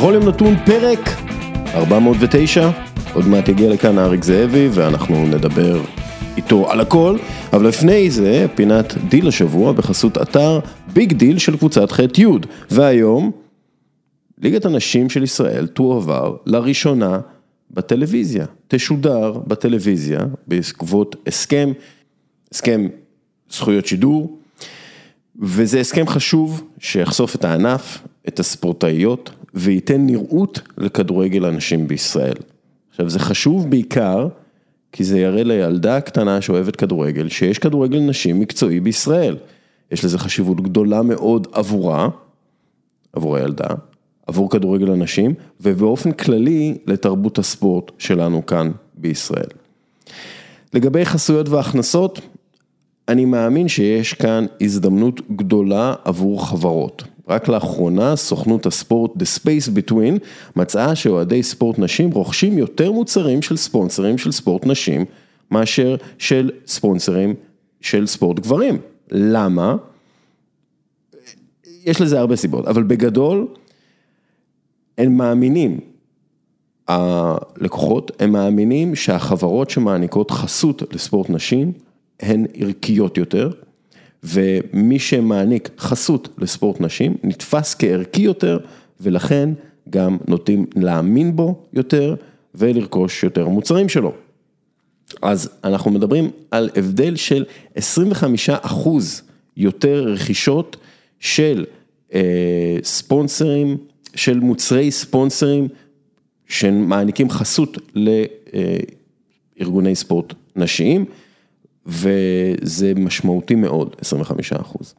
בכל יום נתון פרק 409, עוד מעט יגיע לכאן אריק זאבי ואנחנו נדבר איתו על הכל, אבל לפני זה פינת דיל השבוע בחסות אתר ביג דיל של קבוצת ח'-י', והיום ליגת הנשים של ישראל תועבר לראשונה בטלוויזיה, תשודר בטלוויזיה בעקבות הסכם, הסכם זכויות שידור, וזה הסכם חשוב שיחשוף את הענף, את הספורטאיות, וייתן נראות לכדורגל הנשים בישראל. עכשיו זה חשוב בעיקר, כי זה יראה לילדה קטנה שאוהבת כדורגל, שיש כדורגל נשים מקצועי בישראל. יש לזה חשיבות גדולה מאוד עבורה, עבור הילדה, עבור כדורגל הנשים, ובאופן כללי לתרבות הספורט שלנו כאן בישראל. לגבי חסויות והכנסות, אני מאמין שיש כאן הזדמנות גדולה עבור חברות. רק לאחרונה סוכנות הספורט The Space Between מצאה שאוהדי ספורט נשים רוכשים יותר מוצרים של ספונסרים של ספורט נשים מאשר של ספונסרים של ספורט גברים. למה? יש לזה הרבה סיבות, אבל בגדול הם מאמינים, הלקוחות, הם מאמינים שהחברות שמעניקות חסות לספורט נשים הן ערכיות יותר. ומי שמעניק חסות לספורט נשים נתפס כערכי יותר ולכן גם נוטים להאמין בו יותר ולרכוש יותר מוצרים שלו. אז אנחנו מדברים על הבדל של 25 אחוז יותר רכישות של אה, ספונסרים, של מוצרי ספונסרים שמעניקים חסות לארגוני ספורט נשיים. וזה משמעותי מאוד, 25 אחוז.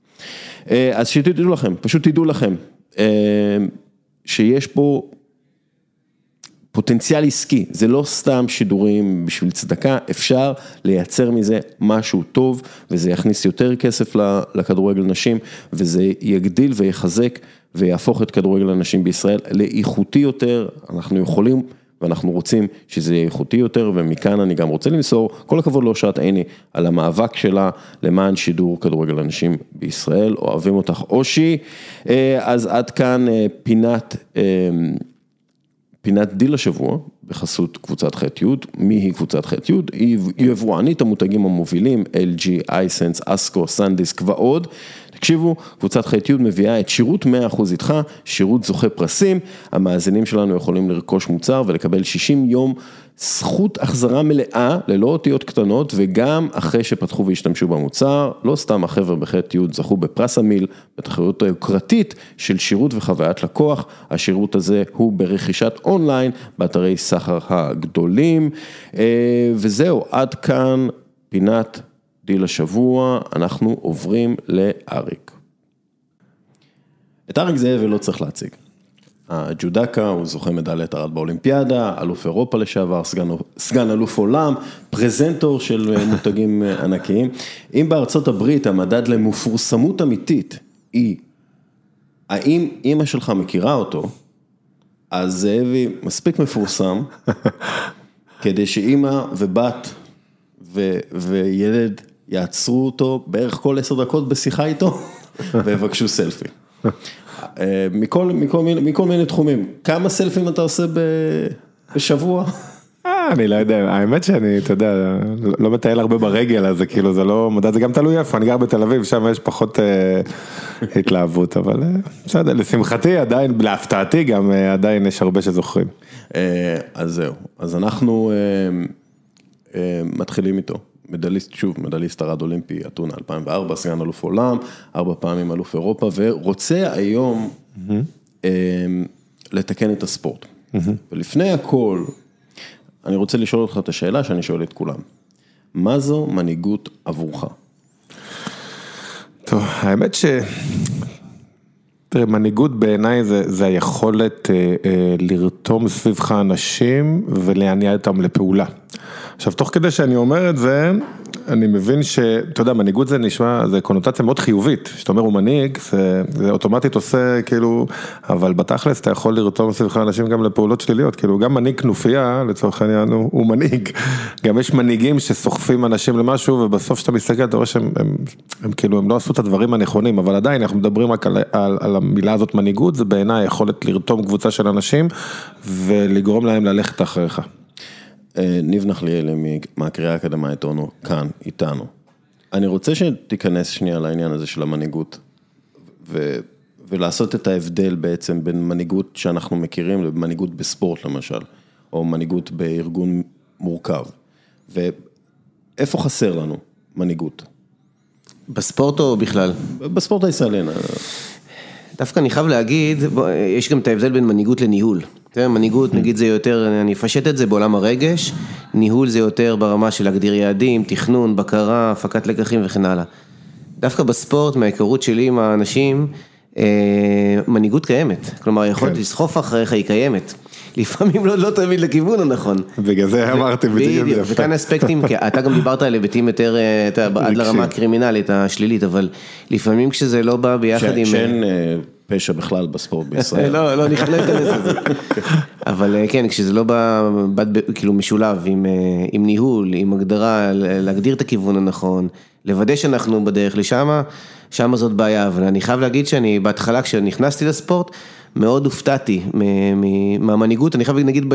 אה, אז שתדעו לכם, פשוט תדעו לכם, אה, שיש פה פוטנציאל עסקי, זה לא סתם שידורים בשביל צדקה, אפשר לייצר מזה משהו טוב, וזה יכניס יותר כסף לכדורגל נשים, וזה יגדיל ויחזק ויהפוך את כדורגל הנשים בישראל לאיכותי יותר, אנחנו יכולים. ואנחנו רוצים שזה יהיה איכותי יותר, ומכאן אני גם רוצה למסור, כל הכבוד לאושרת עיני על המאבק שלה למען שידור כדורגל אנשים בישראל, אוהבים אותך אושי. אה, אז עד כאן אה, פינת, אה, פינת דיל השבוע, בחסות קבוצת ח'-י', מי היא קבוצת ח'-י'? היא יבואנית המותגים המובילים, LG, אייסנס, אסקו, סנדיסק ועוד. תקשיבו, קבוצת ח'-י' מביאה את שירות 100% איתך, שירות זוכה פרסים, המאזינים שלנו יכולים לרכוש מוצר ולקבל 60 יום זכות החזרה מלאה, ללא אותיות קטנות, וגם אחרי שפתחו והשתמשו במוצר, לא סתם החבר'ה בח'-י' זכו בפרס המיל, בתחרות היוקרתית של שירות וחוויית לקוח, השירות הזה הוא ברכישת אונליין, באתרי סחר הגדולים, אה, וזהו, עד כאן פינת דיל השבוע, אנחנו עוברים לאריק. את אריק זאבי לא צריך להציג. הג'ודקה, הוא זוכה מדליית ארד באולימפיאדה, אלוף אירופה לשעבר, סגן, סגן אלוף עולם, פרזנטור של מותגים ענקיים. אם בארצות הברית המדד למפורסמות אמיתית היא, האם אימא שלך מכירה אותו, אז זאבי מספיק מפורסם, כדי שאימא ובת ו, וילד יעצרו אותו בערך כל עשר דקות בשיחה איתו ויבקשו סלפי. אה, מכל, מכל, מיני, מכל מיני תחומים. כמה סלפים אתה עושה בשבוע? אה, אני לא יודע, האמת שאני, אתה יודע, לא מטייל הרבה ברגל, אז זה כאילו, זה לא מדע, זה גם תלוי איפה, אני גר בתל אביב, שם יש פחות אה, התלהבות, אבל בסדר, לשמחתי עדיין, להפתעתי גם, עדיין יש הרבה שזוכרים. אז זהו, אז אנחנו מתחילים איתו. מדליסט, שוב, מדליסט ארד אולימפי, אתונה 2004, סגן אלוף עולם, ארבע פעמים אלוף אירופה, ורוצה היום mm-hmm. לתקן את הספורט. Mm-hmm. ולפני הכל, אני רוצה לשאול אותך את השאלה שאני שואל את כולם. מה זו מנהיגות עבורך? טוב, האמת ש... תראה, מנהיגות בעיניי זה, זה היכולת אה, אה, לרתום סביבך אנשים ולהניע אותם לפעולה. עכשיו, תוך כדי שאני אומר את זה, אני מבין שאתה יודע, מנהיגות זה נשמע, זה קונוטציה מאוד חיובית, כשאתה אומר הוא מנהיג, זה, זה אוטומטית עושה כאילו, אבל בתכלס אתה יכול לרתום סביבך אנשים גם לפעולות שליליות, כאילו גם מנהיג כנופיה, לצורך העניין, הוא, הוא מנהיג, גם יש מנהיגים שסוחפים אנשים למשהו, ובסוף כשאתה מסתכל, אתה רואה שהם הם, הם, כאילו, הם לא עשו את הדברים הנכונים, אבל עדיין אנחנו מדברים רק על, על, על המילה הזאת מנהיגות, זה בעיניי יכולת לרתום קבוצה של אנשים, ולגרום להם ללכת אחריך. אה, ניב נחליאלי מהקריאה האקדמית אונו, כאן, איתנו. אני רוצה שתיכנס שנייה לעניין הזה של המנהיגות, ו, ולעשות את ההבדל בעצם בין מנהיגות שאנחנו מכירים למנהיגות בספורט למשל, או מנהיגות בארגון מורכב. ואיפה חסר לנו מנהיגות? בספורט או בכלל? בספורט הישראלי. דווקא אני חייב להגיד, יש גם את ההבדל בין מנהיגות לניהול. תראה, מנהיגות נגיד זה יותר, אני אפשט את זה בעולם הרגש, ניהול זה יותר ברמה של להגדיר יעדים, תכנון, בקרה, הפקת לקחים וכן הלאה. דווקא בספורט, מההיכרות שלי עם האנשים, אה, מנהיגות קיימת, כלומר היכולת כן. לסחוף אחריך היא קיימת. לפעמים לא, לא תמיד לכיוון הנכון. בגלל זה אמרתי בדיוק יפה. וכאן אספקטים, כי אתה גם דיברת על היבטים יותר, אתה, עד לרמה הקרימינלית, השלילית, אבל לפעמים כשזה לא בא ביחד עם... שאין אה, פשע בכלל בספורט בישראל. לא, לא, נכנס לזה. אבל אה, כן, כשזה לא בא, כאילו משולב עם, אה, עם ניהול, עם הגדרה, להגדיר את הכיוון הנכון, לוודא שאנחנו בדרך לשם, שם זאת בעיה, אבל אני חייב להגיד שאני בהתחלה כשנכנסתי לספורט, מאוד הופתעתי מהמנהיגות, אני חייב להגיד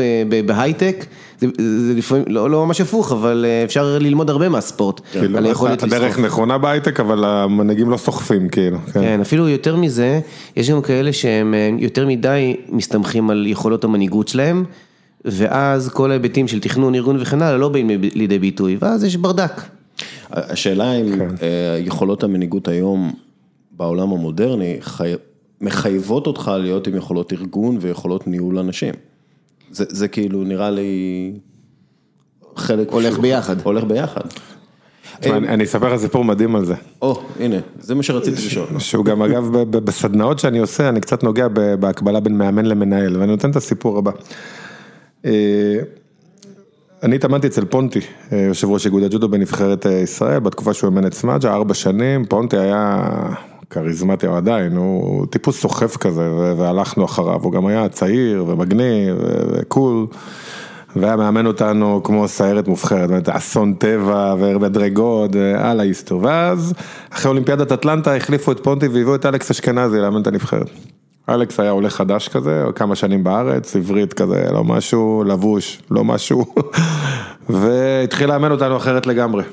בהייטק, זה לפעמים לא לא ממש הפוך, אבל אה, אפשר ללמוד הרבה מהספורט, כאילו, על היכולת לסחוף. הדרך נכונה בהייטק, אבל המנהיגים לא סוחפים כאילו. כן. כן, אפילו יותר מזה, יש גם כאלה שהם אה, יותר מדי מסתמכים על יכולות המנהיגות שלהם. ואז כל ההיבטים של תכנון, ארגון וכן הלאה לא באים לידי ביטוי, ואז יש ברדק. השאלה אם כן. אה, יכולות המנהיגות היום בעולם המודרני מחייבות אותך להיות עם יכולות ארגון ויכולות ניהול אנשים. זה, זה כאילו נראה לי חלק... הולך שהוא, ביחד. הולך ביחד. אני אני אספר לך סיפור מדהים על זה. או, הנה, זה מה שרציתי לשאול. שהוא גם אגב בסדנאות שאני עושה, אני קצת נוגע בהקבלה בין מאמן למנהל, ואני נותן את הסיפור הבא. אה, אני התאמנתי אצל פונטי, אה, יושב ראש איגוד הג'ודו בנבחרת אה, ישראל, בתקופה שהוא אימן את סמאג'ה, ארבע שנים, פונטי היה כריזמטי עדיין, הוא טיפוס סוחף כזה, והלכנו אחריו, הוא גם היה צעיר ומגניב וקול, והיה מאמן אותנו כמו סיירת מובחרת, באמת אסון טבע ומדרגות, על ההיסטור, ואז אחרי אולימפיאדת אטלנטה החליפו את פונטי והביאו את אלכס אשכנזי לאמן את הנבחרת. אלכס היה עולה חדש כזה, כמה שנים בארץ, עברית כזה, לא משהו, לבוש, לא משהו, והתחיל לאמן אותנו אחרת לגמרי.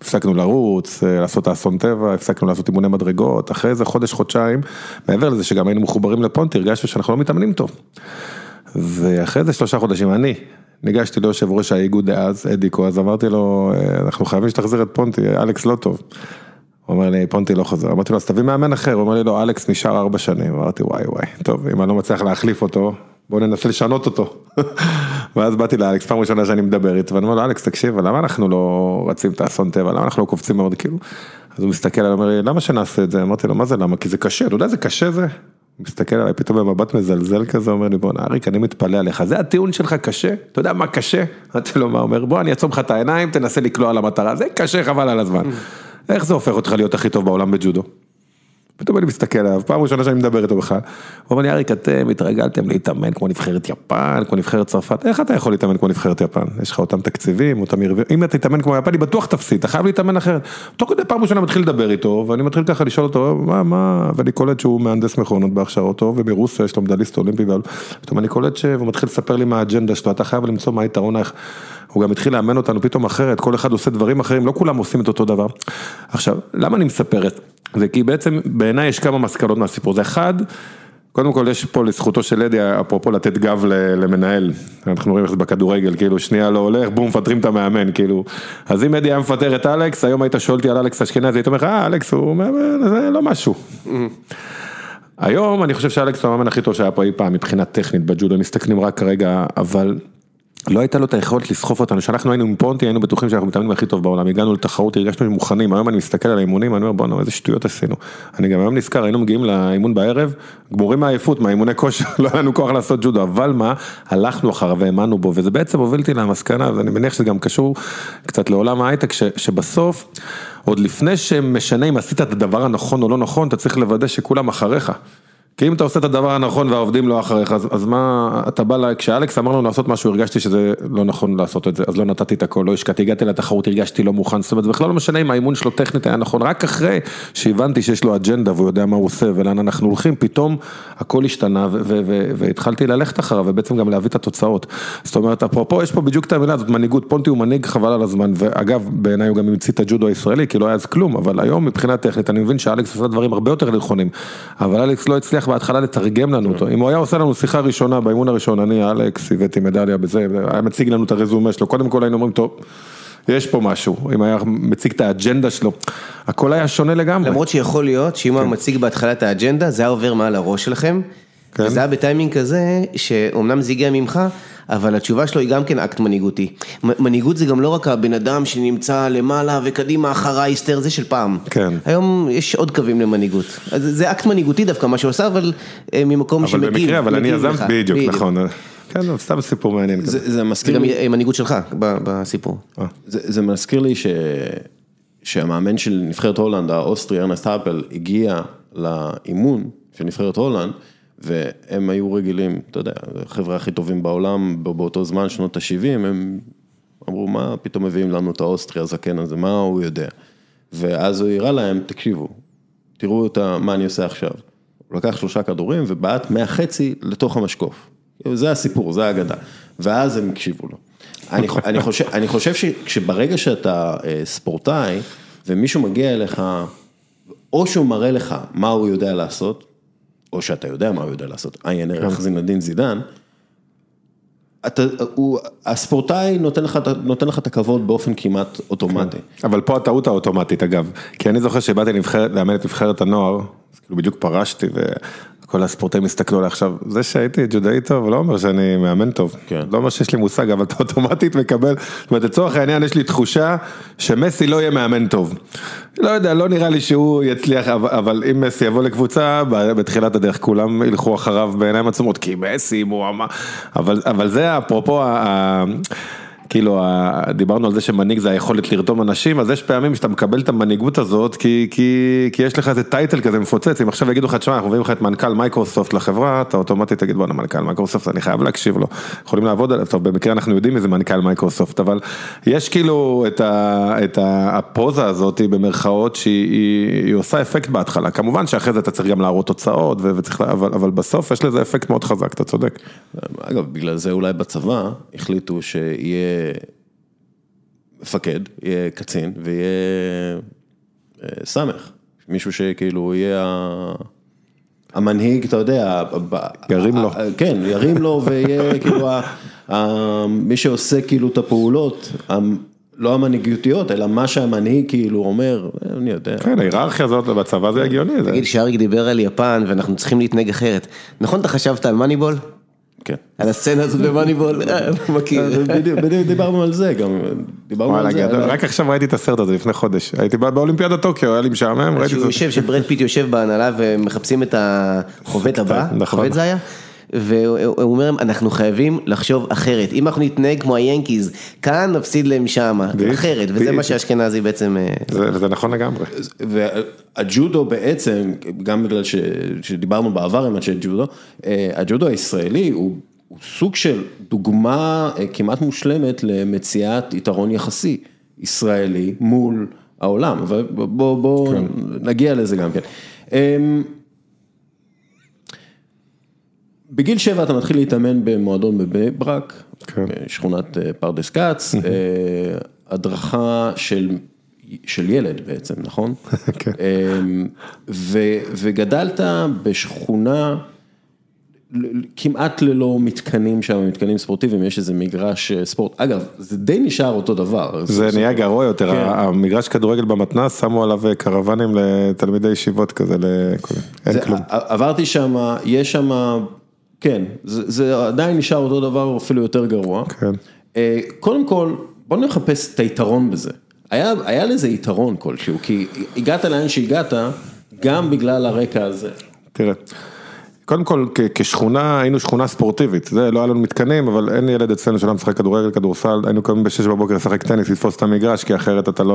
הפסקנו לרוץ, אה, לעשות האסון טבע, הפסקנו לעשות אימוני מדרגות, אחרי איזה חודש, חודשיים, מעבר לזה שגם היינו מחוברים לפונטי, הרגשנו שאנחנו לא מתאמנים טוב. ואחרי איזה שלושה חודשים, אני ניגשתי ליושב ראש האיגוד דאז, אדיקו, אז אמרתי לו, אה, אנחנו חייבים שתחזיר את פונטי, אלכס לא טוב. הוא אומר לי, פונטי לא חוזר, אמרתי לו, אז תביא מאמן אחר, הוא אומר לי, לא, אלכס נשאר ארבע שנים, אמרתי, וואי וואי, טוב, אם אני לא מצליח להחליף אותו, בוא ננסה לשנות אותו. ואז באתי לאלכס, פעם ראשונה שאני מדבר איתו, ואני אומר לו, אלכס, תקשיב, למה אנחנו לא רצים את האסון טבע, למה אנחנו לא קופצים מאוד, כאילו. אז הוא מסתכל עליי, אומר לי, למה שנעשה את זה? אמרתי לו, מה זה למה? כי זה קשה, אתה יודע איזה קשה זה? הוא מסתכל עליי פתאום במבט מזלזל כזה, אומר לי, בוא'נה, אריק, אני מתפלא עליך, זה הטיעון שלך קשה? אתה יודע מה קשה? אמרתי לו, מה אומר, בוא, אני אעצום לך את העיניים, תנסה לקלוע על המטרה, זה קשה, חבל על הזמן. איך זה הופך אותך להיות הכי טוב בעולם בג'ודו? פתאום אני מסתכל עליו, פעם ראשונה שאני מדבר איתו בכלל, הוא אומר לי, אריק, אתם התרגלתם להתאמן כמו נבחרת יפן, כמו נבחרת צרפת, איך אתה יכול להתאמן כמו נבחרת יפן? יש לך אותם תקציבים, אותם יריבים, אם אתה תתאמן כמו יפני, בטוח תפסיד, אתה חייב להתאמן אחרת. תוך כדי פעם ראשונה מתחיל לדבר איתו, ואני מתחיל ככה לשאול אותו, מה, מה, ואני קולט שהוא מהנדס מכונות בהכשרתו, ומרוסיה יש לו מדליסט אולימפי, פתאום אני קולט שהוא מתחיל לספר לי מה האג'נדה שלו, אתה חייב למצוא מה היתרון, הוא גם התחיל לאמן אותנו פתאום אחרת, כל אחד עושה דברים אחרים, לא כולם עושים את אותו דבר. עכשיו, למה אני מספר את זה? כי בעצם בעיניי יש כמה מסקנות מהסיפור הזה. אחד, קודם כל יש פה לזכותו של אדי, אפרופו לתת גב למנהל, אנחנו רואים איך זה בכדורגל, כאילו שנייה לא הולך, בום, מפטרים את המאמן, כאילו. אז אם אדי היה מפטר את אלכס, היום היית שואל אותי על אלכס אשכנזי, היית אומר לך, אה, אלכס הוא מאמן, זה לא משהו. היום אני חושב שאלכס הוא המאמן הכי טוב שהיה פה אי פעם מבחינה טכנית בג'ודו, מסתכלים רק כרגע, אבל לא הייתה לו את היכולת לסחוף אותנו, כשאנחנו היינו עם פונטי היינו בטוחים שאנחנו מתאמנים הכי טוב בעולם, הגענו לתחרות, הרגשנו מוכנים, היום אני מסתכל על האימונים, אני אומר בואנה איזה שטויות עשינו. אני גם היום נזכר, היינו מגיעים לאימון בערב, גמורים מעייפות, מהאימוני כושר, לא היה לנו כוח לעשות ג'ודו, אבל מה, הלכנו אחריו והאמנו בו, וזה בעצם הוביל אותי למסקנה, ואני מניח שזה גם קשור קצת לעולם ההייטק, שבסוף, עוד לפני שמשנה אם עשית את הדבר הנכון או לא נכון, אתה צריך לוודא שכולם אחריך. כי אם אתה עושה את הדבר הנכון והעובדים לא אחריך, אז, אז מה, אתה בא, לה, כשאלכס אמר לנו לעשות משהו, הרגשתי שזה לא נכון לעשות את זה, אז לא נתתי את הכל, לא השקעתי, הגעתי לתחרות, הרגשתי לא מוכן, זאת אומרת, בכלל לא משנה אם האימון שלו טכנית היה נכון, רק אחרי שהבנתי שיש לו אג'נדה והוא יודע מה הוא עושה ולאן אנחנו הולכים, פתאום הכל השתנה והתחלתי ללכת אחריו ובעצם גם להביא את התוצאות. זאת אומרת, אפרופו, יש פה בדיוק את המילה הזאת, מנהיגות, פונטי הוא מנהיג חבל על הזמן, ואגב, בעיניי הוא גם המציא את הג'ודו הישראלי, כי לא היה אז כלום, אבל היום מבחינה טכנית, אני מבין שאלכס עשה דברים הרבה יותר נכונים, אבל אלכס לא הצליח בהתחלה לתרגם לנו אותו, אם הוא היה עושה לנו שיחה ראשונה באימון הראשון, אני אלכס, הבאתי מדליה בזה, היה מציג לנו את הרזומה שלו, קודם כל היינו אומרים, טוב, יש פה משהו, אם היה מציג את האג'נדה שלו, הכל היה שונה לגמרי. למרות שיכול להיות שאם הוא מציג בהתחלה את האג'נדה, זה היה עובר מעל הראש שלכם. כן. וזה היה בטיימינג כזה, שאומנם זה הגיע ממך, אבל התשובה שלו היא גם כן אקט מנהיגותי. מנהיגות זה גם לא רק הבן אדם שנמצא למעלה וקדימה אחריי הסתער, זה של פעם. כן. היום יש עוד קווים למנהיגות. אז זה אקט מנהיגותי דווקא מה שהוא עשה, אבל אה, ממקום אבל שמגיב. במקרה, אבל אני יזמת, לך. בדיוק, נכון, כן, זה סתם סיפור מעניין. זה, זה זה מזכיר גם לי, אה, מנהיגות שלך ב- בסיפור. זה, זה מזכיר לי ש, שהמאמן של נבחרת הולנד, האוסטרי, ארנסט האפל, הגיע לאימון של נבחרת הולנד, והם היו רגילים, אתה יודע, החבר'ה הכי טובים בעולם באותו זמן, שנות ה-70, הם אמרו, מה פתאום מביאים לנו את האוסטרי הזקן הזה, מה הוא יודע? ואז הוא הראה להם, תקשיבו, תראו את ה, מה אני עושה עכשיו. הוא לקח שלושה כדורים ובעט מהחצי לתוך המשקוף. זה הסיפור, זה האגדה. ואז הם הקשיבו לו. אני, אני, חושב, אני חושב שכשברגע שאתה אה, ספורטאי ומישהו מגיע אליך, או שהוא מראה לך מה הוא יודע לעשות, או שאתה יודע מה הוא יודע לעשות, עיין ערך זינדין זידן, אתה, הוא, הספורטאי נותן לך, נותן לך את הכבוד באופן כמעט אוטומטי. אבל פה הטעות האוטומטית אגב, כי אני זוכר שבאתי לאמן את נבחרת הנוער, אז כאילו בדיוק פרשתי וכל הספורטאים הסתכלו עליי עכשיו, זה שהייתי ג'ודאי טוב לא אומר שאני מאמן טוב, כן. לא אומר שיש לי מושג, אבל אתה אוטומטית מקבל, זאת אומרת לצורך העניין יש לי תחושה שמסי לא יהיה מאמן טוב. לא יודע, לא נראה לי שהוא יצליח, אבל- אם מסי יבוא לקבוצה, בתחילת הדרך כולם ילכו אחריו בעיניים עצומות, כי מסי, הוא אמר, אבל אבל זה אפרופו ה... כאילו, דיברנו על זה שמנהיג זה היכולת לרתום אנשים, אז יש פעמים שאתה מקבל את המנהיגות הזאת, כי, כי, כי יש לך איזה טייטל כזה מפוצץ, אם עכשיו יגידו לך, תשמע, אנחנו מביאים לך את מנכ"ל מייקרוסופט לחברה, אתה אוטומטית תגיד, בואנה, מנכ"ל מייקרוסופט, אני חייב להקשיב לו, יכולים לעבוד עליו, טוב, במקרה אנחנו יודעים מי זה מנכ"ל מייקרוסופט, אבל יש כאילו את, ה, את ה, הפוזה הזאת, במרכאות, שהיא היא, היא עושה אפקט בהתחלה, כמובן שאחרי זה אתה צריך גם להראות תוצאות, וצריך, אבל, אבל בסוף יש לזה אפקט מאוד חזק, אתה צודק. אגב, בגלל זה אולי בצבא החליטו שיהיה מפקד, יהיה קצין ויהיה אה, סמך, מישהו שכאילו יהיה המנהיג, אתה יודע, ירים לו. כן, ירים לו ויהיה כאילו מי שעושה כאילו את הפעולות, לא המנהיגותיות, אלא מה שהמנהיג כאילו אומר, "אה, אני יודע. כן, ההיררכיה הזאת בצבא זה הגיוני. תגיד, שאריק דיבר על יפן ואנחנו צריכים להתנהג אחרת. נכון אתה חשבת על מאניבול? כן. על הסצנה הזאת במאניבול? אה, מכיר. בדיוק, דיברנו על זה גם, דיברנו על זה. רק עכשיו ראיתי את הסרט הזה לפני חודש, הייתי בא- באולימפיאדת טוקיו, היה לי משעמם, ראיתי את שהוא זה. יושב, שברד פיט יושב בהנהלה ומחפשים את החובט הבא, נכון. חובט זה היה? והוא אומר, אנחנו חייבים לחשוב אחרת, אם אנחנו נתנהג כמו היאנקיז, אנחנו נפסיד להם שמה, אחרת, וזה. מה שאשכנזי בעצם... אה, זה זה נכון לגמרי. והג'ודו בעצם, גם בגלל ש, שדיברנו בעבר עם אנשי ג'ודו, אה, הג'ודו הישראלי הוא, הוא סוג של דוגמה אה, כמעט מושלמת למציאת יתרון יחסי ישראלי מול העולם, אבל בוא, בוא כן. נגיע לזה גם כן. בגיל שבע אתה מתחיל להתאמן במועדון בבני ברק, כן. שכונת אה, פרדס כץ, אה, הדרכה של, של ילד בעצם, נכון? כן. ו, וגדלת בשכונה כמעט ללא מתקנים שם, מתקנים ספורטיביים, יש איזה מגרש אה, ספורט, אגב, זה די נשאר אותו דבר. זה נהיה גרוע יותר, כן. המגרש כדורגל במתנ"ס, שמו עליו קרוונים לתלמידי ישיבות כזה, לכ- אין זה- כלום. עברתי שם, יש שם, כן, זה, זה עדיין נשאר אותו דבר, אפילו יותר גרוע. כן. אה, קודם כל, בוא נחפש את היתרון בזה. היה, היה לזה יתרון כלשהו, כי הגעת לאן שהגעת, גם בגלל הרקע הזה. תראה, קודם כל כ- כשכונה היינו שכונה ספורטיבית, זה לא היה לנו מתקנים, אבל אין ילד אצלנו שלא משחק כדורגל, כדורסל, היינו קמים בשש בבוקר לשחק טניס, לתפוס את המגרש, כי אחרת אתה לא,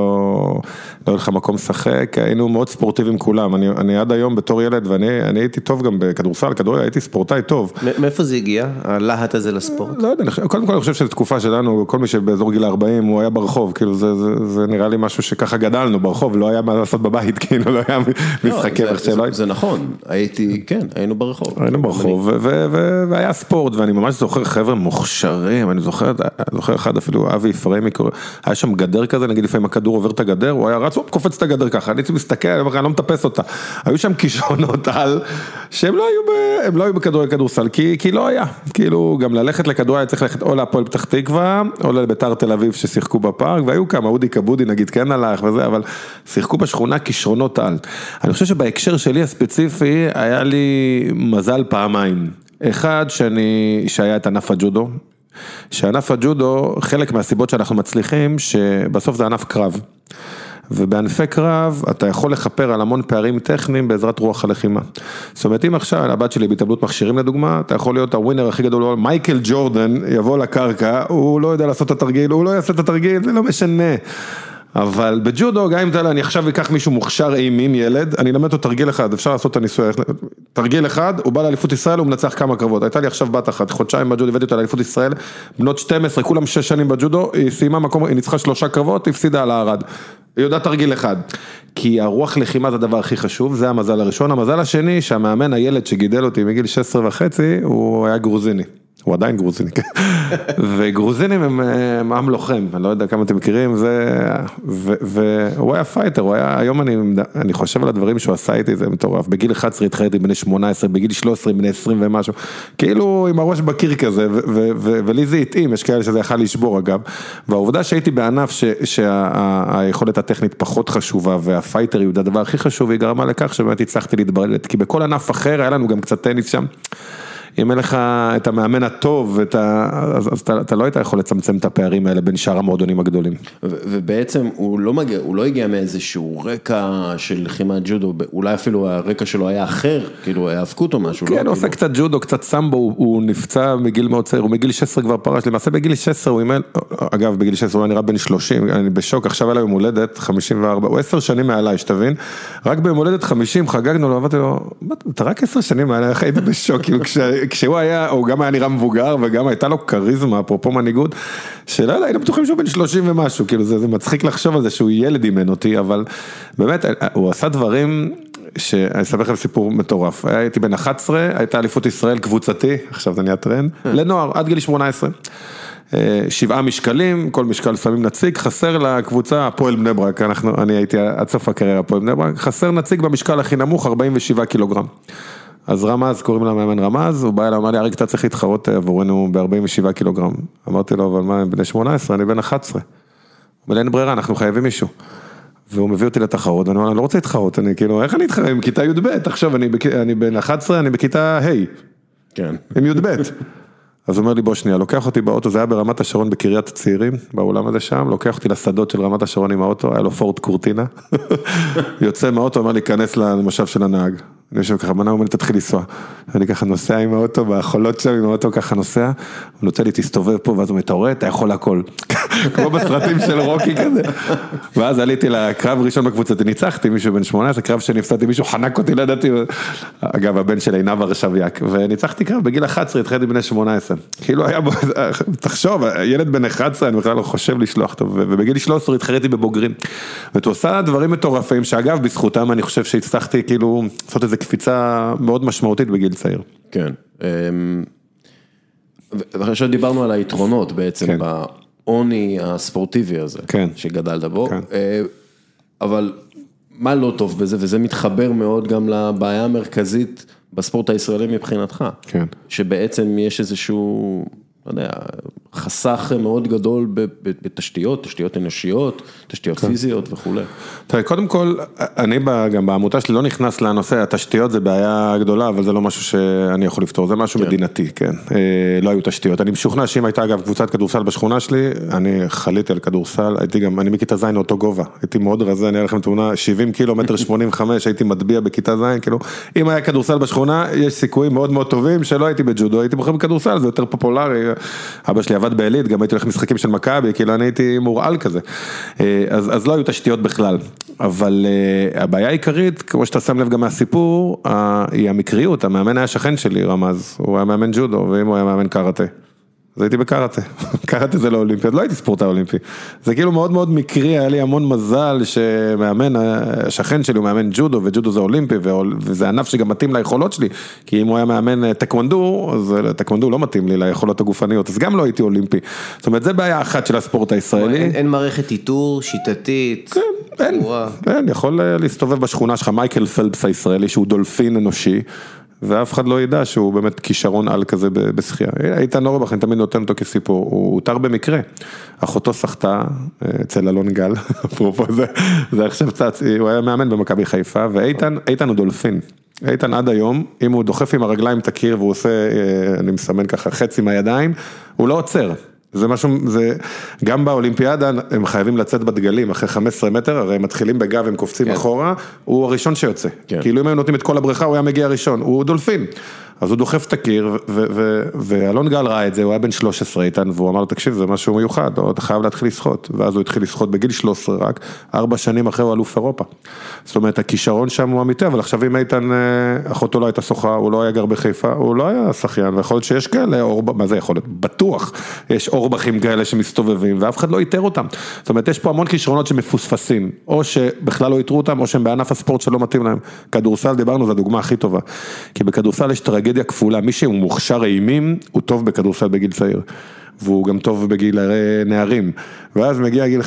לא יהיה לך מקום לשחק, היינו מאוד ספורטיביים כולם, אני, אני עד היום בתור ילד, ואני אני הייתי טוב גם בכדורסל, כדורגל, הייתי ספורטאי טוב. מאיפה זה הגיע, הלהט הזה לספורט? לא יודע, קודם כל אני חושב שזו תקופה שלנו, כל מי שבאזור גיל 40 הוא היה ברחוב, כאילו זה, זה, זה נראה לי משהו שככה גדלנו ברחוב, לא היה מה לעשות בבית, כאילו לא היה משחקי לא, מחשב, זה, לא זה, זה נכון, הייתי, כן, היינו ברחוב. היינו ברחוב, ו- ו- ו- והיה ספורט, ואני ממש זוכר חבר'ה מוכשרים, אני זוכר, זוכר אחד אפילו, אבי קורא- היה שם גדר כזה, נגיד לפעמים הכדור עובר את הגדר, הוא היה רץ, הוא קופץ את הגדר ככה, אני הייתי מסתכל, אני לא מטפס אותה. היו שם כישרונות על, שהם לא היו, לא היו בכדורגל כדורסל, כי, כי לא היה, כאילו, גם ללכת לכדורגל היה צריך ללכת או להפועל פתח תקווה, או לביתר תל אביב ששיחקו בפארק, והיו כמה, אודי כבודי נגיד כן הלך וזה, אבל שיחקו בשכונה כישרונות על. אני חושב שבהקשר שלי הספציפי, היה לי מזל פעמיים. אחד, שאני, שהיה את ענף הג'ודו, שענף הג'ודו, חלק מהסיבות שאנחנו מצליחים, שבסוף זה ענף קרב. ובענפי קרב אתה יכול לכפר על המון פערים טכניים בעזרת רוח הלחימה. זאת אומרת אם עכשיו הבת שלי בהתאבדות מכשירים לדוגמה, אתה יכול להיות הווינר הכי גדול, מייקל ג'ורדן יבוא לקרקע, הוא לא יודע לעשות את התרגיל, הוא לא יעשה את התרגיל, זה לא משנה. אבל בג'ודו, גם אם אני עכשיו אקח מישהו מוכשר אימים, ילד, אני אלמד אותו תרגיל אחד, אפשר לעשות את הניסוי, תרגיל אחד, הוא בא לאליפות ישראל, הוא מנצח כמה קרבות, הייתה לי עכשיו בת אחת, חודשיים בג'ודו, הבאתי אותה לאליפות ישראל, בנות 12, כולם 6 שנים בג'ודו, היא סיימה מקום, היא ניצחה שלושה קרבות, הפסידה על הארד. היא יודעת תרגיל אחד, כי הרוח לחימה זה הדבר הכי חשוב, זה המזל הראשון, המזל השני, שהמאמן ילד שגידל אותי מגיל 16 וחצי, הוא היה גרוזיני. הוא עדיין גרוזיני. וגרוזינים הם, הם עם לוחם, אני לא יודע כמה אתם מכירים, זה, ו, והוא היה fighter, הוא היה, היום אני, אני חושב על הדברים שהוא עשה איתי, זה מטורף, בגיל 11 התחייתי בני 18, בגיל 13 בני 20 ומשהו, כאילו עם הראש בקיר כזה, ו, ו, ו, ולי זה התאים, יש כאלה שזה יכל לשבור אגב, והעובדה שהייתי בענף שהיכולת הטכנית פחות חשובה, והפייטריות, הדבר הכי חשוב, היא גרמה לכך שבאמת הצלחתי להתברלת, כי בכל ענף אחר היה לנו גם קצת טניס שם. אם אין לך את המאמן הטוב, את ה... אז, אז אתה, אתה לא היית יכול לצמצם את הפערים האלה בין שאר המועדונים הגדולים. ו- ובעצם הוא לא מגיע, הוא לא הגיע מאיזשהו רקע של לחימת ג'ודו, אולי אפילו הרקע שלו היה אחר, כאילו האבקות או משהו, כן, לא? הוא עושה כאילו- קצת ג'ודו, קצת סמבו, הוא, הוא נפצע מגיל מאוד צעיר, הוא מגיל 16 כבר פרש, למעשה בגיל 16 הוא אימן, אגב בגיל 16 הוא היה נראה בן 30, אני בשוק, עכשיו היה לו יום הולדת 54, הוא 10 שנים מעליי, שתבין, רק ביום הולדת 50 חגגנו לו, אמרתי לו, "מה, אתה רק 10 שנים מעליי, איך היית בשוק, כאילו כש, כשהוא היה, הוא גם היה נראה מבוגר וגם הייתה לו כריזמה, אפרופו מנהיגות, שלא יודע, היינו בטוחים שהוא בן 30 ומשהו, כאילו זה, זה מצחיק לחשוב על זה שהוא ילד אימן אותי, אבל באמת, הוא עשה דברים... שאני אספר לכם סיפור מטורף, הייתי בן 11, הייתה אליפות ישראל קבוצתי, עכשיו זה נהיה טרנד, לנוער, עד גיל 18. אה, שבעה משקלים, כל משקל שמים נציג, חסר לקבוצה הפועל בני ברק, אנחנו, אני הייתי עד סוף הקריירה הפועל בני ברק, חסר נציג במשקל הכי נמוך, 47 קילוגרם. אז רמז, קוראים למאמן רמז, הוא בא אליי, אמר לי, אריק, אתה צריך להתחרות עבורנו ב-47 קילוגרם. אמרתי לו, אבל מה, הם בני 18, אני בן 11. הוא אומר לי, אין ברירה, אנחנו חייבים מישהו. והוא מביא אותי לתחרות, ואני אומר, אני לא רוצה להתחרות, אני כאילו, איך אני אתחרה עם כיתה י"ב, עכשיו אני, בכ- אני בן 11, אני בכיתה ה', כן. עם י"ב. אז הוא אומר לי, בוא שנייה, לוקח אותי באוטו, זה היה ברמת השרון בקריית צעירים, באולם הזה שם, לוקח אותי לשדות של רמת השרון עם האוטו, היה לו פורט קורטינה, יוצא מהאוטו, אומר לי, כנס למושב של הנהג. אני יושב ככה, מנה, הוא אומר לי, תתחיל לנסוע. אני ככה נוסע עם האוטו, בחולות שם עם האוטו ככה נוסע, הוא נותן לי, תסתובב פה, ואז הוא אומר, אתה רואה, אתה יכול הכל. כמו בסרטים של רוקי כזה. ואז עליתי לקרב ראשון בקבוצתי, ניצחתי מישהו בן 18, קרב שני הפסדתי, מישהו חנק אותי, לא ידעתי, אגב, הבן של עינב הרשביאק, וניצחתי קרב בגיל 11, התחלתי בני 18. כאילו היה תחשוב, ילד בן 11, אני בכלל לא חושב לשלוח אותו, ובגיל 13 התחרתי בבוגרים. ואתה עושה דברים מטורפים, שאגב, בזכותם אני חושב שהצלחתי כאילו לעשות איזו קפיצה מאוד משמעותית בגיל צעיר. כן. אמ, ו- ועכשיו דיברנו על היתרונות בעצם כן. בעוני הספורטיבי הזה, כן. שגדלת בו, כן. אה, אבל מה לא טוב בזה, וזה מתחבר מאוד גם לבעיה המרכזית בספורט הישראלי מבחינתך, כן. שבעצם יש איזשהו, לא יודע, חסך מאוד גדול בתשתיות, תשתיות אנושיות, תשתיות פיזיות וכולי. תראה, קודם כל, אני גם בעמותה שלי לא נכנס לנושא, התשתיות זה בעיה גדולה, אבל זה לא משהו שאני יכול לפתור, זה משהו מדינתי, כן. אה, לא היו תשתיות. אני משוכנע שאם הייתה אגב קבוצת כדורסל בשכונה שלי, אני חליתי על כדורסל, הייתי גם, אני מכיתה ז' אותו גובה, הייתי מאוד רזה, אני אראה לכם תמונה, 70 קילו, מטר 85, הייתי מטביע בכיתה ז', כאילו, אם היה כדורסל בשכונה, יש סיכויים מאוד מאוד טובים שלא הייתי בג'ודו, הייתי בוחר בכדורסל, זה יותר פופולרי, אבא שלי עבד בעלית, גם הייתי הולך למשחקים של מכבי, כאילו אני הייתי מורעל כזה, אה, אז, אז לא היו תשתיות בכלל, אבל אה, הבעיה העיקרית, כמו שאתה שם לב גם מהסיפור, היא המקריות, המאמן היה שכן שלי, רמז, הוא היה מאמן ג'ודו, ואם הוא היה מאמן קראטה. אז הייתי בקראטה, קראטה זה לא אולימפי, אז לא הייתי ספורטאי אולימפי. זה כאילו מאוד מאוד מקרי, היה לי המון מזל שמאמן, השכן שלי הוא מאמן ג'ודו, וג'ודו זה אולימפי, וזה ענף שגם מתאים ליכולות שלי, כי אם הוא היה מאמן טקוונדו, אז טקוונדו לא מתאים לי ליכולות הגופניות, אז גם לא הייתי אולימפי. זאת אומרת, זה בעיה אחת של הספורט הישראלי. אין, אין מערכת איתור שיטתית. כן, אין, אין, יכול להסתובב בשכונה שלך מייקל פלפס הישראלי שהוא דולפין אנושי. ואף אחד לא ידע שהוא באמת כישרון-על כזה בשחייה. איתן אורבך, אני תמיד נותן אותו כסיפור, הוא אותר במקרה. אחותו שחתה אצל אלון גל, אפרופו זה, זה עכשיו צץ, הוא היה מאמן במכבי חיפה, ואיתן, איתן הוא דולפין. איתן עד היום, אם הוא דוחף עם הרגליים את הקיר והוא עושה, אני מסמן ככה חצי מהידיים, הוא לא עוצר. זה משהו, זה, גם באולימפיאדה הם חייבים לצאת בדגלים אחרי 15 מטר, הרי הם מתחילים בגב, הם קופצים כן. אחורה, הוא הראשון שיוצא. כן. כאילו אם היו נותנים את כל הבריכה, הוא היה מגיע ראשון, הוא דולפין. אז הוא דוחף את הקיר, ואלון גל ראה את זה, הוא היה בן 13 איתן, והוא אמר לו, תקשיב, זה משהו מיוחד, אתה חייב להתחיל לשחות. ואז הוא התחיל לשחות בגיל 13 רק, ארבע שנים אחרי הוא אלוף אירופה. זאת אומרת, הכישרון שם הוא אמיתי, אבל עכשיו אם איתן, אחותו לא הייתה שוחה, הוא לא היה גר בחיפה, הוא לא היה שחיין, ויכול להיות שיש כאלה, אורבך, מה זה יכול להיות? בטוח, יש אורבכים כאלה שמסתובבים, ואף אחד לא איתר אותם. זאת אומרת, יש פה המון כישרונות שמפוספסים, או שבכלל לא איתרו אותם, או שהם בענף הספורט שלא מתאים להם. כדורסל, דיברנו, זו הדוגמה הכי טובה. כי בכדורסל יש טרגדיה כפולה, מי שהוא מוכשר אימים, הוא טוב בכדורסל בגיל צעיר. והוא גם טוב בגיל נערים. ואז מגיע גיל 15-16,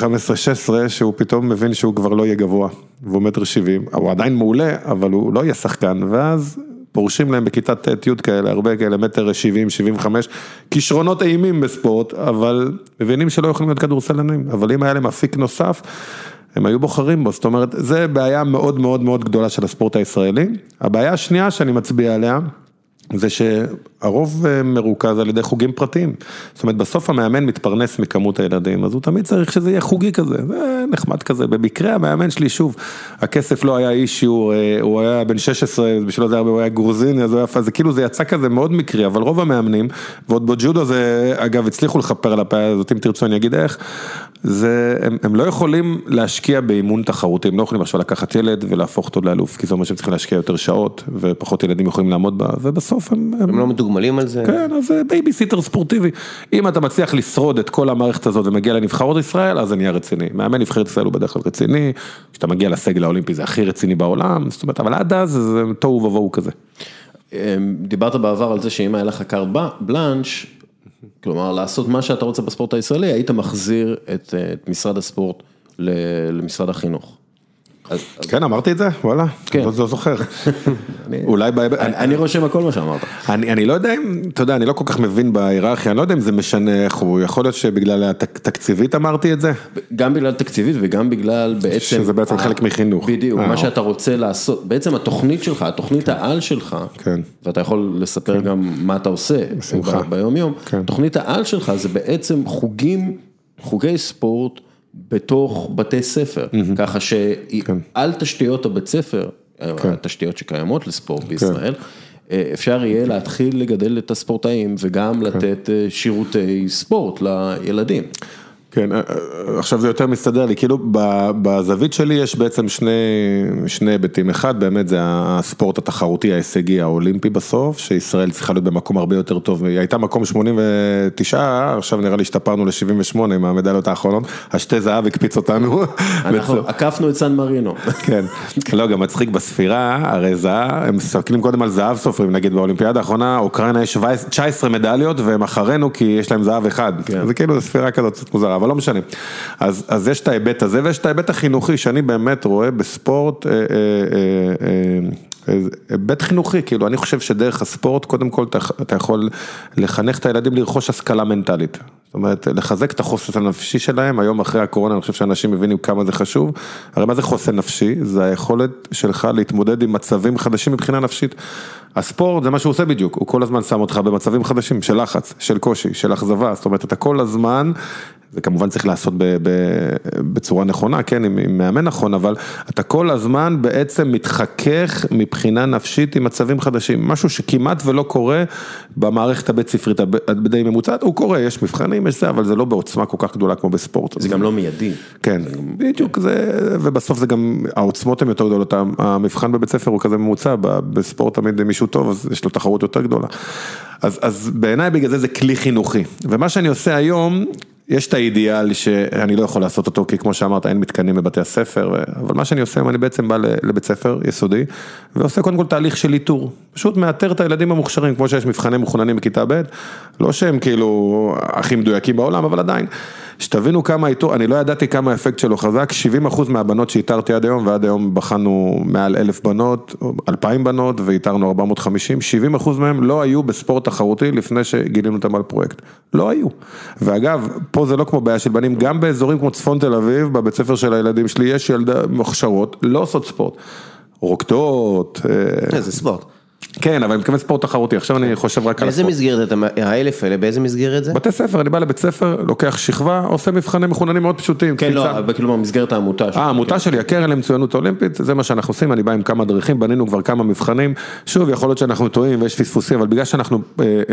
שהוא פתאום מבין שהוא כבר לא יהיה גבוה. והוא מטר שבעים, הוא עדיין מעולה, אבל הוא לא יהיה שחקן, ואז פורשים להם בכיתה ט' י' כאלה, הרבה כאלה, מטר שבעים, שבעים וחמש, כישרונות אימים בספורט, אבל מבינים שלא יכולים להיות כדורסלנים, אבל אם היה להם אפיק נוסף, הם היו בוחרים בו, זאת אומרת, זה בעיה מאוד מאוד מאוד גדולה של הספורט הישראלי. הבעיה השנייה שאני מצביע עליה, זה שהרוב מרוכז על ידי חוגים פרטיים, זאת אומרת בסוף המאמן מתפרנס מכמות הילדים, אז הוא תמיד צריך שזה יהיה חוגי כזה, זה נחמד כזה, במקרה המאמן שלי שוב, הכסף לא היה issue, הוא היה בן 16, בשבילו זה הוא היה גרוזיני, אז הוא היה, זה כאילו זה יצא כזה מאוד מקרי, אבל רוב המאמנים, ועוד בג'ודו זה, אגב הצליחו לכפר על הבעיה הזאת, אם תרצו אני אגיד איך, זה, הם, הם לא יכולים להשקיע באימון תחרותי, הם לא יכולים עכשיו לקחת ילד ולהפוך אותו לאלוף, כי זה אומר שהם צריכים להשקיע יותר שעות, ופחות ילדים יכולים לעמוד בה, ובסוף הם... הם, הם לא מתוגמלים על זה? כן, אז זה בייביסיטר ספורטיבי. אם אתה מצליח לשרוד את כל המערכת הזאת ומגיע לנבחרות ישראל, אז זה נהיה רציני. מאמן נבחרת ישראל הוא בדרך כלל רציני, כשאתה מגיע לסגל האולימפי זה הכי רציני בעולם, זאת אומרת, אבל עד אז זה תוהו ובוהו כזה. דיברת בעבר על זה שאם היה לך קארט בלאנש, כלומר, לעשות מה שאתה רוצה בספורט הישראלי, היית מחזיר את, את משרד הספורט למשרד החינוך. כן, אמרתי את זה? וואלה, כן. לא זוכר. אולי בהיבט... אני רושם הכל מה שאמרת. אני לא יודע אם, אתה יודע, אני לא כל כך מבין בהיררכיה, אני לא יודע אם זה משנה איך הוא, יכול להיות שבגלל התקציבית אמרתי את זה? גם בגלל תקציבית וגם בגלל בעצם... שזה בעצם חלק מחינוך. בדיוק, מה שאתה רוצה לעשות, בעצם התוכנית שלך, התוכנית העל שלך, כן. ואתה יכול לספר גם מה אתה עושה ביום יום, תוכנית העל שלך זה בעצם חוגים, חוגי ספורט. בתוך בתי ספר, mm-hmm. ככה שעל כן. תשתיות הבית ספר, כן. התשתיות שקיימות לספורט כן. בישראל, אפשר יהיה להתחיל לגדל את הספורטאים וגם כן. לתת שירותי ספורט לילדים. כן, אה, אה, עכשיו זה יותר מסתדר לי, כאילו בזווית שלי יש בעצם שני, היבטים, אחד באמת זה הספורט התחרותי ההישגי האולימפי בסוף, שישראל צריכה להיות במקום הרבה יותר טוב, היא הייתה מקום 89, עכשיו נראה לי השתפרנו ל-78 עם המדליות האחרונות, השתי זהב הקפיץ אותנו. אנחנו עקפנו את סן מרינו. כן, לא גם מצחיק בספירה, הרי זהב, הם מסתכלים קודם על זהב סופרים, נגיד באולימפיאדה האחרונה, אוקראינה יש 19 מדליות והם אחרינו כי יש להם זהב אחד, כן. זה כאילו ספירה כזאת קצת מוזרה. אבל לא משנה. אז, אז יש את ההיבט הזה ויש את ההיבט החינוכי שאני באמת רואה בספורט, אה, אה, אה, היבט חינוכי, כאילו אני חושב שדרך הספורט קודם כל אתה, אתה יכול לחנך את הילדים לרכוש השכלה מנטלית. זאת אומרת, לחזק את החוסן הנפשי שלהם, היום אחרי הקורונה אני חושב שאנשים מבינים כמה זה חשוב, הרי מה זה חוסן נפשי? זה היכולת שלך להתמודד עם מצבים חדשים מבחינה נפשית. הספורט זה מה שהוא עושה בדיוק, הוא כל הזמן שם אותך במצבים חדשים של לחץ, של קושי, של אכזבה, זאת אומרת אתה כל הזמן זה כמובן צריך לעשות ב, ב, בצורה נכונה, כן, עם, עם מאמן נכון, אבל אתה כל הזמן בעצם מתחכך מבחינה נפשית עם מצבים חדשים, משהו שכמעט ולא קורה במערכת הבית ספרית הדי ממוצעת, הוא קורה, יש מבחנים, יש זה, אבל זה לא בעוצמה כל כך גדולה כמו בספורט. זה גם לא מיידי. כן, בדיוק, זה, ובסוף זה גם, העוצמות הן יותר גדולות, המבחן בבית ספר הוא כזה ממוצע, בספורט תמיד מישהו טוב, אז יש לו תחרות יותר גדולה. אז, אז בעיניי בגלל זה זה כלי חינוכי, ומה שאני עושה היום, יש את האידיאל שאני לא יכול לעשות אותו, כי כמו שאמרת, אין מתקנים בבתי הספר, אבל מה שאני עושה, אני בעצם בא לבית ספר יסודי, ועושה קודם כל תהליך של איתור, פשוט מאתר את הילדים המוכשרים, כמו שיש מבחני מחוננים בכיתה ב', לא שהם כאילו הכי מדויקים בעולם, אבל עדיין. שתבינו כמה איתור, אני לא ידעתי כמה האפקט שלו חזק, 70% מהבנות שאיתרתי עד היום, ועד היום בחנו מעל אלף בנות, 2,000 בנות, ואיתרנו 450, 70% מהם לא היו בספורט תחרותי לפני שגילינו אותם על פרויקט. לא היו. ואגב, פה זה לא כמו בעיה של בנים, גם באזורים כמו צפון תל אביב, בבית ספר של הילדים שלי, יש ילדה מוכשרות, לא עושות ספורט. רוקדות. איזה ספורט. כן, אבל אני מתכוון ספורט תחרותי, עכשיו אני חושב רק על הספורט. באיזה מסגרת אתה, האלף האלה, באיזה מסגרת זה? בתי ספר, אני בא לבית ספר, לוקח שכבה, עושה מבחני מחוננים מאוד פשוטים. כן, לא, כאילו במסגרת העמותה שלי. אה, העמותה שלי, הקרן למצוינות אולימפית, זה מה שאנחנו עושים, אני בא עם כמה דרכים, בנינו כבר כמה מבחנים, שוב, יכול להיות שאנחנו טועים ויש פספוסים, אבל בגלל שאנחנו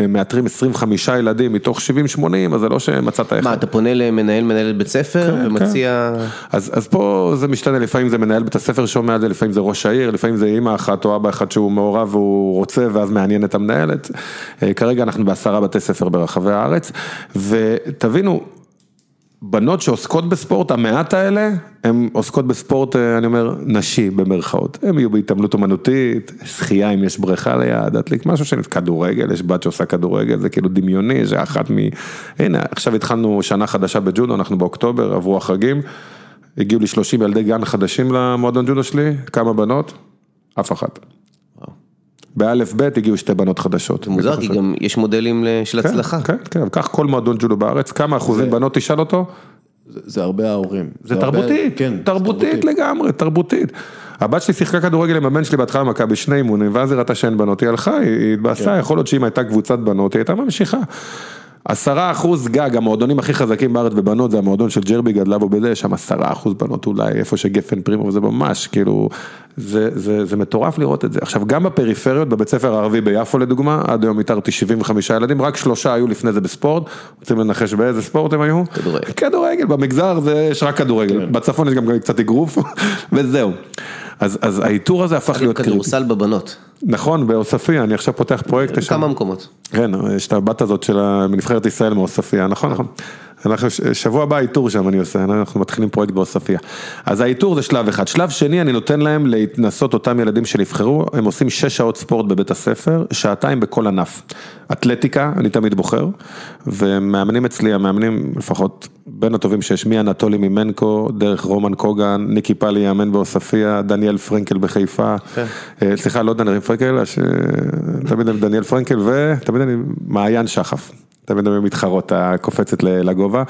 מאתרים 25 ילדים מתוך 70-80, אז זה לא שמצאת איך. מה, אתה פונה למנהל מנהלת בית ספר ומציע... אז פה זה משתנה, לפעמים זה מנהל בית הספר שומע את זה, לפעמים זה ראש העיר, לפעמים זה אימא אחת או אבא אחד שהוא מעורב והוא רוצה ואז מעניין את המנהלת, אה, כרגע אנחנו בעשרה בתי ספר ברחבי הארץ, ותבינו, בנות שעוסקות בספורט, המעט האלה, הן עוסקות בספורט, אה, אני אומר, נשי במרכאות. הן יהיו בהתעמלות אומנותית, שחייה אם יש בריכה ליד, אטליק, משהו שאני, כדורגל, יש בת שעושה כדורגל, זה כאילו דמיוני, זה אחת מ... הנה, עכשיו התחלנו שנה חדשה בג'ודו, אנחנו באוקטובר, עברו החגים, הגיעו לי 30 ילדי גן חדשים למועדון ג'ודו שלי, כמה בנות? אף אחת. באלף בית הגיעו שתי בנות חדשות. מוזר, כי גם יש מודלים של כן, הצלחה. כן, כן, קח כל מועדון ג'ודו בארץ, כמה אחוזים בנות תשאל אותו? זה הרבה ההורים. זה תרבותית, כן, תרבותית לגמרי, תרבותית. הבת שלי שיחקה כדורגל עם הבן שלי בהתחלה מכבי שני אימונים, ואז היא ראתה שאין בנות, היא הלכה, היא התבאסה, כן. יכול להיות שאם הייתה קבוצת בנות, היא הייתה ממשיכה. עשרה אחוז גג, המועדונים הכי חזקים בארץ בבנות זה המועדון של ג'רבי גדלה בו בזה, שם עשרה אחוז בנות אולי, איפה שגפן פרימו, וזה ממש, כאילו, זה, זה, זה מטורף לראות את זה. עכשיו, גם בפריפריות, בבית ספר הערבי ביפו לדוגמה, עד היום איתרתי 75 ילדים, רק שלושה היו לפני זה בספורט, רוצים לנחש באיזה ספורט הם היו? כדורגל. כדורגל, במגזר זה, יש רק כדורגל, כן. בצפון יש גם קצת אגרוף, וזהו. אז, אז האיתור הזה הפך להיות קריטי. כדורסל בבנות. נכון, בעוספיא, אני עכשיו פותח פרויקט. כמה מקומות. כן, יש את הבת הזאת של נבחרת ישראל מעוספיא, נכון, נכון. אנחנו, שבוע הבא איתור שם אני עושה, אנחנו מתחילים פרויקט בעוספיא. אז האיתור זה שלב אחד. שלב שני, אני נותן להם להתנסות אותם ילדים שנבחרו, הם עושים שש שעות ספורט בבית הספר, שעתיים בכל ענף. אתלטיקה, אני תמיד בוחר, ומאמנים אצלי, המאמנים לפחות בין הטובים שיש, מאנטולי ממנקו, דרך רומן קוגן, ניקי פאלי יאמן בעוספיא, דניאל פרנקל בחיפה. אה, סליחה, לא דניאל פרנקל, תמיד דניאל פרנקל ותמיד אני מעיין שחף. תמיד אני מתחרות, קופצת לגובה.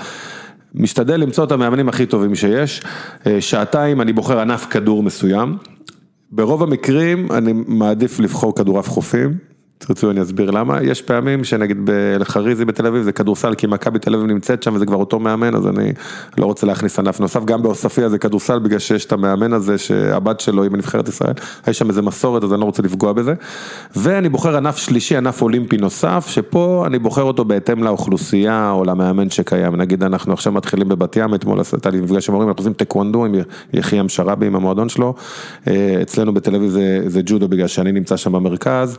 משתדל למצוא את המאמנים הכי טובים שיש, אה, שעתיים אני בוחר ענף כדור מסוים, ברוב המקרים אני מעדיף לבחור כדורף חופים. תרצו אני אסביר למה, יש פעמים שנגיד בחריזי בתל אביב זה כדורסל כי מכבי תל אביב נמצאת שם וזה כבר אותו מאמן אז אני לא רוצה להכניס ענף נוסף, גם בעוספיא זה כדורסל בגלל שיש את המאמן הזה שהבת שלו היא בנבחרת ישראל, יש שם איזה מסורת אז אני לא רוצה לפגוע בזה. ואני בוחר ענף שלישי, ענף אולימפי נוסף, שפה אני בוחר אותו בהתאם לאוכלוסייה או למאמן שקיים, נגיד אנחנו עכשיו מתחילים בבת ים, אתמול הייתה לי מפגש עם הורים, אנחנו עושים טקוונדו עם יחיאם שראבי עם המועדון שלו, אה, אצלנו בתל אביב זה, זה ג'ודו בגלל שאני נמצא שם במרכז.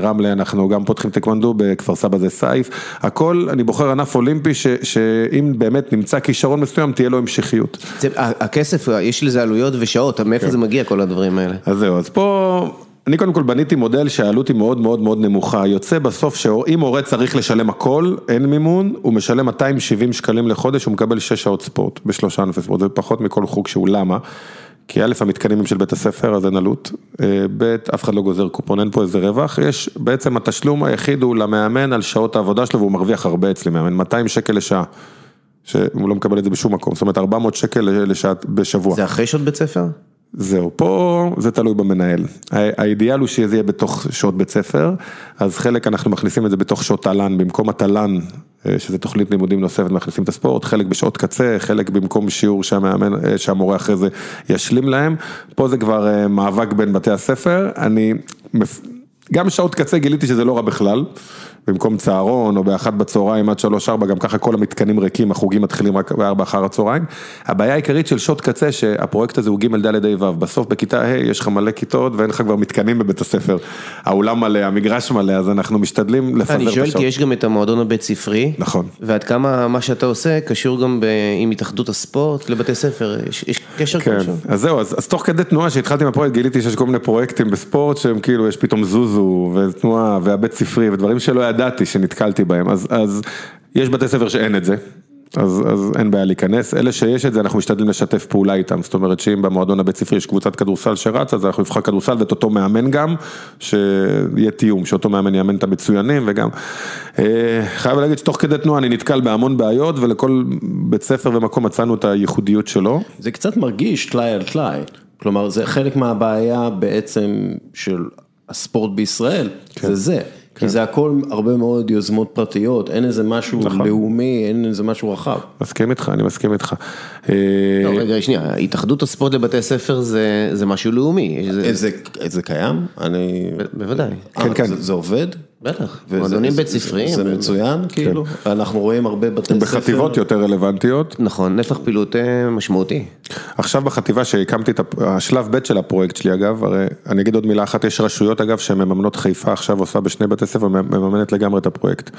ברמלה אנחנו גם פותחים טקוונדו, בכפר סבא זה סייף, הכל, אני בוחר ענף אולימפי ש, שאם באמת נמצא כישרון מסוים, תהיה לו המשכיות. זה, הכסף, יש לזה עלויות ושעות, מאיפה כן. זה מגיע כל הדברים האלה? אז זהו, אז פה... אני קודם כל בניתי מודל שהעלות היא מאוד מאוד מאוד נמוכה, יוצא בסוף שאם הורה צריך לשלם הכל, אין מימון, הוא משלם 270 שקלים לחודש, הוא מקבל 6 שעות ספורט בשלושה ענפי ספורט, זה פחות מכל חוג שהוא, למה? כי א', המתקנים הם של בית הספר, אז אין עלות, אה, ב', אף אחד לא גוזר קופון, אין פה איזה רווח, יש, בעצם התשלום היחיד הוא למאמן על שעות העבודה שלו, והוא מרוויח הרבה אצלי, מאמן, 200 שקל לשעה, שהוא לא מקבל את זה בשום מקום, זאת אומרת 400 שקל לשעה בשבוע. זה אחרי שעות בית ספר? זהו, פה זה תלוי במנהל. האידיאל הוא שזה יהיה בתוך שעות בית ספר, אז חלק אנחנו מכניסים את זה בתוך שעות תל"ן, במקום התל"ן, אה, שזה תוכנית לימודים נוספת, מכניסים את הספורט, חלק בשעות קצה, חלק במקום שיעור שהמאמן, אה, שהמורה אחרי זה ישלים להם. פה זה כבר אה, מאבק בין בתי הספר, אני, גם שעות קצה גיליתי שזה לא רע בכלל. במקום צהרון או באחת בצהריים עד שלוש ארבע, גם ככה כל המתקנים ריקים, החוגים מתחילים רק בארבע אחר הצהריים. הבעיה העיקרית של שעות קצה, שהפרויקט הזה הוא ג' ד' ה' ו', בסוף בכיתה ה' יש לך מלא כיתות ואין לך כבר מתקנים בבית הספר. האולם מלא, המגרש מלא, אז אנחנו משתדלים לפזר את השעות. אני שואל כי יש גם את המועדון הבית ספרי. נכון. ועד כמה מה שאתה עושה קשור גם עם התאחדות הספורט לבתי ספר, יש, יש קשר כן. כלשהו. אז זהו, אז, אז תוך כדי תנועה שהתחלתי עם הפרויקט גיליתי שיש כל מיני פרויקטים בספורט שהם כאילו יש פתאום זוזו ותנועה והבית ספרי ודברים שלא ידעתי שנתקלתי בהם, אז, אז יש בתי ספר שאין את זה. אז, אז אין בעיה להיכנס, אלה שיש את זה אנחנו משתדלים לשתף פעולה איתם, זאת אומרת שאם במועדון הבית ספרי יש קבוצת כדורסל שרצה, אז אנחנו נבחר כדורסל ואת אותו מאמן גם, שיהיה תיאום, שאותו מאמן יאמן את המצוינים וגם, אה, חייב להגיד שתוך כדי תנועה אני נתקל בהמון בעיות ולכל בית ספר ומקום מצאנו את הייחודיות שלו. זה קצת מרגיש טלאי על טלאי, כלומר זה חלק מהבעיה בעצם של הספורט בישראל, כן. זה זה. כי כן. זה הכל הרבה מאוד יוזמות פרטיות, אין איזה משהו נכון. לאומי, אין איזה משהו רחב. מסכים איתך, אני מסכים איתך. לא, רגע, שנייה, התאחדות הספורט לבתי ספר זה, זה משהו לאומי. זה, זה, זה קיים? אני... בוודאי. כן, כן. זה, זה עובד? בטח, מועדונים בית ספריים. זה מצוין, כאילו, אנחנו רואים הרבה בתי ספר. בחטיבות יותר רלוונטיות. נכון, נפח פעילות אה, משמעותי. עכשיו בחטיבה שהקמתי את השלב ב' של הפרויקט שלי אגב, הרי אני אגיד עוד מילה אחת, יש רשויות אגב שמממנות חיפה עכשיו עושה בשני בתי ספר, מממנת לגמרי את הפרויקט.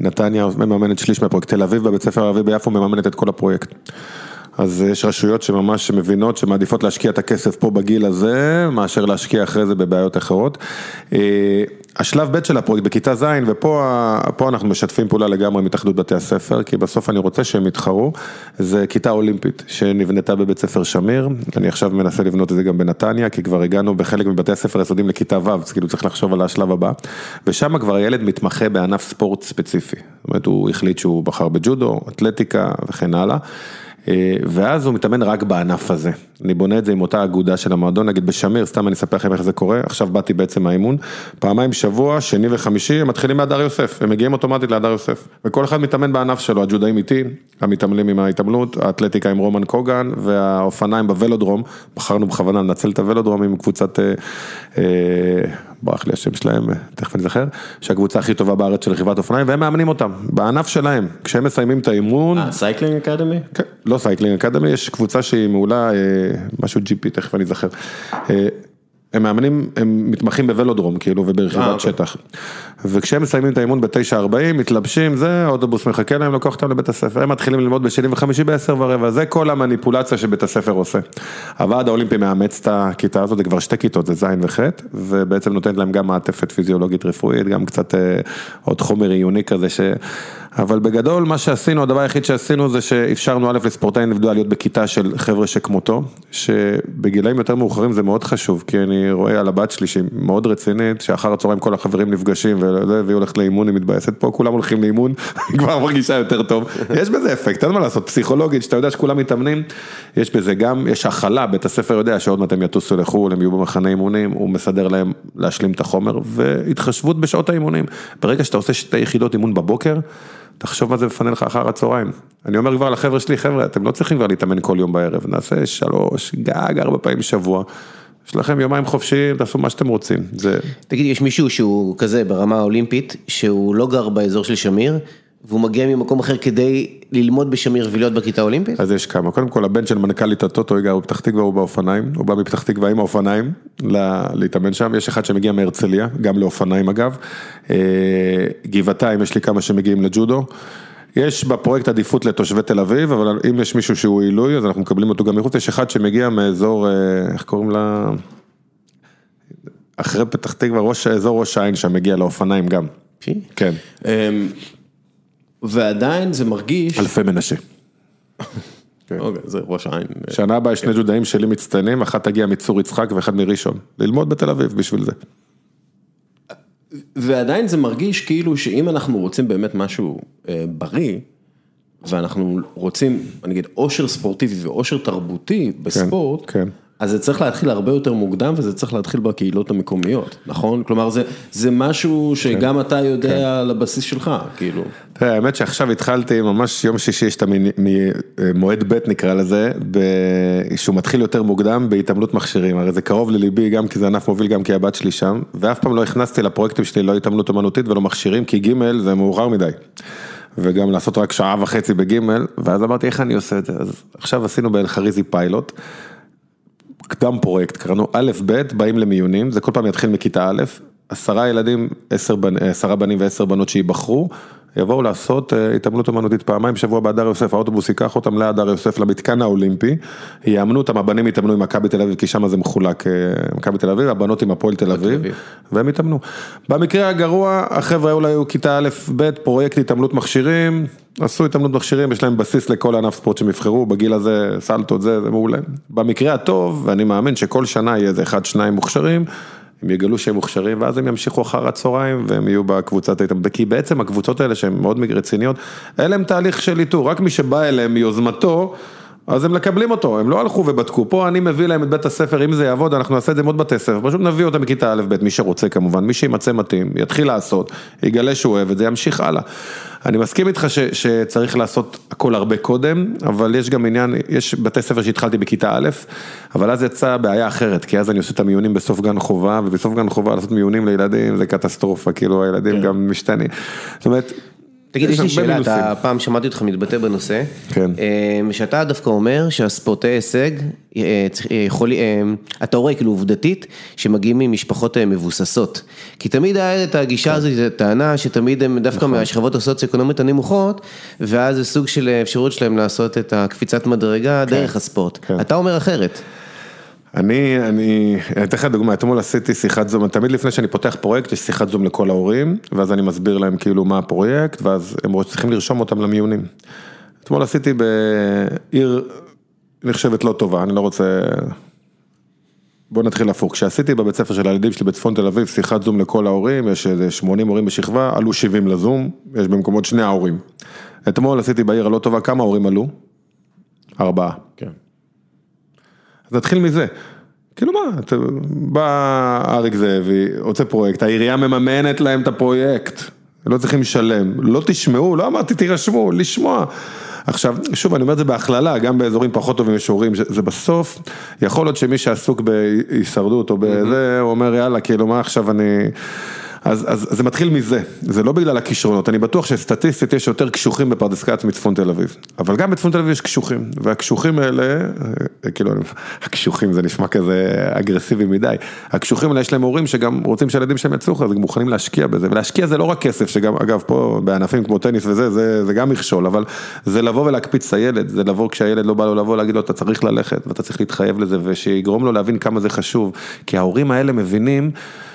נתניה מממנת שליש מהפרויקט, תל אביב בבית ספר הערבי ביפו מממנת את כל הפרויקט. אז יש רשויות שממש מבינות שמעדיפות להשקיע את הכסף פה בגיל הזה, מאשר להשקיע אחרי זה בבעיות אחרות. השלב ב' של הפרויקט בכיתה ז', ופה אנחנו משתפים פעולה לגמרי עם התאחדות בתי הספר, כי בסוף אני רוצה שהם יתחרו, זה כיתה אולימפית שנבנתה בבית ספר שמיר, אני עכשיו מנסה לבנות את זה גם בנתניה, כי כבר הגענו בחלק מבתי הספר היסודיים לכיתה ו', אז כאילו צריך לחשוב על השלב הבא, ושם כבר הילד מתמחה בענף ספורט ספציפי, זאת אומרת הוא החליט שהוא בחר בג'ודו, אתלטיקה וכן הלאה. אה, ואז הוא מתאמן רק בענף הזה. אני בונה את זה עם אותה אגודה של המועדון, נגיד בשמיר, סתם אני אספר לכם איך זה קורה, עכשיו באתי בעצם מהאימון, פעמיים בשבוע, שני וחמישי, הם מתחילים מהדר יוסף, הם מגיעים אוטומטית להדר יוסף, וכל אחד מתאמן בענף שלו, הג'ודאים איתי, המתעמלים עם ההתעמלות, האתלטיקה עם רומן קוגן, והאופניים בוולודרום, בחרנו בכוונה לנצל את הוולודרום עם קבוצת, אה, אה, ברח לי השם שלהם, תכף אני זוכר, שהקבוצה הכי טובה בארץ של רכיבת אופניים, והם מאמנים אותם, בענף שלהם, כשהם מסיימים את האימון. אה, Cycling Academy? כן, לא Cycling Academy, יש קבוצה שהיא מעולה, אה, משהו GP, תכף אני אזכר. הם מאמנים, הם מתמחים בוולודרום כאילו וברכיבת אה, אוקיי. שטח. וכשהם מסיימים את האימון ב-9.40, מתלבשים, זה, האוטובוס מחכה להם, לוקח אותם לבית הספר, הם מתחילים ללמוד בשני וחמישי בעשר ורבע, זה כל המניפולציה שבית הספר עושה. הוועד האולימפי מאמץ את הכיתה הזאת, זה כבר שתי כיתות, זה ז' וח', ובעצם נותנת להם גם מעטפת פיזיולוגית רפואית, גם קצת אה, עוד חומר עיוני כזה ש... אבל בגדול מה שעשינו, הדבר היחיד שעשינו זה שאפשרנו א' לספורטאי אינדיבידואל להיות בכיתה של חבר'ה שכמותו, שבגילאים יותר מאוחרים זה מאוד חשוב, כי אני רואה על הבת שלי שהיא מאוד רצינית, שאחר הצהריים כל החברים נפגשים והיא הולכת לאימון, היא מתבאסת פה, כולם הולכים לאימון, היא כבר מרגישה יותר טוב, יש בזה אפקט, אין מה לעשות, פסיכולוגית, שאתה יודע שכולם מתאמנים, יש בזה גם, יש הכלה, בית הספר יודע שעוד מעט הם יטוסו לחו"ל, הם יהיו במחנה אימונים, הוא מסדר להם להשלים את החומר, והתחשבות בשעות האימונים, ברגע שאתה עושה שתי יחידות אימון בבוקר, תחשוב מה זה מפנה לך אחר הצהריים. אני אומר כבר לחבר'ה שלי, חבר'ה, אתם לא צריכים כבר להתאמן כל יום בערב, נעשה שלוש, גג, ארבע פעמים בשבוע. יש לכם יומיים חופשיים, תעשו מה שאתם רוצים. זה... תגיד, יש מישהו שהוא כזה ברמה האולימפית, שהוא לא גר באזור של שמיר, והוא מגיע ממקום אחר כדי ללמוד בשמיר ולהיות בכיתה האולימפית? אז יש כמה, קודם כל הבן של מנכ"לית הטוטו, גר בפתח תקווה, הוא באופניים, הוא בא מפתח תקווה עם האופניים, להתאמן שם, יש אחד שמגיע מהרצליה, גם לאופניים אגב, אה, גבעתיים, יש לי כמה שמגיעים לג'ודו. יש בפרויקט עדיפות לתושבי תל אביב, אבל אם יש מישהו שהוא עילוי, אז אנחנו מקבלים אותו גם מחוץ, יש אחד שמגיע מאזור, אה, איך קוראים לה? אחרי פתח תקווה, ראש, אזור ראש העין שם מגיע לאופניים גם. כן. ועדיין זה מרגיש... אלפי מנשה. אוקיי, זה ראש העין. שנה הבאה יש שני ג'ודאים שלי מצטיינים, אחת תגיע מצור יצחק ואחד מראשון. ללמוד בתל אביב בשביל זה. ועדיין זה מרגיש כאילו שאם אנחנו רוצים באמת משהו אה, בריא, ואנחנו רוצים, אני אגיד, עושר ספורטיבי ועושר תרבותי בספורט, כן. אז זה צריך להתחיל הרבה יותר מוקדם וזה צריך להתחיל בקהילות המקומיות, נכון? כלומר זה, זה משהו שגם אתה יודע על הבסיס שלך, כאילו. תראה, האמת שעכשיו התחלתי, ממש יום שישי יש את המועד ב' נקרא לזה, שהוא מתחיל יותר מוקדם בהתעמלות מכשירים, הרי זה קרוב לליבי גם כי זה ענף מוביל גם כי הבת שלי שם, ואף פעם לא הכנסתי לפרויקטים שלי לא התעמלות אמנותית ולא מכשירים, כי ג' זה מאוחר מדי. וגם לעשות רק שעה וחצי בג' ואז אמרתי איך אני עושה את זה, אז עכשיו עשינו באלחריזי פיילוט. קדם פרויקט, קראנו א' ב', באים למיונים, זה כל פעם יתחיל מכיתה א', עשרה ילדים, עשר בנ- עשרה בנים ועשר בנות שייבחרו, יבואו לעשות אה, התעמלות אמנותית פעמיים בשבוע בהדר יוסף, האוטובוס ייקח אותם להדר יוסף למתקן האולימפי, יאמנו אותם, הבנים יתאמנו עם מכבי תל אביב, כי שם זה מחולק, אה, מכבי תל אביב, הבנות עם הפועל תל אביב, אביב. והם יתאמנו. במקרה הגרוע, החבר'ה אולי היו כיתה א', ב', פרויקט התעמלות מכשירים, עשו התעמלות מכשירים, יש להם בסיס לכל ענף ספורט שהם יבחרו, בגיל הזה, סלטות, זה, זה מעולה. במקרה הטוב, ואני מאמין שכל שנה יהיה איזה אחד, שניים מוכשרים, הם יגלו שהם מוכשרים, ואז הם ימשיכו אחר הצהריים, והם יהיו בקבוצת ההתעמלות, כי בעצם הקבוצות האלה שהן מאוד רציניות, אין להם תהליך של איתור, רק מי שבא אליהם מיוזמתו, אז הם מקבלים אותו, הם לא הלכו ובדקו, פה אני מביא להם את בית הספר, אם זה יעבוד, אנחנו נעשה את זה עם עוד בתי ספר, פשוט נביא אותם מכיתה א', ב', מי שרוצה כמובן, מי שימצא מתאים, יתחיל לעשות, יגלה שהוא אוהב את זה, ימשיך הלאה. אני מסכים איתך ש, שצריך לעשות הכל הרבה קודם, אבל יש גם עניין, יש בתי ספר שהתחלתי בכיתה א', אבל אז יצאה בעיה אחרת, כי אז אני עושה את המיונים בסוף גן חובה, ובסוף גן חובה לעשות מיונים לילדים זה קטסטרופה, כאילו הילדים גם משתנים. זאת אומרת, תגיד, יש לי שאלה. אתה פעם שמעתי אותך מתבטא בנושא, כן. אה, שאתה דווקא אומר שהספורטאי הישג, אה, אה, יכול, אה, אתה רואה כאילו עובדתית, שמגיעים ממשפחות מבוססות. כי תמיד היה את הגישה כן. הזאת, את הטענה שתמיד הם דווקא נכון. מהשכבות הסוציו-אקונומיות הנמוכות, ואז זה סוג של אפשרות שלהם לעשות את הקפיצת מדרגה דרך הספורט. כן. אתה אומר אחרת. אני, אני, אני אתן לך דוגמא, אתמול עשיתי שיחת זום, תמיד לפני שאני פותח פרויקט יש שיחת זום לכל ההורים, ואז אני מסביר להם כאילו מה הפרויקט, ואז הם צריכים לרשום אותם למיונים. אתמול עשיתי בעיר נחשבת לא טובה, אני לא רוצה... בוא נתחיל הפוך, כשעשיתי בבית ספר של הילדים שלי בצפון תל אביב שיחת זום לכל ההורים, יש איזה 80 הורים בשכבה, עלו 70 לזום, יש במקומות שני ההורים. אתמול עשיתי בעיר הלא טובה, כמה הורים עלו? ארבעה. כן. אז נתחיל מזה. כאילו מה, אתה- בא אריק זאבי, רוצה פרויקט, העירייה מממנת להם את הפרויקט, לא צריכים לשלם, לא תשמעו, לא אמרתי תירשמו, לשמוע. עכשיו, שוב, אני אומר את זה בהכללה, גם באזורים פחות טובים יש הורים, זה בסוף, יכול להיות שמי שעסוק בהישרדות או בזה, הוא אומר יאללה, כאילו מה עכשיו אני... אז, אז זה מתחיל מזה, זה לא בגלל הכישרונות, אני בטוח שסטטיסטית יש יותר קשוחים בפרדס כץ מצפון תל אביב, אבל גם בצפון תל אביב יש קשוחים, והקשוחים האלה, אה, כאילו, הקשוחים זה נשמע כזה אגרסיבי מדי, הקשוחים האלה יש להם הורים שגם רוצים שהילדים שלהם יצליחו, אז הם מוכנים להשקיע בזה, ולהשקיע זה לא רק כסף, שגם, אגב, פה בענפים כמו טניס וזה, זה, זה גם מכשול, אבל זה לבוא ולהקפיץ את הילד, זה לבוא כשהילד לא בא לו לבוא, להגיד לו, אתה צריך ללכת, ואתה צריך להתחייב לזה, ושיגרום לו להבין כמה זה חשוב, כי ההורים האלה מבינים,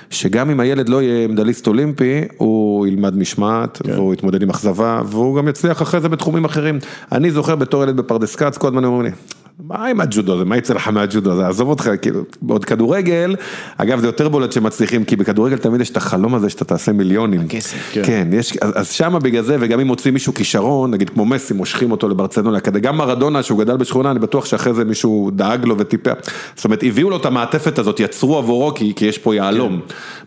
שגם אם הילד לא יהיה מדליסט אולימפי, הוא ילמד משמעת, כן. והוא יתמודד עם אכזבה, והוא גם יצליח אחרי זה בתחומים אחרים. אני זוכר בתור ילד בפרדס כץ, כל הזמן אומרים לי, מה עם הג'ודו הזה, מה יצא לך מהג'ודו הזה, עזוב אותך, כאילו, בעוד כדורגל, אגב זה יותר בולט שמצליחים, כי בכדורגל תמיד יש את החלום הזה שאתה תעשה מיליונים. הכסף. כן. כן, יש, אז, אז שמה בגלל זה, וגם אם מוצאים מישהו כישרון, נגיד כמו מסי, מושכים אותו לברצלונה, כדי גם מרדונה שהוא גדל בשכונה, אני בטוח שאחרי זה מישהו דאג לו וטיפח. זאת אומרת, הביאו לו את המעטפת הזאת, יצרו עבורו, כי, כי יש פה יהלום.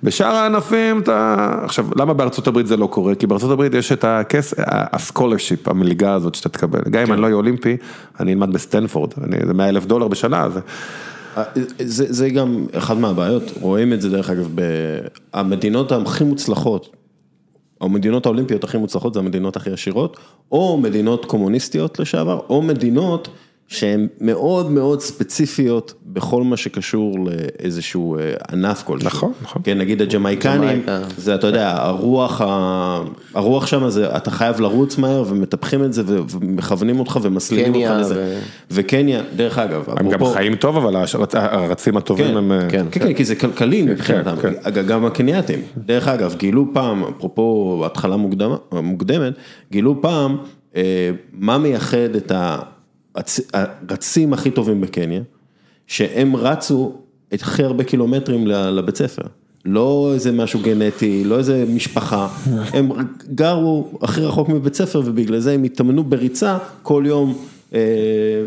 בשאר הענפים אתה, עכשיו, למה בארצות הברית זה לא קורה? כי בארצות הברית יש את הכס, ה scholarship, המלגה הזאת שאתה תקבל. גם אם אני לא אהיה אולימפי, אני אלמד בסטנפורד, זה 100 אלף דולר בשנה, זה... זה, זה גם אחת מהבעיות, רואים את זה דרך אגב, המדינות הכי מוצלחות, המדינות האולימפיות הכי מוצלחות זה המדינות הכי עשירות, או מדינות קומוניסטיות לשעבר, או מדינות שהן מאוד מאוד ספציפיות בכל מה שקשור לאיזשהו אה, ענף כלשהו. נכון, נכון. כן, נגיד הג'מייקנים. זה אתה יודע, הרוח, ה- הרוח שם זה, אתה חייב לרוץ מהר ומטפחים את זה ו- ומכוונים אותך ומסלימים אותך לזה. ו- וקניה, דרך אגב, הם גם חיים טוב, אבל הרצ- הרצים הטובים כן, הם... אה, כן. כן, כן, כי זה כלכלי מבחינתם, כן. גם הקנייתים, דרך אגב, גילו פעם, אפרופו התחלה מוקדמת, גילו פעם אה, מה מייחד את הרצים הכי טובים בקניה, שהם רצו את הכי הרבה קילומטרים לבית ספר. לא איזה משהו גנטי, לא איזה משפחה, הם גרו הכי רחוק מבית ספר ובגלל זה הם התאמנו בריצה כל יום אה,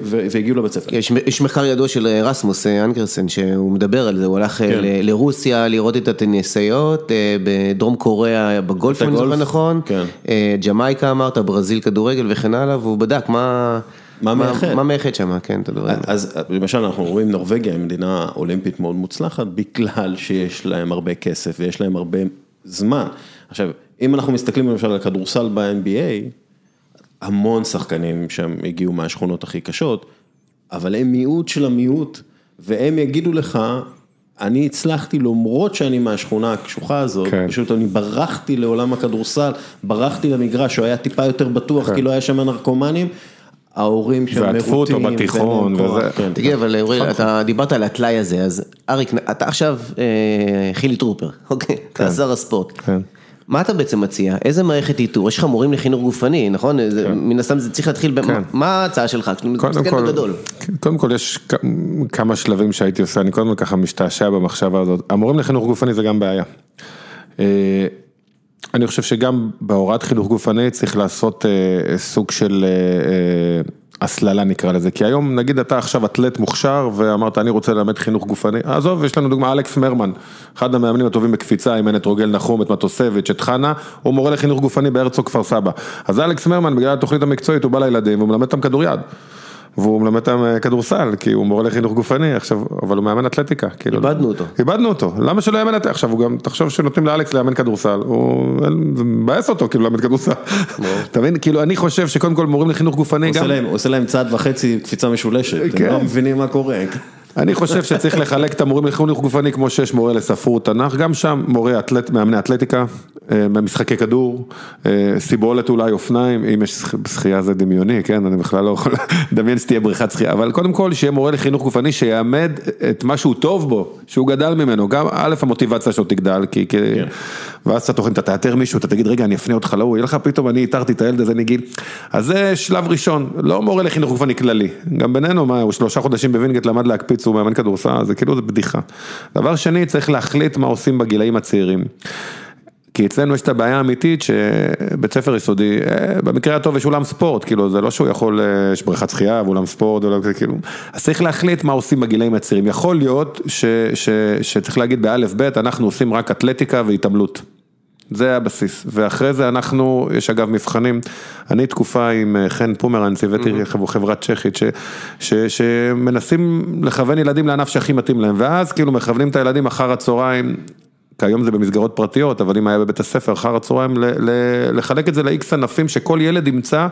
והגיעו לבית ספר. יש, יש מחקר ידוע של רסמוס אנקרסן שהוא מדבר על זה, הוא הלך כן. ל, לרוסיה לראות את הטניסאיות, אה, בדרום קוריאה בגולף, אם אני זוכר נכון, כן. אה, ג'מייקה אמרת, ברזיל כדורגל וכן הלאה, והוא בדק מה... מה מייחד? מה מייחד שם, כן, את הדברים. אז למשל אנחנו רואים נורבגיה היא מדינה אולימפית מאוד מוצלחת, בגלל שיש להם הרבה כסף ויש להם הרבה זמן. עכשיו, אם אנחנו מסתכלים למשל על כדורסל ב-NBA, המון שחקנים שם הגיעו מהשכונות הכי קשות, אבל הם מיעוט של המיעוט, והם יגידו לך, אני הצלחתי למרות שאני מהשכונה הקשוחה הזאת, כן. פשוט אני ברחתי לעולם הכדורסל, ברחתי למגרש, שהוא היה טיפה יותר בטוח, כן. כי לא היה שם נרקומנים. ההורים שם מרוטים. ועטפו אותו בתיכון וזה. כן. תגיד, אבל אורי. אתה דיברת על הטלאי הזה, אז אריק, אתה עכשיו אה, חילי טרופר, אוקיי? אתה שר הספורט. כן. מה אתה בעצם מציע? איזה מערכת איתור? יש לך מורים לחינוך גופני, נכון? כן. מן הסתם זה צריך להתחיל, כן. מה ההצעה שלך? קודם כל. קודם כל יש כמה שלבים שהייתי עושה, אני קודם כל ככה משתעשע במחשבה הזאת. המורים לחינוך גופני זה גם בעיה. אה, אני חושב שגם בהוראת חינוך גופני צריך לעשות אה, סוג של אה, הסללה נקרא לזה, כי היום נגיד אתה עכשיו אתלט מוכשר ואמרת אני רוצה ללמד חינוך גופני, עזוב יש לנו דוגמה אלכס מרמן, אחד המאמנים הטובים בקפיצה, אימן את רוגל נחום, את מטוסביץ', את חנה, הוא מורה לחינוך גופני בהרצוג כפר סבא, אז אלכס מרמן בגלל התוכנית המקצועית הוא בא לילדים והוא מלמד אותם כדוריד. והוא מלמד אותם אה, כדורסל, כי הוא מורה לחינוך גופני, עכשיו, אבל הוא מאמן אתלטיקה. כאילו, איבדנו אותו. איבדנו אותו, למה שלא יאמן אתלטיקה? עכשיו, הוא גם, תחשוב שנותנים לאלכס לאמן כדורסל, הוא מבאס אותו, כאילו, לאמן כדורסל. אתה מבין? כאילו, אני חושב שקודם כל מורים לחינוך גופני גם... עושה להם צעד וחצי קפיצה משולשת, הם כן. לא מבינים מה קורה. אני חושב שצריך לחלק את המורים לחינוך גופני כמו שיש מורה לספרות תנ"ך, גם שם מורה אתלט, מאמני אתלטיקה, אה, משחקי כדור, אה, סיבולת אולי אופניים, אם יש שחייה זה דמיוני, כן, אני בכלל לא יכול לדמיין שתהיה בריכת שחייה, אבל קודם כל שיהיה מורה לחינוך גופני שיעמד את מה שהוא טוב בו, שהוא גדל ממנו, גם א' המוטיבציה שלו תגדל, כי, כן. ואז אתה תוקן, אתה תאתר מישהו, אתה תגיד רגע אני אפנה אותך להוא, יהיה לך פתאום אני איתרתי את הילד הזה נגיד, אז זה שלב ראשון, לא מורה לחינוך גופני כללי, גם בינינו, מה, הוא שלושה חודשים בווינגייט למד להקפיץ, הוא מאמן כדורסל, זה כאילו זה בדיחה. דבר שני, צריך להחליט מה עושים בגילאים הצעירים. כי אצלנו יש את הבעיה האמיתית שבית ספר יסודי, אה, במקרה הטוב יש אולם ספורט, כאילו זה לא שהוא יכול, אה, יש בריכת שחייה ואולם ספורט, ולא, כאילו, אז צריך להחליט מה עושים בגילאים הצעירים, יכול להיות ש, ש, שצריך להגיד באלף בית, אנחנו עושים רק אתלטיקה והתעמלות. זה הבסיס, ואחרי זה אנחנו, יש אגב מבחנים, אני תקופה עם אה, חן פומרנץ, הבאתי mm-hmm. חברת צ'כית, ש, ש, שמנסים לכוון ילדים לענף שהכי מתאים להם, ואז כאילו מכוונים את הילדים אחר הצהריים, כיום זה במסגרות פרטיות, אבל אם היה בבית הספר אחר הצהריים, לחלק את זה לאיקס ענפים, שכל ילד ימצא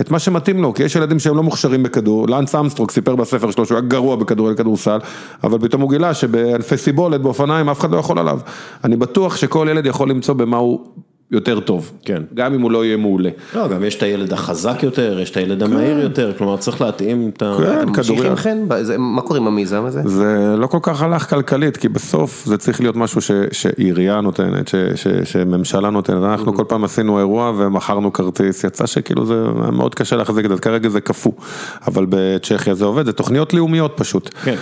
את מה שמתאים לו, כי יש ילדים שהם לא מוכשרים בכדור, לאנס אמסטרוק סיפר בספר שלו שהוא היה גרוע בכדור אל כדורסל, אבל פתאום הוא גילה שבענפי סיבולת, באופניים, אף אחד לא יכול עליו. אני בטוח שכל ילד יכול למצוא במה הוא יותר טוב, כן, גם אם הוא לא יהיה מעולה. לא, גם יש את הילד החזק יותר, יש את הילד המהיר כן. יותר, כלומר צריך להתאים את ה... כן, כדורים. חן, מה קורה עם המיזם הזה? זה לא כל כך הלך כלכלית, כי בסוף זה צריך להיות משהו שעירייה נותנת, שממשלה נותנת, אנחנו mm-hmm. כל פעם עשינו אירוע ומכרנו כרטיס, יצא שכאילו זה מאוד קשה להחזיק את זה, כרגע זה קפוא, אבל בצ'כיה זה עובד, זה תוכניות לאומיות פשוט. כן.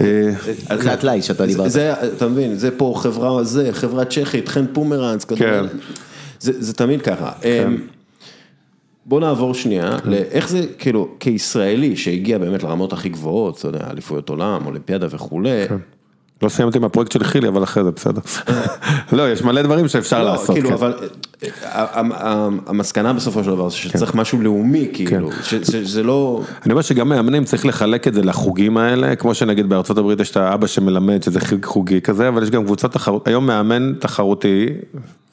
אה, זה הטלאי שאתה דיברת. אתה מבין, זה פה חברה, זה, חברה צ'כית, חן פומרנס, כן. זה תמיד ככה. כן. אמ, בוא נעבור שנייה כן. לאיך זה, כאילו, כישראלי שהגיע באמת לרמות הכי גבוהות, אתה יודע, אליפויות עולם, אולימפיאדה וכולי. לא סיימתי עם הפרויקט של חילי, אבל אחרי זה בסדר. לא, יש מלא דברים שאפשר לא, לעשות. כאילו, אבל המסקנה בסופו של דבר, שצריך כן. משהו לאומי, כאילו, שזה לא... אני אומר שגם מאמנים צריך לחלק את זה לחוגים האלה, כמו שנגיד בארצות הברית יש את האבא שמלמד, שזה חוגי כזה, אבל יש גם קבוצות תחרות, היום מאמן תחרותי,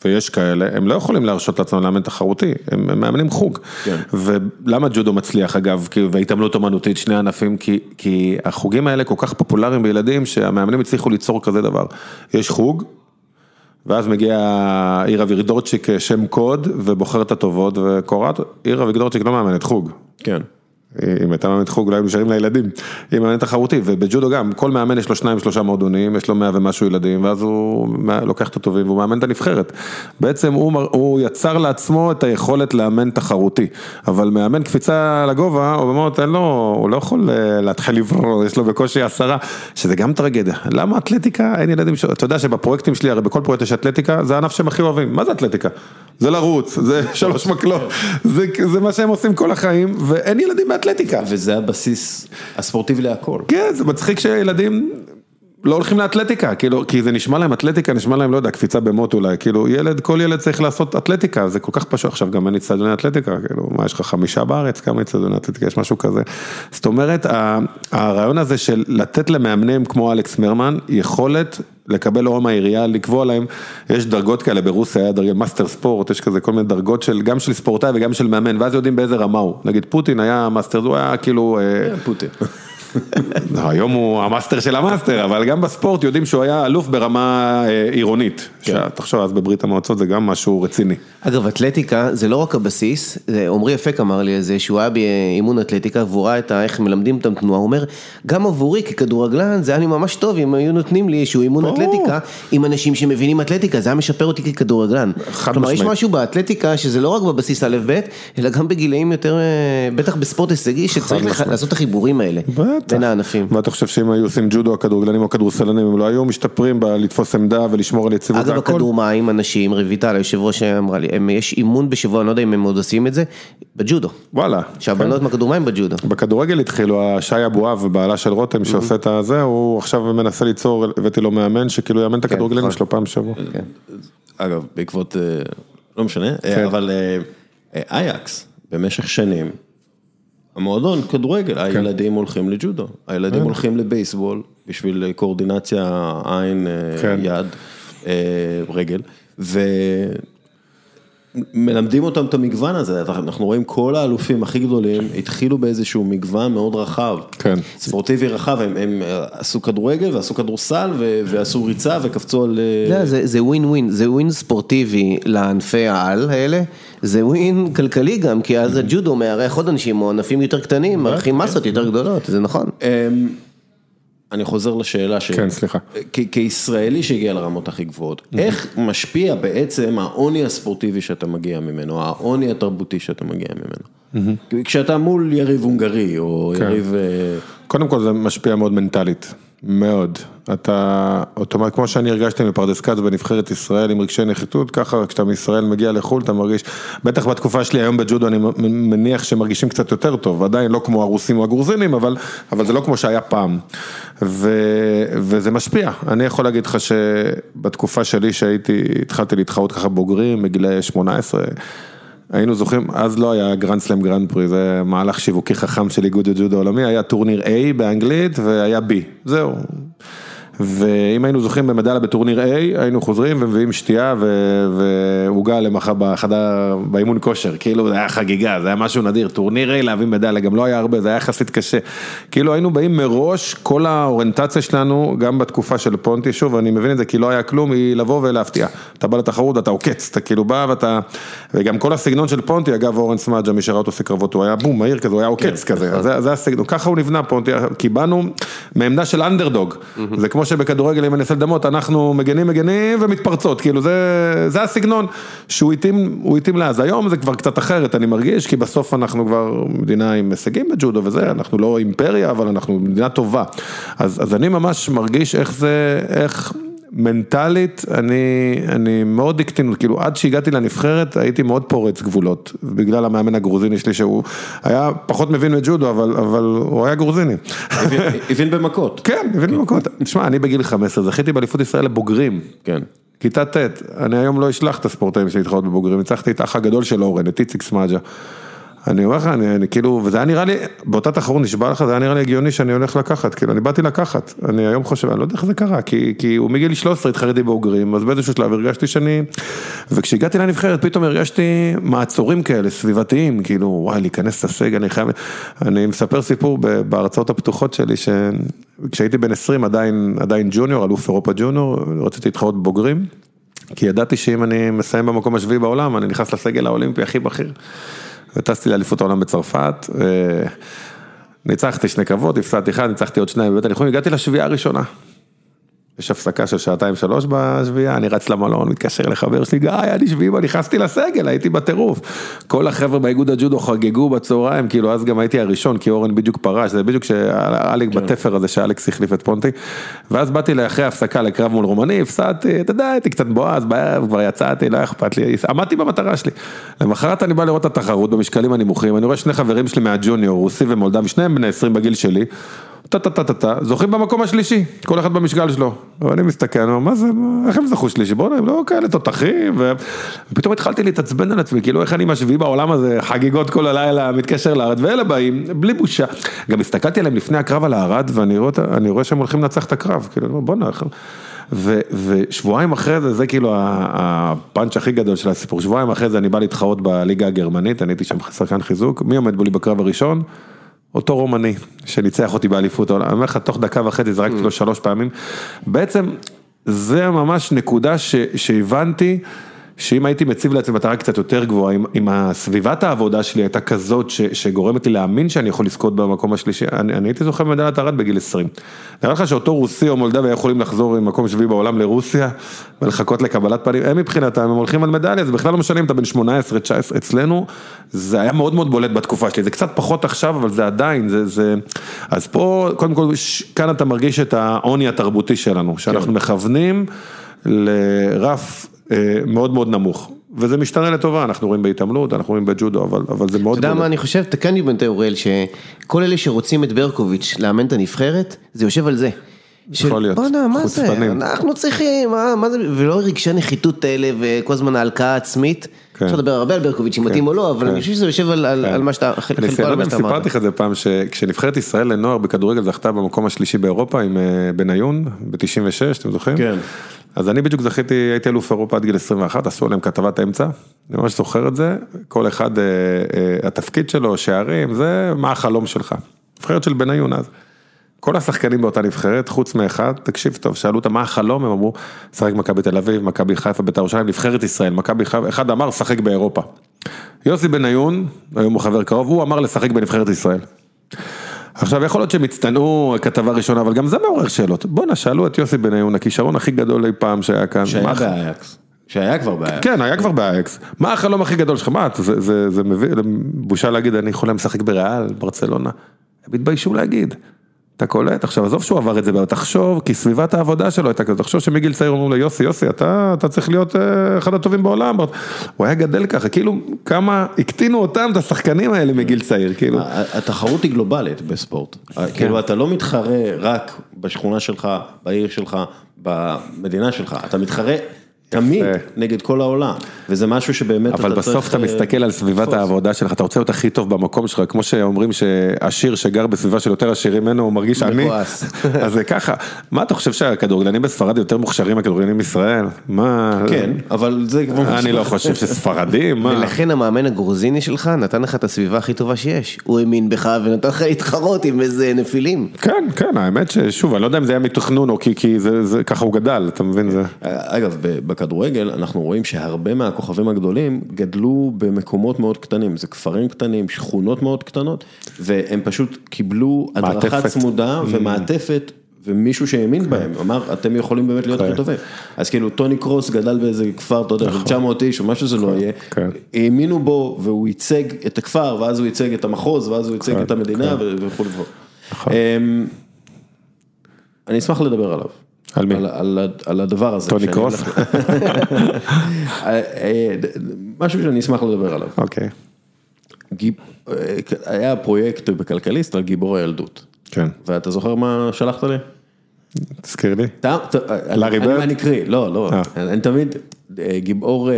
ויש כאלה, הם לא יכולים להרשות לעצמם לאמן תחרותי, הם מאמנים חוג. כן. ולמה ג'ודו מצליח אגב, והתעמלות אומנותית, שני ענפים, כי, כי החוגים האלה כל כך פופולריים בילדים, שהמאמנים הצליחו ליצור כזה דבר. יש חוג, ואז מגיע עיר אביגדורצ'יק שם קוד, ובוחר את הטובות, וקוראת, עיר אביגדורצ'יק לא מאמנת חוג. כן. אם הייתה מאמנת חוג לא היינו נשארים לילדים, היא מאמנת תחרותי, ובג'ודו גם, כל מאמן יש לו שניים שלושה מועדונים, יש לו מאה ומשהו ילדים, ואז הוא לוקח את הטובים והוא מאמן את הנבחרת. בעצם הוא, הוא יצר לעצמו את היכולת לאמן תחרותי, אבל מאמן קפיצה לגובה, הוא באמת, אין לו, הוא לא יכול אה, להתחיל לברור, יש לו בקושי עשרה, שזה גם טרגדיה. למה אתלטיקה, אין ילדים, ש... אתה יודע שבפרויקטים שלי, הרי בכל פרויקט יש אתלטיקה, זה הענף שהם הכי אוהבים, מה זה אתלטיקה? זה לרוץ, זה שלוש מקלות, זה, זה מה שהם עושים כל החיים, ואין ילדים באתלטיקה. וזה הבסיס הספורטיבי להכל. כן, זה מצחיק שילדים לא הולכים לאתלטיקה, כאילו, כי זה נשמע להם אתלטיקה, נשמע להם, לא יודע, קפיצה במוט אולי, כאילו, ילד, כל ילד צריך לעשות אתלטיקה, זה כל כך פשוט, עכשיו גם אין אצטדיוני אתלטיקה, כאילו, מה, יש לך חמישה בארץ, כמה אצטדיוני אתלטיקה, יש משהו כזה. זאת אומרת, הרעיון הזה של לתת למאמנים כמו אלכס מרמן, יכולת לקבל אור מהעירייה, לקבוע להם, יש דרגות כאלה ברוסיה, היה דרגי master sport, יש כזה כל מיני דרגות של, גם של ספורטאי וגם של מאמן, ואז יודעים באיזה רמה הוא. נגיד פוטין היה master, הוא היה כאילו... כן, פוטין. לא, היום הוא ה master של ה master, אבל גם בספורט יודעים שהוא היה אלוף ברמה אה, עירונית. כן. תחשוב, אז בברית המועצות זה גם משהו רציני. אגב, אתלטיקה זה לא רק הבסיס, עמרי אפק אמר לי על זה, שהוא היה באימון אתלטיקה והוא ראה את איך מלמדים אותם תנועה, הוא אומר, גם עבורי ככדורגלן זה היה לי ממש טוב אם היו נותנים לי איזשהו אימון אתלטיקה עם אנשים שמבינים אתלטיקה, זה היה משפר אותי ככדורגלן. כלומר, יש משהו באתלטיקה שזה לא רק בבסיס א' ב', אלא גם בגילאים יותר, אה, בטח בספורט הישגי, שצריך לעשות את החיבורים האלה. בין הענפים. ואתה חושב שאם היו עושים ג'ודו, הכדורגלנים או הכדורסלנים, הם לא היו משתפרים בלתפוס עמדה ולשמור על יציבות והכל? אגב, הכדורמים, אנשים, רויטל, היושב ראש אמרה לי, יש אימון בשבוע, אני לא יודע אם הם עוד עושים את זה, בג'ודו. וואלה. שהבנות כן. מהכדורמים בג'ודו. בכדורגל התחילו, שי אבואב, בעלה של רותם, שעושה את הזה, הוא עכשיו מנסה ליצור, הבאתי לו מאמן, שכאילו יאמן את כן, הכדורגלנים נכון. שלו פעם בשבוע. כן. אגב, בעקבות, אה, לא משנה, אבל אה, אייקס, במשך שנים, המועדון, כדורגל, כן. הילדים הולכים לג'ודו, הילדים כן. הולכים לבייסבול בשביל קואורדינציה עין, אה, כן. יד, אה, רגל, ומלמדים אותם את המגוון הזה, אנחנו רואים כל האלופים הכי גדולים התחילו באיזשהו מגוון מאוד רחב, כן. ספורטיבי רחב, הם, הם עשו כדורגל ועשו כדורסל ועשו ריצה וקפצו על... לא, זה, זה ווין ווין, זה ווין ספורטיבי לענפי העל האלה. זה ווין כלכלי גם, כי אז הג'ודו מארח עוד אנשים או ענפים יותר קטנים, מארחים מסות יותר גדולות, זה נכון. אני חוזר לשאלה ש... כן, סליחה. כישראלי שהגיע לרמות הכי גבוהות, איך משפיע בעצם העוני הספורטיבי שאתה מגיע ממנו, העוני התרבותי שאתה מגיע ממנו? כשאתה מול יריב הונגרי או כן. יריב... אה, קודם כל זה משפיע מאוד מנטלית. מאוד. אתה, אוטומט, כמו שאני הרגשתי מפרדס כץ בנבחרת ישראל עם רגשי נחיתות, ככה כשאתה מישראל מגיע לחו"ל אתה מרגיש, בטח בתקופה שלי היום בג'ודו אני מניח שמרגישים קצת יותר טוב, עדיין לא כמו הרוסים או הגרוזינים, אבל, אבל זה לא כמו שהיה פעם. ו, וזה משפיע, אני יכול להגיד לך שבתקופה שלי שהייתי, התחלתי להתחרות ככה בוגרים, בגילאי 18, היינו זוכרים, אז לא היה גרנד סלאם גרנד פרי, זה מהלך שיווקי חכם של איגוד הג'ודו העולמי, היה טורניר A באנגלית והיה B, זהו. ואם היינו זוכים במדליה בטורניר A, היינו חוזרים ומביאים שתייה ועוגה למחר בחדר, באימון כושר, כאילו זה היה חגיגה, זה היה משהו נדיר, טורניר A להביא מדליה, גם לא היה הרבה, זה היה יחסית קשה. כאילו היינו באים מראש, כל האוריינטציה שלנו, גם בתקופה של פונטי, שוב, אני מבין את זה, כי לא היה כלום, היא לבוא ולהפתיע. אתה בא לתחרות, אתה עוקץ, אתה כאילו בא ואתה, וגם כל הסגנון של פונטי, אגב אורן סמאג'ה, מי שראה אותו עושה קרבות, הוא היה בום, מהיר כזה, הוא היה עוקץ כן, כזה, נכון. זה, זה הסגנון, ככה הוא נבנה פונטי, כי באנו מעמדה של אנדרדוג, זה כמו שבכדורגל, אם אני אנסה לדמות, אנחנו מגנים מגנים ומתפרצות, כאילו זה, זה הסגנון שהוא התאים, הוא התאים לאז, היום זה כבר קצת אחרת, אני מרגיש, כי בסוף אנחנו כבר מדינה עם הישגים בג'ודו וזה, אנחנו לא אימפריה, אבל אנחנו מדינה טובה, אז, אז אני ממש מרגיש איך זה, איך... מנטלית, אני, אני מאוד דיקטינות, כאילו עד שהגעתי לנבחרת הייתי מאוד פורץ גבולות, בגלל המאמן הגרוזיני שלי שהוא היה פחות מבין בג'ודו, אבל, אבל הוא היה גרוזיני. הבין במכות. כן, הבין במכות. תשמע, אני בגיל 15 זכיתי באליפות ישראל לבוגרים. כן. כיתה ט', אני היום לא אשלח את הספורטאים שלי להתחרות בבוגרים, ניצחתי את האח הגדול של אורן, את איציק סמאג'ה. אני אומר לך, אני, אני כאילו, וזה היה נראה לי, באותה תחרות נשבע לך, זה היה נראה לי הגיוני שאני הולך לקחת, כאילו, אני באתי לקחת, אני היום חושב, אני לא יודע איך זה קרה, כי, כי הוא מגיל 13 התחרתי בוגרים, אז באיזשהו שלב הרגשתי שאני, וכשהגעתי לנבחרת פתאום הרגשתי מעצורים כאלה, סביבתיים, כאילו, וואי, להיכנס לסגל, אני חייב, אני מספר סיפור בהרצאות הפתוחות שלי, שכשהייתי בן 20 עדיין, עדיין ג'וניור, אלוף אירופה ג'וניור, רציתי להתחרות בוגרים, כי ידעתי שאם אני מסיים במקום השביעי בעולם, אני נכנס לסגל האולימפי הכי בכיר. וטסתי לאליפות העולם בצרפת. אה, ניצחתי שני קרבות, הפסדתי אחד, ניצחתי עוד שניים בבית הניחומים, הגעתי לשביעייה הראשונה. יש הפסקה של שעתיים שלוש בשביעייה, אני רץ למלון, מתקשר לחבר שלי, גיא, אני שביעי, נכנסתי לסגל, הייתי בטירוף. כל החבר'ה באיגוד הג'ודו חגגו בצהריים, כאילו אז גם הייתי הראשון, כי אורן בדיוק פרש, זה בדיוק שהיה לי בתפר הזה שאלכס החליף את פונטי. ואז באתי לאחרי ההפסקה לקרב מול רומני, הפסדתי, אתה יודע, הייתי קצת בועז, בערב כבר יצאתי, לא אכפת לי, עמדתי במטרה שלי. למחרת אני בא לראות את התחרות במשקלים הנמוכים, אני רואה שני חברים שלי מהג'וניור, רוסי ומולדבי, שניהם בני 20 בגיל שלי. טה-טה-טה-טה, זוכים במקום השלישי, כל אחד במשקל שלו. ואני מסתכל, אני אומר, מה זה, איך הם זכו שלישי? בוא'נה, הם לא כאלה תותחים. ופתאום התחלתי להתעצבן על עצמי, כאילו איך אני משביעי בעולם הזה, חגיגות כל הלילה, מתקשר לארד, ואלה באים, בלי בושה. גם הסתכלתי עליהם לפני הקרב על הארד, ואני רואה שהם הולכים לנצח את הקרב, כאילו, בוא'נה, ו, ושבועיים אחרי זה, זה כאילו הפאנץ' הכי גדול של הסיפור, שבועיים אחרי זה אני בא להתחרות בליגה הגרמנית, אני הייתי שם שחקן חיזוק, מי עומד בולי בקרב הראשון? אותו רומני שניצח אותי באליפות העולם, אני אומר לך, תוך דקה וחצי זרקתי לו שלוש פעמים. בעצם זה ממש נקודה ש, שהבנתי. שאם הייתי מציב לעצמי מטרה קצת יותר גבוהה, אם, אם הסביבת העבודה שלי הייתה כזאת ש, שגורמת לי להאמין שאני יכול לזכות במקום השלישי, אני, אני הייתי זוכה במדליית ארד בגיל 20. נראה לך שאותו רוסי או מולדבי יכולים לחזור ממקום שביעי בעולם לרוסיה ולחכות לקבלת פנים, הם מבחינתם, הם הולכים על מדליה, זה בכלל לא משנה אם אתה בן 18, 19, אצלנו זה היה מאוד מאוד בולט בתקופה שלי, זה קצת פחות עכשיו, אבל זה עדיין, זה, זה, אז פה, קודם כל, כאן אתה מרגיש את העוני התרבותי שלנו, שאנחנו כן. מכוונים לרף מאוד מאוד נמוך. וזה משתנה לטובה, אנחנו רואים בהתעמלות, אנחנו רואים בג'ודו, אבל, אבל זה מאוד... אתה יודע מה אני חושב, תקן לי בנטי אוראל, שכל אלה שרוצים את ברקוביץ' לאמן את הנבחרת, זה יושב על זה. יכול להיות, בואנה, מה זה, אנחנו צריכים, מה, מה זה, ולא רגשי נחיתות האלה וכל הזמן ההלקאה העצמית. כן. אפשר לדבר הרבה על ברקוביץ', אם כן. מתאים או לא, אבל כן. אני חושב שזה יושב על כן. מה שאתה, חלקו על מה שאתה אמרת. סיפרתי לך את זה פעם, שכשנבחרת ישראל לנוער בכדורגל זכתה במקום השלישי באירופה עם אה, בניון, ב-96, אתם זוכרים? כן. אז אני בדיוק זכיתי, הייתי אלוף אירופה עד גיל 21, עשו עליהם כתבת אמצע, אני ממש זוכר את זה, כל אחד, אה, אה, התפקיד שלו, שערים, זה מה החלום שלך. נבחרת של בניון אז. כל השחקנים באותה נבחרת, חוץ מאחד, תקשיב טוב, שאלו אותם מה החלום, הם אמרו, שחק מכבי תל אביב, מכבי חיפה, בית"ר ירושלים, נבחרת ישראל, מכבי חיפה, אחד אמר, שחק באירופה. יוסי בניון, היום הוא חבר קרוב, הוא אמר לשחק בנבחרת ישראל. עכשיו יכול להיות שהם הצטנעו כתבה ראשונה, אבל גם זה מעורר שאלות. בואנה, שאלו את יוסי בניון, הכישרון הכי גדול אי פעם שהיה כאן. שהיה באייקס. שהיה כבר באייקס. כן, היה כבר באייקס. מה החלום הכי גדול שלך? מה, זה, זה, זה מביא, בושה להגיד, אני יכול לשחק בריאל, ברצלונה. הם התביישו להגיד. אתה קולט, עכשיו עזוב שהוא עבר את זה, תחשוב, כי סביבת העבודה שלו הייתה כזאת, תחשוב שמגיל צעיר אמרו לו יוסי, יוסי, אתה, אתה צריך להיות אה, אחד הטובים בעולם, הוא היה גדל ככה, כאילו כמה הקטינו אותם, את השחקנים האלה מגיל צעיר, כאילו. התחרות היא גלובלית בספורט, כן. כאילו אתה לא מתחרה רק בשכונה שלך, בעיר שלך, במדינה שלך, אתה מתחרה תמיד נגד כל העולם, וזה משהו שבאמת אתה צריך... אבל בסוף אתה מסתכל על סביבת העבודה שלך, אתה רוצה להיות הכי טוב במקום שלך, כמו שאומרים שעשיר שגר בסביבה של יותר עשירים ממנו, הוא מרגיש עני, אז זה ככה, מה אתה חושב שהכדורגלנים בספרד יותר מוכשרים מהכדורגלנים בישראל? מה... כן, אבל זה כבר... אני לא חושב שספרדים, מה... ולכן המאמן הגרוזיני שלך נתן לך את הסביבה הכי טובה שיש, הוא האמין בך ונתן לך להתחרות עם איזה נפילים. כן, כן, האמת ששוב, אני לא יודע אם זה היה מתכנון או כי ככה הוא גדל, אתה מבין? אגב, בכדורגל אנחנו רואים שהרבה מהכוכבים הגדולים גדלו במקומות מאוד קטנים, זה כפרים קטנים, שכונות מאוד קטנות, והם פשוט קיבלו הדרכה צמודה mm. ומעטפת. ומישהו שהאמין בהם, אמר, אתם יכולים באמת להיות הכי טובים. אז כאילו, טוני קרוס גדל באיזה כפר, אתה יודע, של 900 נכון. איש, או משהו שזה לא יהיה, כן. האמינו בו, והוא ייצג את הכפר, ואז הוא ייצג את המחוז, ואז הוא ייצג את המדינה, וכו' וכו'. נכון. אמ, אני אשמח לדבר עליו. על מי? על הדבר הזה. טוני קרוס? אה, אה, משהו שאני אשמח לדבר עליו. אוקיי. אה, היה פרויקט בכלכליסט על גיבור הילדות. כן. ואתה זוכר מה שלחת לי? תזכיר לי. לארי ברד? אני אקריא, לא, לא, אני תמיד גיבור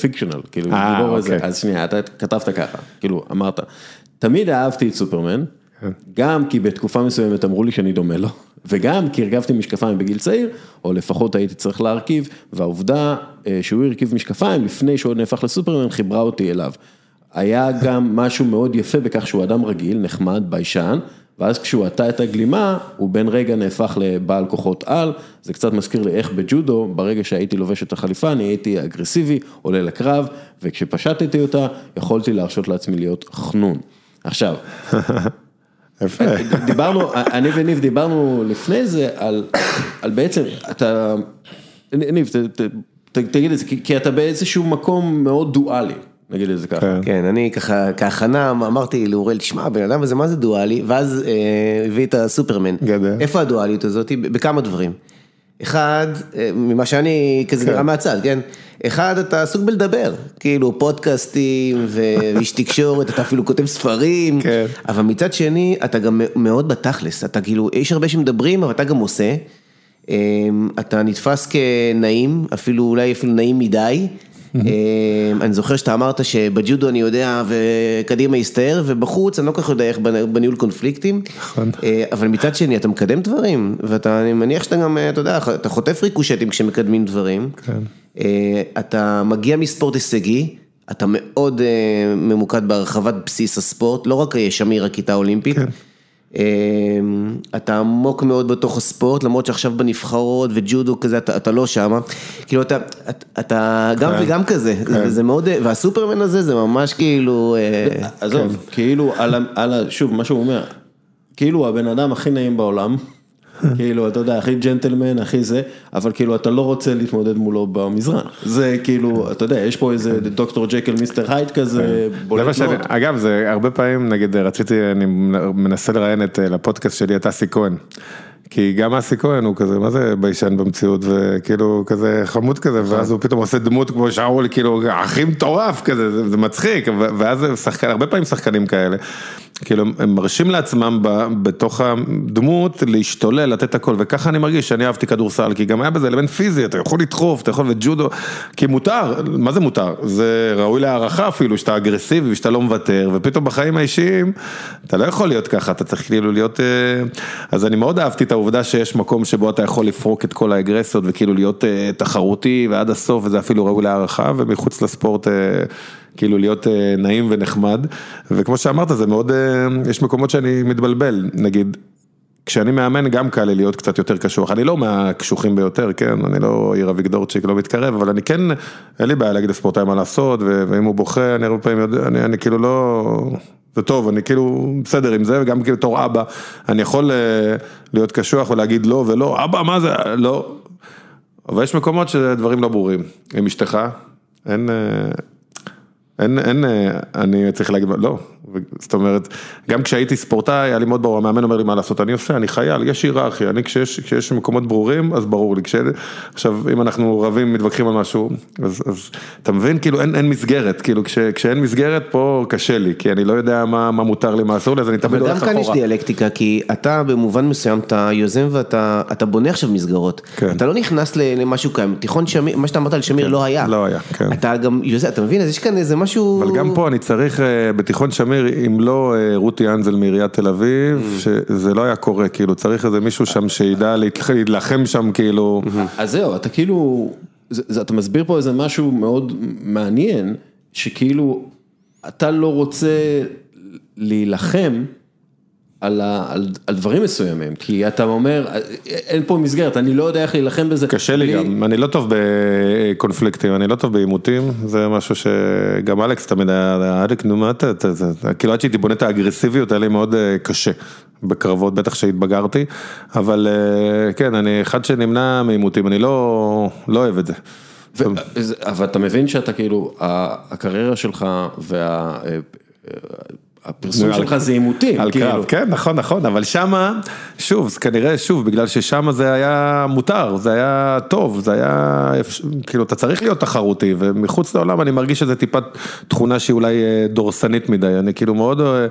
פיקשונל, כאילו גיבור הזה, אוקיי. אז שנייה, אתה כתבת ככה, כאילו אמרת, תמיד אהבתי את סופרמן, כן. גם כי בתקופה מסוימת אמרו לי שאני דומה לו. וגם כי הרכבתי משקפיים בגיל צעיר, או לפחות הייתי צריך להרכיב, והעובדה אה, שהוא הרכיב משקפיים לפני שהוא נהפך לסופרמן חיברה אותי אליו. היה גם משהו מאוד יפה בכך שהוא אדם רגיל, נחמד, ביישן, ואז כשהוא עטה את הגלימה, הוא בן רגע נהפך לבעל כוחות על, זה קצת מזכיר לי איך בג'ודו, ברגע שהייתי לובש את החליפה, אני הייתי אגרסיבי, עולה לקרב, וכשפשטתי אותה, יכולתי להרשות לעצמי להיות חנון. עכשיו, יפה. דיברנו, אני וניב דיברנו לפני זה על, על בעצם, אתה, ניב, ת, ת, ת, תגיד את זה, כי, כי אתה באיזשהו מקום מאוד דואלי, נגיד את זה ככה. כן. כן, אני ככה, כהכנה אמרתי לאוראל, תשמע, הבן אדם הזה, מה זה דואלי? ואז אה, הביא את הסופרמן. גדל. איפה הדואליות הזאת? בכמה דברים. אחד, אה, ממה שאני כזה כן. נראה מהצד, כן? אחד, אתה עסוק בלדבר, כאילו פודקאסטים ואיש תקשורת, אתה אפילו כותב ספרים, כן. אבל מצד שני, אתה גם מאוד בתכלס, אתה כאילו, יש הרבה שמדברים, אבל אתה גם עושה. אמ, אתה נתפס כנעים, אפילו אולי אפילו נעים מדי. אמ, אני זוכר שאתה אמרת שבג'ודו אני יודע וקדימה יסתער ובחוץ אני לא כל כך יודע איך בניהול קונפליקטים. נכון. אה, אבל מצד שני אתה מקדם דברים ואתה, אני מניח שאתה גם, אה, אתה יודע, אתה חוטף ריקושטים כשמקדמים דברים. כן. אה, אתה מגיע מספורט הישגי, אתה מאוד ממוקד בהרחבת בסיס הספורט, לא רק שמיר הכיתה האולימפית. כן. אה, אתה עמוק מאוד בתוך הספורט, למרות שעכשיו בנבחרות וג'ודו כזה, אתה, אתה לא שמה. כאילו אתה, אתה, אתה גם כן. וגם כזה, כן. זה מאוד, והסופרמן הזה זה ממש כאילו, אה, עזוב, כאילו, על על שוב, מה שהוא אומר, כאילו הבן אדם הכי נעים בעולם, כאילו, אתה יודע, הכי ג'נטלמן, הכי זה, אבל כאילו, אתה לא רוצה להתמודד מולו במזרן. זה כאילו, אתה יודע, יש פה איזה דוקטור ג'קל מיסטר הייד כזה, זה בולט מאוד. אגב, זה הרבה פעמים, נגיד, רציתי, אני מנסה לראיין את, אה, לפודקאסט שלי את אסי כהן. כי גם אסי כהן הוא כזה, מה זה ביישן במציאות, וכאילו כזה חמוד כזה, ואז הוא פתאום עושה דמות כמו שאול, כאילו הכי מטורף כזה, זה, זה מצחיק, ואז שחקן, הרבה פעמים שחקנים כאלה, כאילו הם מרשים לעצמם ב, בתוך הדמות להשתולל, לתת הכל, וככה אני מרגיש שאני אהבתי כדורסל, כי גם היה בזה אלמנט פיזי, אתה יכול לדחוף, אתה יכול וג'ודו, כי מותר, מה זה מותר? זה ראוי להערכה אפילו, שאתה אגרסיבי ושאתה לא מוותר, ופתאום בחיים האישיים, אתה לא יכול להיות ככה, אתה צריך כאילו להיות, אה, אז אני מאוד אהבתי את העובדה שיש מקום שבו אתה יכול לפרוק את כל האגרסיות וכאילו להיות אה, תחרותי ועד הסוף, וזה אפילו ראוי להערכה, ומחוץ לספורט, אה, כאילו להיות אה, נעים ונחמד, וכמו שאמרת, זה מאוד, אה, יש מקומות שאני מתבלבל, נגיד. כשאני מאמן גם קל לי להיות קצת יותר קשוח, אני לא מהקשוחים ביותר, כן, אני לא עיר אביגדורצ'יק, לא מתקרב, אבל אני כן, אין לי בעיה להגיד לספורטאי מה לעשות, ואם הוא בוכה, אני הרבה פעמים יודע, אני, אני כאילו לא, זה טוב, אני כאילו בסדר עם זה, וגם כאילו בתור אבא, אני יכול אה, להיות קשוח ולהגיד לא ולא, אבא, מה זה, לא, אבל יש מקומות שדברים לא ברורים, עם אשתך, אין... אין, אין, אה, אני צריך להגיד, לא, זאת אומרת, גם כשהייתי ספורטאי, היה לי מאוד ברור, המאמן אומר לי מה לעשות, אני עושה, אני חייל, יש היררכיה, אני כשיש, כשיש מקומות ברורים, אז ברור לי, כש... עכשיו, אם אנחנו רבים, מתווכחים על משהו, אז, אז אתה מבין, כאילו אין, אין מסגרת, כאילו כש, כשאין מסגרת, פה קשה לי, כי אני לא יודע מה, מה מותר לי, מה אסור לי, אז אני תמיד אבל גם הולך כאן יש אחורה. דיאלקטיקה, כי אתה במובן מסוים, אתה יוזם ואתה אתה בונה עכשיו מסגרות. כן. אתה לא נכנס למשהו קיים, תיכון שמיר, מה שאתה אמרת על שמיר לא היה. לא היה, כן. אתה גם יוזם, אתה מבין? אז יש כאן איזה משהו... אבל גם פה אני צריך, אה, בתיכון שמיר, אם לא אה, רותי אנזל מעיריית תל אביב, Mm. שזה לא היה קורה, כאילו צריך איזה מישהו שם שידע להילחם שם, כאילו, אז זהו, אתה כאילו, אתה מסביר פה איזה משהו מאוד מעניין, שכאילו, אתה לא רוצה להילחם על, ה, על, על דברים מסוימים, כי אתה אומר, אין פה מסגרת, אני לא יודע איך להילחם בזה. קשה לי גם, אני לא טוב בקונפליקטים, אני לא טוב בעימותים, זה משהו שגם אלכס תמיד היה, אלכס נו מה אתה, כאילו עד שהייתי בונה את האגרסיביות, היה לי מאוד אה, קשה בקרבות, בטח שהתבגרתי, אבל אה, כן, אני אחד שנמנע מעימותים, אני לא לא אוהב את זה. ו- אבל אתה מבין שאתה כאילו, הקריירה שלך והפרסום על- שלך זה עימותים, על כאילו. קרב, כן, נכון, נכון, אבל שמה, שוב, זה כנראה, שוב, בגלל ששמה זה היה מותר, זה היה טוב, זה היה, כאילו, אתה צריך להיות תחרותי, ומחוץ לעולם אני מרגיש שזה טיפה תכונה שהיא אולי אה, דורסנית מדי, אני כאילו מאוד, אה,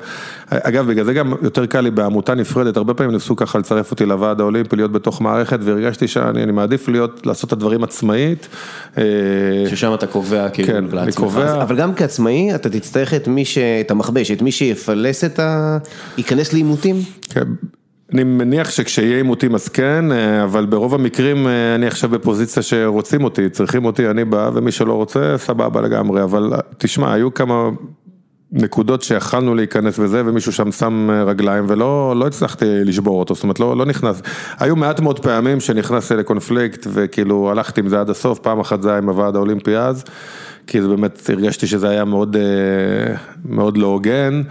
אגב, בגלל זה גם יותר קל לי בעמותה נפרדת, הרבה פעמים ניסו ככה לצרף אותי לוועד האולימפי, להיות בתוך מערכת, והרגשתי שאני אני מעדיף להיות, לעשות את הדברים עצמאית. אה, ששם אתה קובע כאילו כן, אני לעצמך. קובע. אבל גם כעצמאי, אתה תצטרך את מי ש... את המכבש, את מי שיפלס את ה... ייכנס לעימותים? כן, אני מניח שכשיהיה עימותים אז כן, אה, אבל ברוב המקרים אה, אני עכשיו בפוזיציה שרוצים אותי, צריכים אותי, אני בא, ומי שלא רוצה, סבבה לגמרי, אבל אה, תשמע, היו כמה נקודות שיכלנו להיכנס וזה, ומישהו שם שם אה, רגליים, ולא לא הצלחתי לשבור אותו, זאת אומרת, לא, לא נכנס. היו מעט מאוד פעמים שנכנסתי לקונפליקט, וכאילו הלכתי עם זה עד הסוף, פעם אחת זה היה עם הוועד האולימפי אז, כי זה באמת, הרגשתי שזה היה מאוד, אה, מאוד לא הוגן.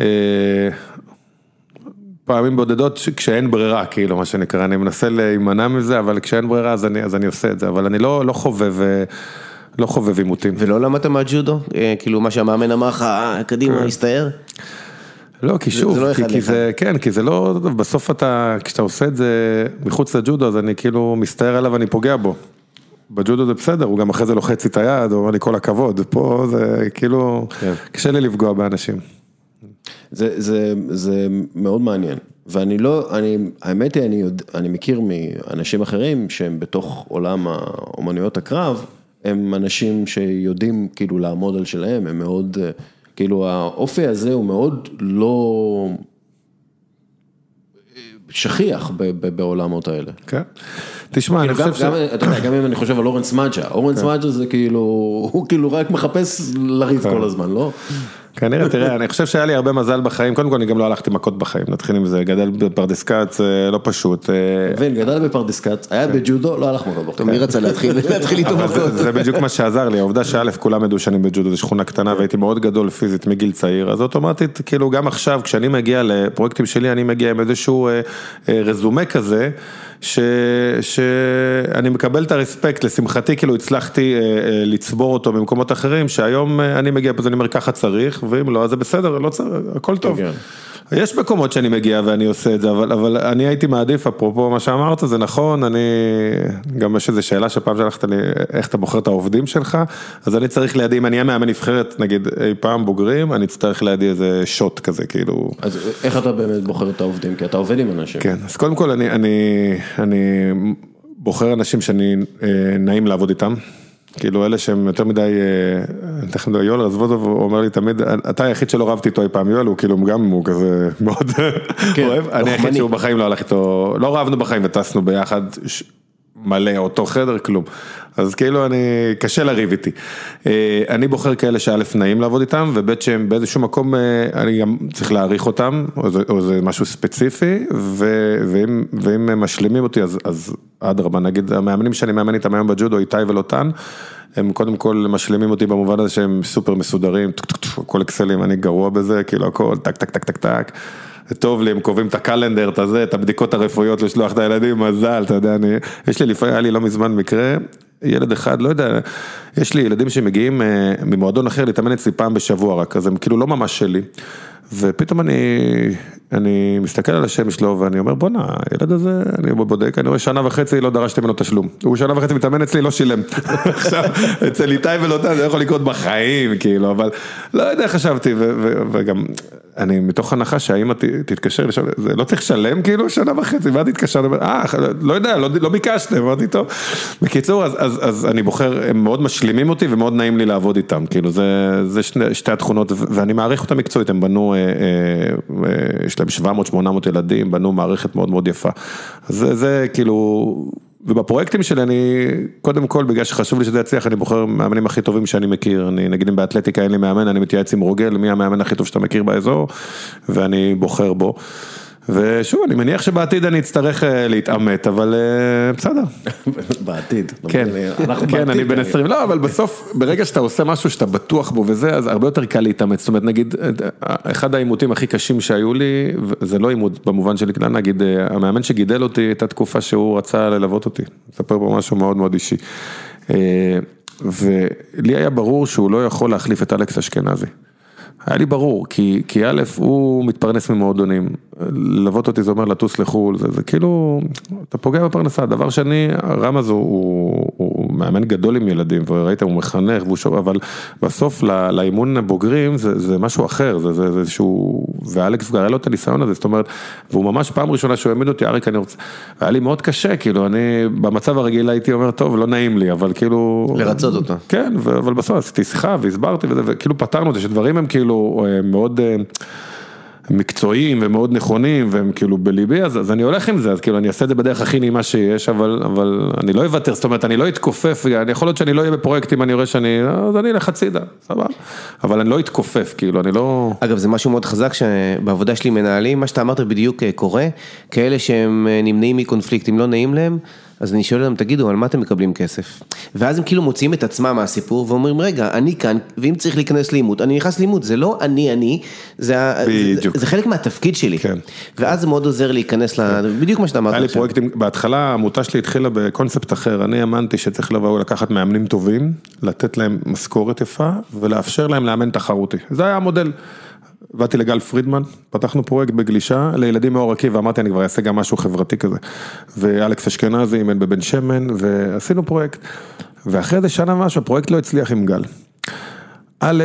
אה, פעמים בודדות כשאין ברירה, כאילו, מה שנקרא, אני מנסה להימנע מזה, אבל כשאין ברירה אז אני, אז אני עושה את זה, אבל אני לא, לא חובב, לא חובב עימותים. ולא למדת מהג'ודו? אה, כאילו מה שהמאמן אמר לך, "אה, קדימה, הסתער? לא, כי זה שוב, לא כי, כי. זה, כן, כי זה לא, בסוף אתה, כשאתה עושה את זה מחוץ לג'ודו, אז אני כאילו מסתער עליו ואני פוגע בו. בג'ודו זה בסדר, הוא גם אחרי זה לוחץ את היד, הוא אומר לי כל הכבוד, פה זה כאילו, כן. קשה לי לפגוע באנשים. זה, זה, זה מאוד מעניין, ואני לא, אני, האמת היא, אני, יודע, אני מכיר מאנשים אחרים שהם בתוך עולם האומנויות הקרב, הם אנשים שיודעים כאילו לעמוד על שלהם, הם מאוד, אה, כאילו האופי הזה הוא מאוד לא אה, שכיח בעולמות האלה. כן. תשמע, אני כאילו חושב ש... כן. אתה יודע, גם אם אני חושב על אורנס מאג'ה, אורנס מאג'ה זה כאילו, הוא כאילו רק מחפש לריב כן. כל הזמן, לא? כנראה, תראה, אני חושב שהיה לי הרבה מזל בחיים, קודם כל אני גם לא הלכתי מכות בחיים, נתחיל עם זה, גדל בפרדס כץ, אה, לא פשוט. אה, מבין, גדל בפרדס כץ, היה בג'ודו, לא הלך מכות בחיים. מי רצה להתחיל איתו מכות? זה בדיוק מה שעזר לי, העובדה שא' כולם מדושנים בג'ודו, זו שכונה קטנה והייתי מאוד גדול פיזית מגיל צעיר, אז אוטומטית, כאילו גם עכשיו, כשאני מגיע לפרויקטים שלי, אני מגיע עם איזשהו אה, אה, רזומה כזה, ש- מקבל את הרספקט, לשמחתי כאילו הצלחתי אה, אה, לצבור אותו במקומות אחרים, שהיום אה, אני מגיע פה, אני אומר ככה צריך, ואם לא, אז זה בסדר, לא צריך, הכל טוב. כן. יש מקומות שאני מגיע ואני עושה את זה, אבל, אבל אני הייתי מעדיף, אפרופו מה שאמרת, זה נכון, אני, גם יש איזו שאלה שפעם שלחת לי, איך אתה בוחר את העובדים שלך, אז אני צריך לידי, אם אני אהיה מאמן נבחרת, נגיד אי פעם בוגרים, אני אצטרך לידי איזה שוט כזה, כאילו, אז איך אתה באמת בוחר את העובדים? כי אתה עובד עם אנשים. כן, אז קודם כל אני, אני, אני בוחר אנשים שאני אה, נעים לעבוד איתם. כאילו אלה שהם יותר מדי, אה, תכף נדבר, יואל רזבוזוב אומר לי תמיד, אתה היחיד שלא רבתי איתו אי פעם, יואל הוא כאילו גם הוא כזה מאוד אוהב, אני היחיד שהוא בחיים לא הלך איתו, לא רבנו בחיים וטסנו ביחד מלא, אותו חדר, כלום. אז כאילו אני, קשה לריב איתי. אה, אני בוחר כאלה שא' נעים לעבוד איתם, וב' שהם באיזשהו מקום, אה, אני גם צריך להעריך אותם, או זה, או זה משהו ספציפי, ו, ואם, ואם הם משלימים אותי, אז, אדרבה, נגיד המאמנים שאני מאמן איתם היום בג'ודו, איתי ולוטן, הם קודם כל משלימים אותי במובן הזה שהם סופר מסודרים, טק, טק, טק, הכל אקסלים, אני גרוע בזה, כאילו הכל טק טק טק טק טק. טוב לי, הם קובעים את הקלנדר, את הזה, את הבדיקות הרפואיות לשלוח את הילדים, מזל, אתה יודע, אני, יש לי לפעמים, היה לי לא מזמן מקרה, ילד אחד, לא יודע, יש לי ילדים שמגיעים אה, ממועדון אחר להתאמן אצלי פעם בשבוע רק, אז הם כאילו לא ממש שלי. ופתאום אני, אני מסתכל על השם שלו ואני אומר בואנה, הילד הזה, אני בודק, אני רואה שנה וחצי לא דרשתי ממנו תשלום. הוא שנה וחצי מתאמן אצלי, לא שילם. עכשיו, אצל איתי ולוטן זה יכול לקרות בחיים, כאילו, אבל לא יודע, חשבתי, ו- ו- וגם, אני מתוך הנחה שהאמא ת- תתקשר, לשאול, זה לא צריך לשלם כאילו שנה וחצי, ואז אומר, אה, לא יודע, לא, לא ביקשתם, אמרתי טוב. בקיצור, אז, אז, אז אני בוחר, הם מאוד משלימים אותי ומאוד נעים לי לעבוד איתם, כאילו זה, זה שני, שתי התכונות, ואני מעריך אותם מקצועית, הם בנו, יש להם 700-800 ילדים, בנו מערכת מאוד מאוד יפה. אז זה, זה כאילו, ובפרויקטים שלי אני, קודם כל, בגלל שחשוב לי שזה יצליח, אני בוחר מאמנים הכי טובים שאני מכיר, אני, נגיד אם באתלטיקה אין לי מאמן, אני מתייעץ עם רוגל, מי המאמן הכי טוב שאתה מכיר באזור, ואני בוחר בו. ושוב, אני מניח שבעתיד אני אצטרך אה, להתעמת, אבל אה, בסדר. בעתיד. כן, אנחנו כן, אני בן 20, לא, אבל בסוף, ברגע שאתה עושה משהו שאתה בטוח בו וזה, אז הרבה יותר קל להתאמץ. זאת אומרת, נגיד, אחד העימותים הכי קשים שהיו לי, זה לא עימות במובן של כלל, נגיד, אה, המאמן שגידל אותי, הייתה תקופה שהוא רצה ללוות אותי. אספר פה משהו מאוד מאוד אישי. אה, ולי היה ברור שהוא לא יכול להחליף את אלכס אשכנזי. היה לי ברור, כי, כי א', הוא מתפרנס ממועדונים, ללוות אותי זה אומר לטוס לחו"ל, זה, זה כאילו, אתה פוגע בפרנסה. דבר שני, רמז הוא, מאמן גדול עם ילדים, וראית, הוא מחנך, והוא שוב, אבל בסוף לא, לאימון הבוגרים זה, זה משהו אחר, זה, זה, זה איזשהו, ואלכס כבר היה לו את הניסיון הזה, זאת אומרת, והוא ממש פעם ראשונה שהוא העמיד אותי, אריק, אני רוצה, היה לי מאוד קשה, כאילו, אני במצב הרגיל הייתי אומר, טוב, לא נעים לי, אבל כאילו... לרצות אותו. כן, אבל בסוף עשיתי שיחה והסברתי וזה, וכאילו פתרנו את זה, שדברים הם כאילו אה, מאוד, אה, הם מקצועיים ומאוד נכונים והם כאילו בליבי, אז, אז אני הולך עם זה, אז כאילו אני אעשה את זה בדרך הכי נעימה שיש, אבל, אבל אני לא אוותר, זאת אומרת, אני לא אתכופף, אני יכול להיות שאני לא אהיה בפרויקט אם אני רואה שאני, אז אני אלך הצידה, סבבה, אבל אני לא אתכופף, כאילו, אני לא... אגב, זה משהו מאוד חזק שבעבודה שלי מנהלים, מה שאתה אמרת בדיוק אה, קורה, כאלה שהם אה, נמנעים מקונפליקט, אם לא נעים להם, אז אני שואל אותם, תגידו, על מה אתם מקבלים כסף? ואז הם כאילו מוציאים את עצמם מהסיפור ואומרים, רגע, אני כאן, ואם צריך להיכנס לעימות, אני נכנס לעימות, זה לא אני, אני, זה. זה, זה חלק מהתפקיד שלי. כן. ואז זה מאוד עוזר להיכנס, ל... בדיוק מה שאתה אמרת היה לי. פרויקטים, בהתחלה העמותה שלי התחילה בקונספט אחר, אני האמנתי שצריך לבוא לקחת מאמנים טובים, לתת להם משכורת יפה ולאפשר להם לאמן תחרותי, זה היה המודל. באתי לגל פרידמן, פתחנו פרויקט בגלישה לילדים מאור עקיבא, ואמרתי אני כבר אעשה גם משהו חברתי כזה. ואלכס אשכנזי אימן בבן שמן, ועשינו פרויקט. ואחרי איזה שנה ומשהו, הפרויקט לא הצליח עם גל. א',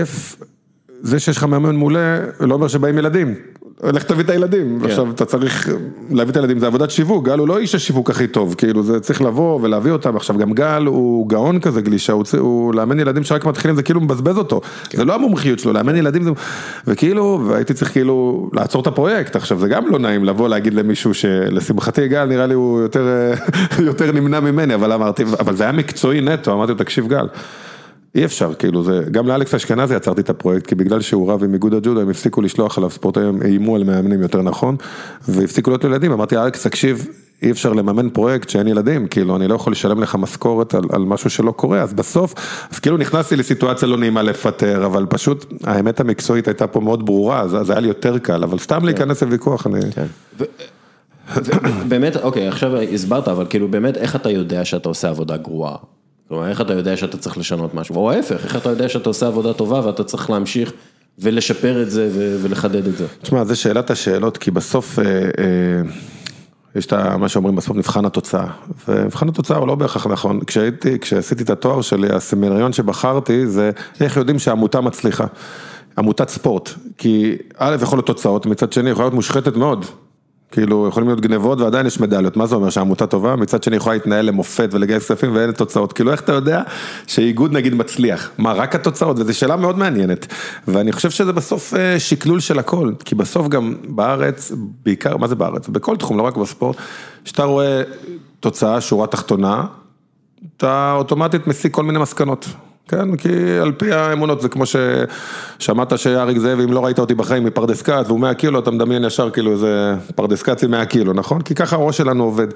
זה שיש לך מאמן מעולה, לא אומר שבאים ילדים. לך תביא את הילדים, כן. עכשיו אתה צריך להביא את הילדים, זה עבודת שיווק, גל הוא לא איש השיווק הכי טוב, כאילו זה צריך לבוא ולהביא אותם, עכשיו גם גל הוא גאון כזה גלישה, הוא, הוא לאמן ילדים שרק מתחילים זה כאילו מבזבז אותו, כן. זה לא המומחיות שלו, לאמן ילדים זה, וכאילו, והייתי צריך כאילו לעצור את הפרויקט, עכשיו זה גם לא נעים לבוא להגיד למישהו שלשמחתי גל נראה לי הוא יותר, יותר נמנע ממני, אבל אמרתי, אבל זה היה מקצועי נטו, אמרתי לו תקשיב גל. אי אפשר, כאילו זה, גם לאלכס אשכנזי עצרתי את הפרויקט, כי בגלל שהוא רב עם איגוד הג'ודו, הם הפסיקו לשלוח עליו ספורטאים, איימו על מאמנים יותר נכון, והפסיקו להיות ילדים, אמרתי אלכס תקשיב, אי אפשר לממן פרויקט שאין ילדים, כאילו אני לא יכול לשלם לך משכורת על, על משהו שלא קורה, אז בסוף, אז כאילו נכנסתי לסיטואציה לא נעימה לפטר, אבל פשוט האמת המקצועית הייתה פה מאוד ברורה, אז, אז היה לי יותר קל, אבל סתם להיכנס לוויכוח, אני... באמת, אוקיי, עכשיו הסברת, אבל כאילו באמת, איך אתה יודע שאתה עושה עבודה גרועה? כלומר, איך אתה יודע שאתה צריך לשנות משהו? או ההפך, איך אתה יודע שאתה עושה עבודה טובה ואתה צריך להמשיך ולשפר את זה ולחדד את זה? תשמע, זה שאלת השאלות, כי בסוף, אה, אה, יש את מה שאומרים בסוף מבחן התוצאה, ומבחן התוצאה הוא לא בהכרח נכון, כשהייתי, כשעשיתי את התואר שלי, הסמינריון שבחרתי זה איך יודעים שעמותה מצליחה, עמותת ספורט, כי א' יכול להיות תוצאות, מצד שני יכולה להיות מושחתת מאוד. כאילו יכולים להיות גנבות ועדיין יש מדליות, מה זה אומר שהעמותה טובה? מצד שני יכולה להתנהל למופת ולגייס כספים ואין תוצאות, כאילו איך אתה יודע שאיגוד נגיד מצליח? מה רק התוצאות? וזו שאלה מאוד מעניינת, ואני חושב שזה בסוף אה, שקלול של הכל, כי בסוף גם בארץ, בעיקר, מה זה בארץ? בכל תחום, לא רק בספורט, כשאתה רואה תוצאה, שורה תחתונה, אתה אוטומטית מסיק כל מיני מסקנות. כן, כי על פי האמונות זה כמו ששמעת שאריק זאב, אם לא ראית אותי בחיים מפרדס כץ והוא 100 קילו, אתה מדמיין ישר כאילו איזה פרדס עם 100 קילו, נכון? כי ככה הראש שלנו עובד.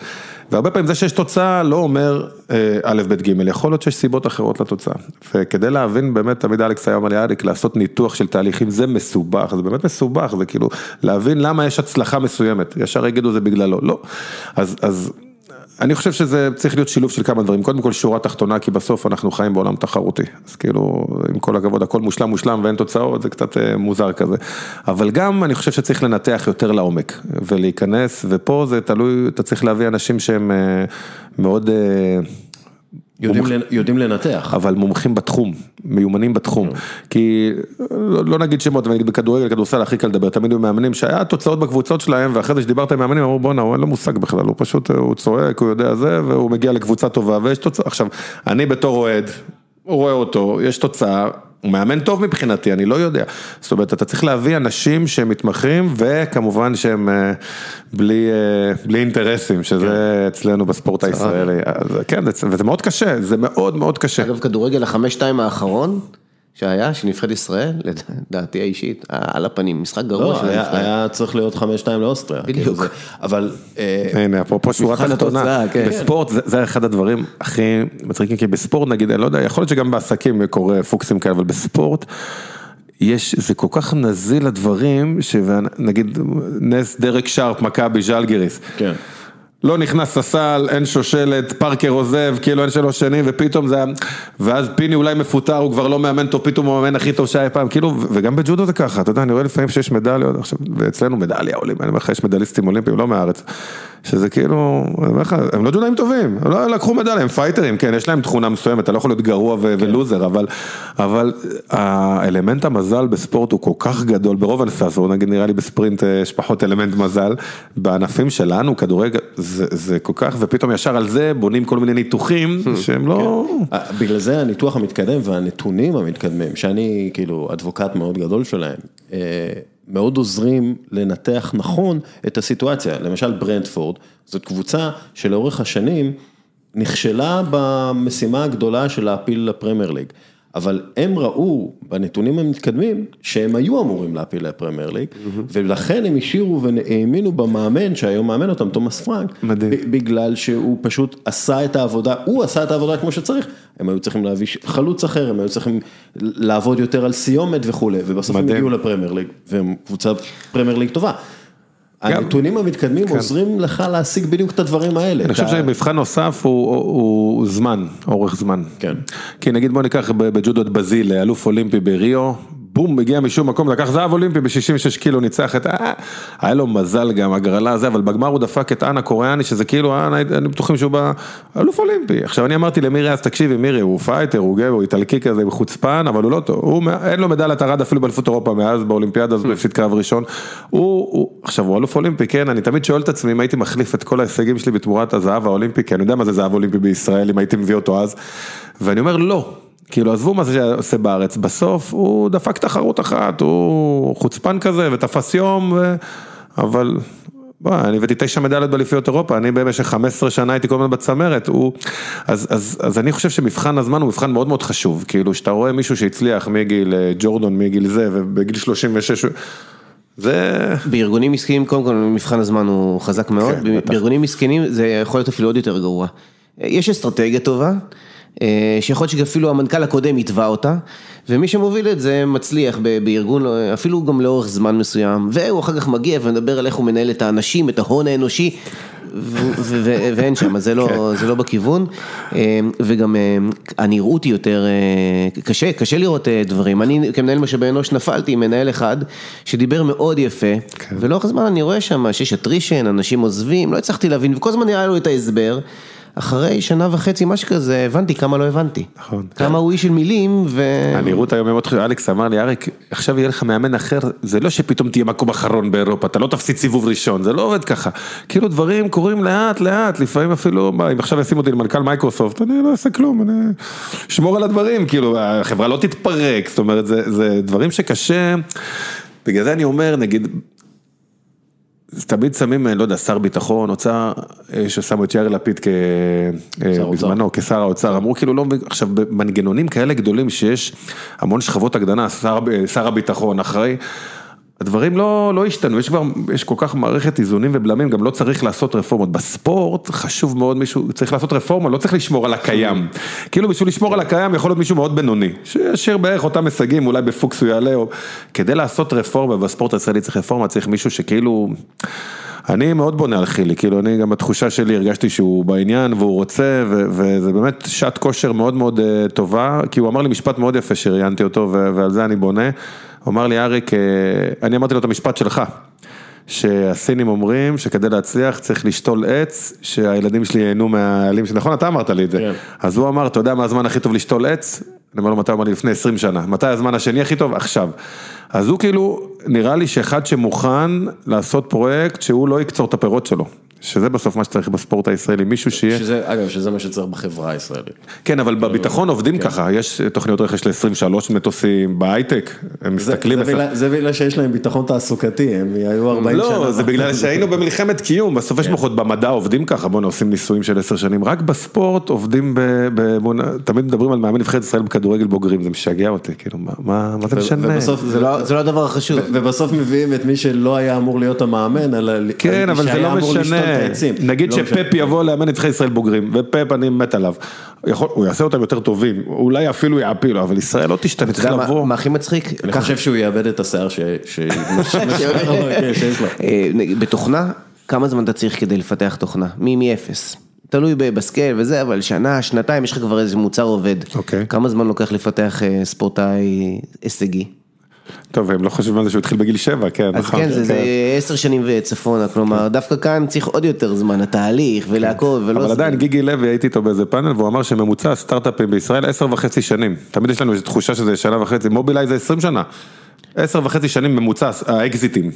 והרבה פעמים זה שיש תוצאה לא אומר אה, א', ב', ג', יכול להיות שיש סיבות אחרות לתוצאה. וכדי להבין באמת, תמיד אלכס היה אומר לי, אריק, לעשות ניתוח של תהליכים זה מסובך, זה באמת מסובך, זה כאילו להבין למה יש הצלחה מסוימת, ישר יגידו זה בגללו, לא. אז, אז אני חושב שזה צריך להיות שילוב של כמה דברים, קודם כל שורה תחתונה, כי בסוף אנחנו חיים בעולם תחרותי, אז כאילו, עם כל הכבוד, הכל מושלם מושלם ואין תוצאות, זה קצת אה, מוזר כזה, אבל גם אני חושב שצריך לנתח יותר לעומק, ולהיכנס, ופה זה תלוי, אתה צריך להביא אנשים שהם אה, מאוד... יודעים, מומח- יודעים לנתח. אבל מומחים בתחום, מיומנים בתחום, כי לא, לא נגיד שמות, אבל נגיד בכדורגל, כדורסל הכי קל לדבר, תמיד היו מאמנים שהיה תוצאות בקבוצות שלהם, ואחרי זה שדיברת עם מאמנים, אמרו בואנה, הוא אין לו מושג בכלל, הוא פשוט, הוא צועק, הוא יודע זה, והוא מגיע לקבוצה טובה, ויש תוצאה, עכשיו, אני בתור אוהד, רואה אותו, יש תוצאה, הוא מאמן טוב מבחינתי, אני לא יודע, זאת אומרת, אתה צריך להביא אנשים שהם מתמחים, וכמובן שהם אה, בלי, אה, בלי אינטרסים, שזה אצלנו בספורט הישראלי, אז, כן, זה- וזה מאוד קשה, זה מאוד מאוד קשה. אגב, כדורגל החמש-שתיים האחרון שהיה, של נבחרת ישראל, לדעתי האישית, על הפנים, משחק גרוע לא, של הנבחרת. היה צריך להיות חמש שתיים לאוסטריה. בדיוק. כאילו זה- אבל... אה, הנה, אפרופו שורה תחתונה, התוצאה, כן. בספורט זה, אחד הדברים הכי מצחיקים, כי בספורט נגיד, אני לא יודע, יכול להיות שגם בעסקים קורה פוקסים כאלה, אבל בספורט, יש, זה כל כך נזיל לדברים, שנגיד נס דרק שרפ, מכבי, ז'לגיריס. כן. לא נכנס לסל, אין שושלת, פארקר עוזב, כאילו אין שלוש שנים, ופתאום זה היה, ואז פיני אולי מפוטר, הוא כבר לא מאמן טוב, פתאום הוא המאמן הכי טוב שהיה פעם, כאילו, וגם בג'ודו זה ככה, אתה יודע, אני רואה לפעמים שיש מדליות, עכשיו, ואצלנו מדליה עולים, אני אומר לך, יש מדליסטים אולימפיים, לא מהארץ, שזה כאילו, אני אומר לך, הם לא ג'ודאים טובים, הם לא לקחו מדליה, הם פייטרים, כן, יש להם תכונה מסוימת, אתה לא יכול להיות גרוע ו- ולוזר, אבל, אבל האלמנט המזל בספורט הוא כל כך גדול, ברוב נגיד נראה לי בספרינט אה, יש פחות אלמנט מזל, בענפים שלנו, כדורגל, זה, זה כל כך, ופתאום ישר על זה בונים כל מיני ניתוחים שהם לא... אה, בגלל זה הניתוח המתקדם והנתונים המתקדמים, שאני כאילו אדבוקט מאוד גדול שלהם, אה, מאוד עוזרים לנתח נכון את הסיטואציה. למשל ברנדפורד, זאת קבוצה שלאורך השנים נכשלה במשימה הגדולה של להפיל לפרמייר ליג. אבל הם ראו בנתונים המתקדמים שהם היו אמורים להפיל לפרמייר ליג, ולכן הם השאירו והאמינו במאמן שהיום מאמן אותם, תומאס פרנק, מדהים. בגלל שהוא פשוט עשה את העבודה, הוא עשה את העבודה כמו שצריך, הם היו צריכים להביא חלוץ אחר, הם היו צריכים לעבוד יותר על סיומת וכולי, ובסוף הם מדהים. הגיעו לפרמייר ליג, והם קבוצה פרמייר ליג טובה. הנתונים המתקדמים עוזרים לך להשיג בדיוק את הדברים האלה. אני חושב שמבחן נוסף הוא, הוא, הוא זמן, אורך זמן. כן. כי נגיד בוא ניקח בג'ודו את בזיל, אלוף אולימפי בריו, בום, הגיע משום מקום, לקח זהב אולימפי ב-66 קילו, ניצח את, אה, היה לו מזל גם, הגרלה הזה, אבל בגמר הוא דפק את הקוריאני, שזה כאילו, אנה, אני בטוחים שהוא בא, אלוף אולימפי. עכשיו אני אמרתי למירי אז, תקשיבי מירי, הוא fighter, הוא גבר, הוא איטלקי כזה, הוא חוצפן, אבל הוא לא טוב, הוא, אין לו מדליית ארד אפילו באליפות אירופה מאז, באולימפיאדה הזאת, הפסיד קרב ראשון. הוא, הוא, עכשיו הוא אלוף אולימפי, כן, אני תמיד שואל את עצמי אם הייתי מחליף את כל ההישגים שלי בתמורת הזהב האולימפי, כי אני יודע מה זה זהב אולימפי בישראל, אם הייתי מביא אותו אז, ואני אומר לא. כאילו עזבו מה זה שעושה בארץ, בסוף הוא דפק תחרות אחת, הוא חוצפן כזה ותפס יום, ו... אבל בוא, אני הבאתי תשע מדליות באליפויות אירופה, אני במשך 15 שנה הייתי כל הזמן בצמרת, הוא, אז, אז, אז אני חושב שמבחן הזמן הוא מבחן מאוד מאוד חשוב, כאילו שאתה רואה מישהו שהצליח מגיל אה, ג'ורדון, מגיל זה, ובגיל 36, זה... בארגונים עסקיים, קודם כל מבחן הזמן הוא חזק מאוד, כן. בארגונים עסקיים זה יכול להיות אפילו עוד יותר גרוע. יש אסטרטגיה טובה, שיכול להיות שאפילו המנכ"ל הקודם יתבע אותה, ומי שמוביל את זה מצליח בארגון, אפילו גם לאורך זמן מסוים, והוא אחר כך מגיע ומדבר על איך הוא מנהל את האנשים, את ההון האנושי. ואין שם, זה לא, זה לא בכיוון, אה, וגם אה, הנראות היא יותר, אה, קשה, קשה לראות אה, דברים, אני כמנהל משאבי אנוש נפלתי עם מנהל אחד שדיבר מאוד יפה, ולאורך הזמן אני רואה שם שיש אטרישן, אנשים עוזבים, לא הצלחתי להבין, וכל הזמן היה לו את ההסבר, אחרי שנה וחצי, משהו כזה, הבנתי כמה לא הבנתי. נכון. כמה הוא איש של מילים, ו... הנראות היום מאוד חשובה, אלכס אמר לי, אריק, עכשיו יהיה לך מאמן אחר, זה לא שפתאום תהיה מקום אחרון באירופה, אתה לא תפסיד סיבוב ראשון, זה לא עובד ככה. כאילו דברים קורים לאט לאט, לפעמים אפילו, אם עכשיו ישימו אותי למנכ"ל מייקרוסופט, אני לא אעשה כלום, אני אשמור על הדברים, כאילו, החברה לא תתפרק, זאת אומרת, זה, זה דברים שקשה, בגלל זה אני אומר, נגיד, תמיד שמים, לא יודע, שר ביטחון, אוצר, אה, ששמו את יאיר לפיד כ... אה. בזמנו, כשר האוצר, אמרו כאילו לא, עכשיו במנגנונים כאלה גדולים שיש המון שכבות הגדנה, שר, שר הביטחון אחראי, הדברים לא, לא השתנו, יש כבר, יש כל כך מערכת איזונים ובלמים, גם לא צריך לעשות רפורמות. בספורט חשוב מאוד מישהו, צריך לעשות רפורמה, לא צריך לשמור על הקיים. כאילו בשביל לשמור על הקיים יכול להיות מישהו מאוד בינוני, שישאיר בערך אותם הישגים, אולי בפוקס הוא יעלה, או... כדי לעשות רפורמה, בספורט הישראלי צריך רפורמה, צריך מישהו שכאילו... אני מאוד בונה על חילי, כאילו אני גם בתחושה שלי הרגשתי שהוא בעניין והוא רוצה ו- וזה באמת שעת כושר מאוד מאוד אה, טובה, כי הוא אמר לי משפט מאוד יפה שראיינתי אותו ו- ועל זה אני בונה, הוא אמר לי אריק, אה, אני אמרתי לו את המשפט שלך, שהסינים אומרים שכדי להצליח צריך לשתול עץ, שהילדים שלי ייהנו מהעלים, נכון אתה אמרת לי את זה, כן. אז הוא אמר, אתה יודע מה הזמן הכי טוב לשתול עץ? אני אומר לו, מתי הוא אמר לי? לפני 20 שנה. מתי הזמן השני הכי טוב? עכשיו. אז הוא כאילו, נראה לי שאחד שמוכן לעשות פרויקט שהוא לא יקצור את הפירות שלו. שזה בסוף מה שצריך בספורט הישראלי, מישהו שיהיה... שזה, אגב, שזה מה שצריך בחברה הישראלית. כן, אבל בביטחון עובדים כן. ככה, יש תוכניות רכש ל-23 מטוסים, בהייטק, הם זה, מסתכלים... זה, בגלל, זה בגלל שיש להם ביטחון תעסוקתי, הם היו 40 שנה. לא, זה בגלל שהיינו במלחמת קיום, בסוף כן. יש מוחות במדע עובדים ככה, בוא'נה עושים ניסויים של עשר שנים, רק בספורט עובדים ב... ב- בוא- תמיד מדברים על מאמן נבחרת ישראל בכדורגל בוגרים, זה משגע אותי, כאילו, מה- מה מה זה משנה? ובסוף זה לא, זה לא הדבר החשוב. ובסוף מביאים את מי שלא היה אמור להיות המאמן, אלא כן, אבל זה לא משנה. נגיד לא. שפפ יבוא לאמן נבחרת ישראל בוגרים, ופפ אני מת עליו, הוא יעשה אותם יותר טובים, אולי אפילו יעפילו, אבל ישראל לא תשתנה, צריך לבוא. מה הכי מצחיק? אני חושב שהוא יאבד את השיער כן, שיש לו. אה, בתוכנה, כמה זמן אתה צריך כדי לפתח תוכנה? מ- מאפס. תלוי ב- בסקייל וזה, אבל שנה, שנתיים, יש לך כבר איזה מוצר עובד. אוקיי. כמה זמן לוקח לפתח אה, ספורטאי הישגי? טוב, הם לא חושבים על זה שהוא התחיל בגיל שבע, כן, אז נכון. כן, זה- זה עשר שנים וצפונה, כלומר, דווקא כאן צריך עוד יותר זמן, התהליך ולעקוב ולא... אבל עדיין גיגי לוי הייתי איתו באיזה פאנל והוא אמר שממוצע הסטארט-אפים בישראל עשר וחצי שנים. תמיד יש לנו איזו תחושה שזה שנה וחצי, מובילאיי זה עשרים שנה. עשר וחצי שנים ממוצע האקזיטים.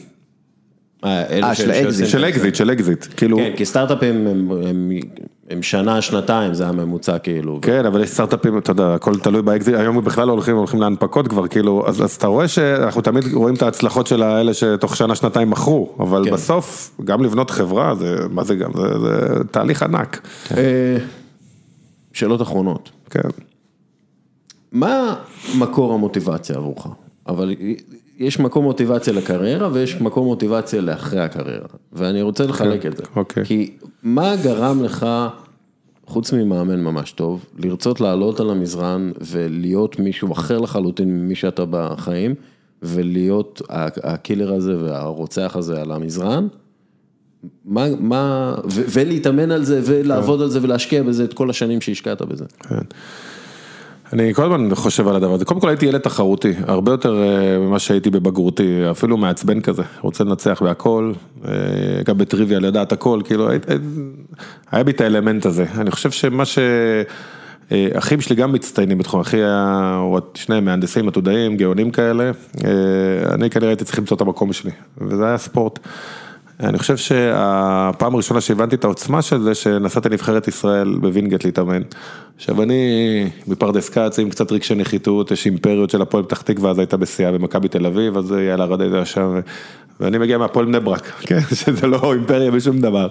אה, אה, של. אקזיט, של אקזיט, כאילו, כן, כי סטארט-אפים הם- הם- הם שנה, שנתיים, זה הממוצע כאילו. כן, אבל יש סטארט-אפים, אתה יודע, הכל תלוי באקזיט, היום בכלל לא הולכים, הולכים להנפקות כבר, כאילו, אז, אז אתה רואה שאנחנו תמיד רואים את ההצלחות של האלה שתוך שנה, שנתיים מכרו, אבל כן. בסוף, גם לבנות חברה, זה, מה זה גם, זה, זה תהליך ענק, אה, שאלות אחרונות. כן. מה מקור המוטיבציה עבורך? אבל יש מקור מוטיבציה לקריירה ויש מקור מוטיבציה לאחרי הקריירה, ואני רוצה לחלק את זה. אוקיי. כי מה גרם לך, חוץ ממאמן ממש טוב, לרצות לעלות על המזרן ולהיות מישהו אחר לחלוטין ממי שאתה בחיים, ולהיות הקילר הזה והרוצח הזה על המזרן? מה, מה, ו- ולהתאמן על זה ולעבוד על זה ולהשקיע בזה את כל השנים שהשקעת בזה. כן. אני כל הזמן חושב על הדבר הזה, קודם כל הייתי ילד תחרותי, הרבה יותר אה, ממה שהייתי בבגרותי, אפילו מעצבן כזה, רוצה לנצח בהכל, אה, גם בטריוויה לדעת הכל, כאילו היה בי את האלמנט הזה, אני חושב שמה ש... אה, אחים שלי גם מצטיינים בתחום, אחי היה, הוא שניהם מהנדסים, עתודאים, גאונים כאלה, אני כנראה הייתי צריך למצוא את המקום שלי, וזה היה ספורט. אני חושב שהפעם הראשונה שהבנתי את העוצמה של זה, שנסעתי לנבחרת ישראל בווינגייט להתאמן. עכשיו אני מפרדס כץ עם קצת רגשי נחיתות, יש אימפריות של הפועל פתח תקווה, אז הייתה בשיאה במכבי תל אביב, אז יאללה רדד שם, ואני מגיע מהפועל בני ברק, כן, שזה לא אימפריה בשום דבר.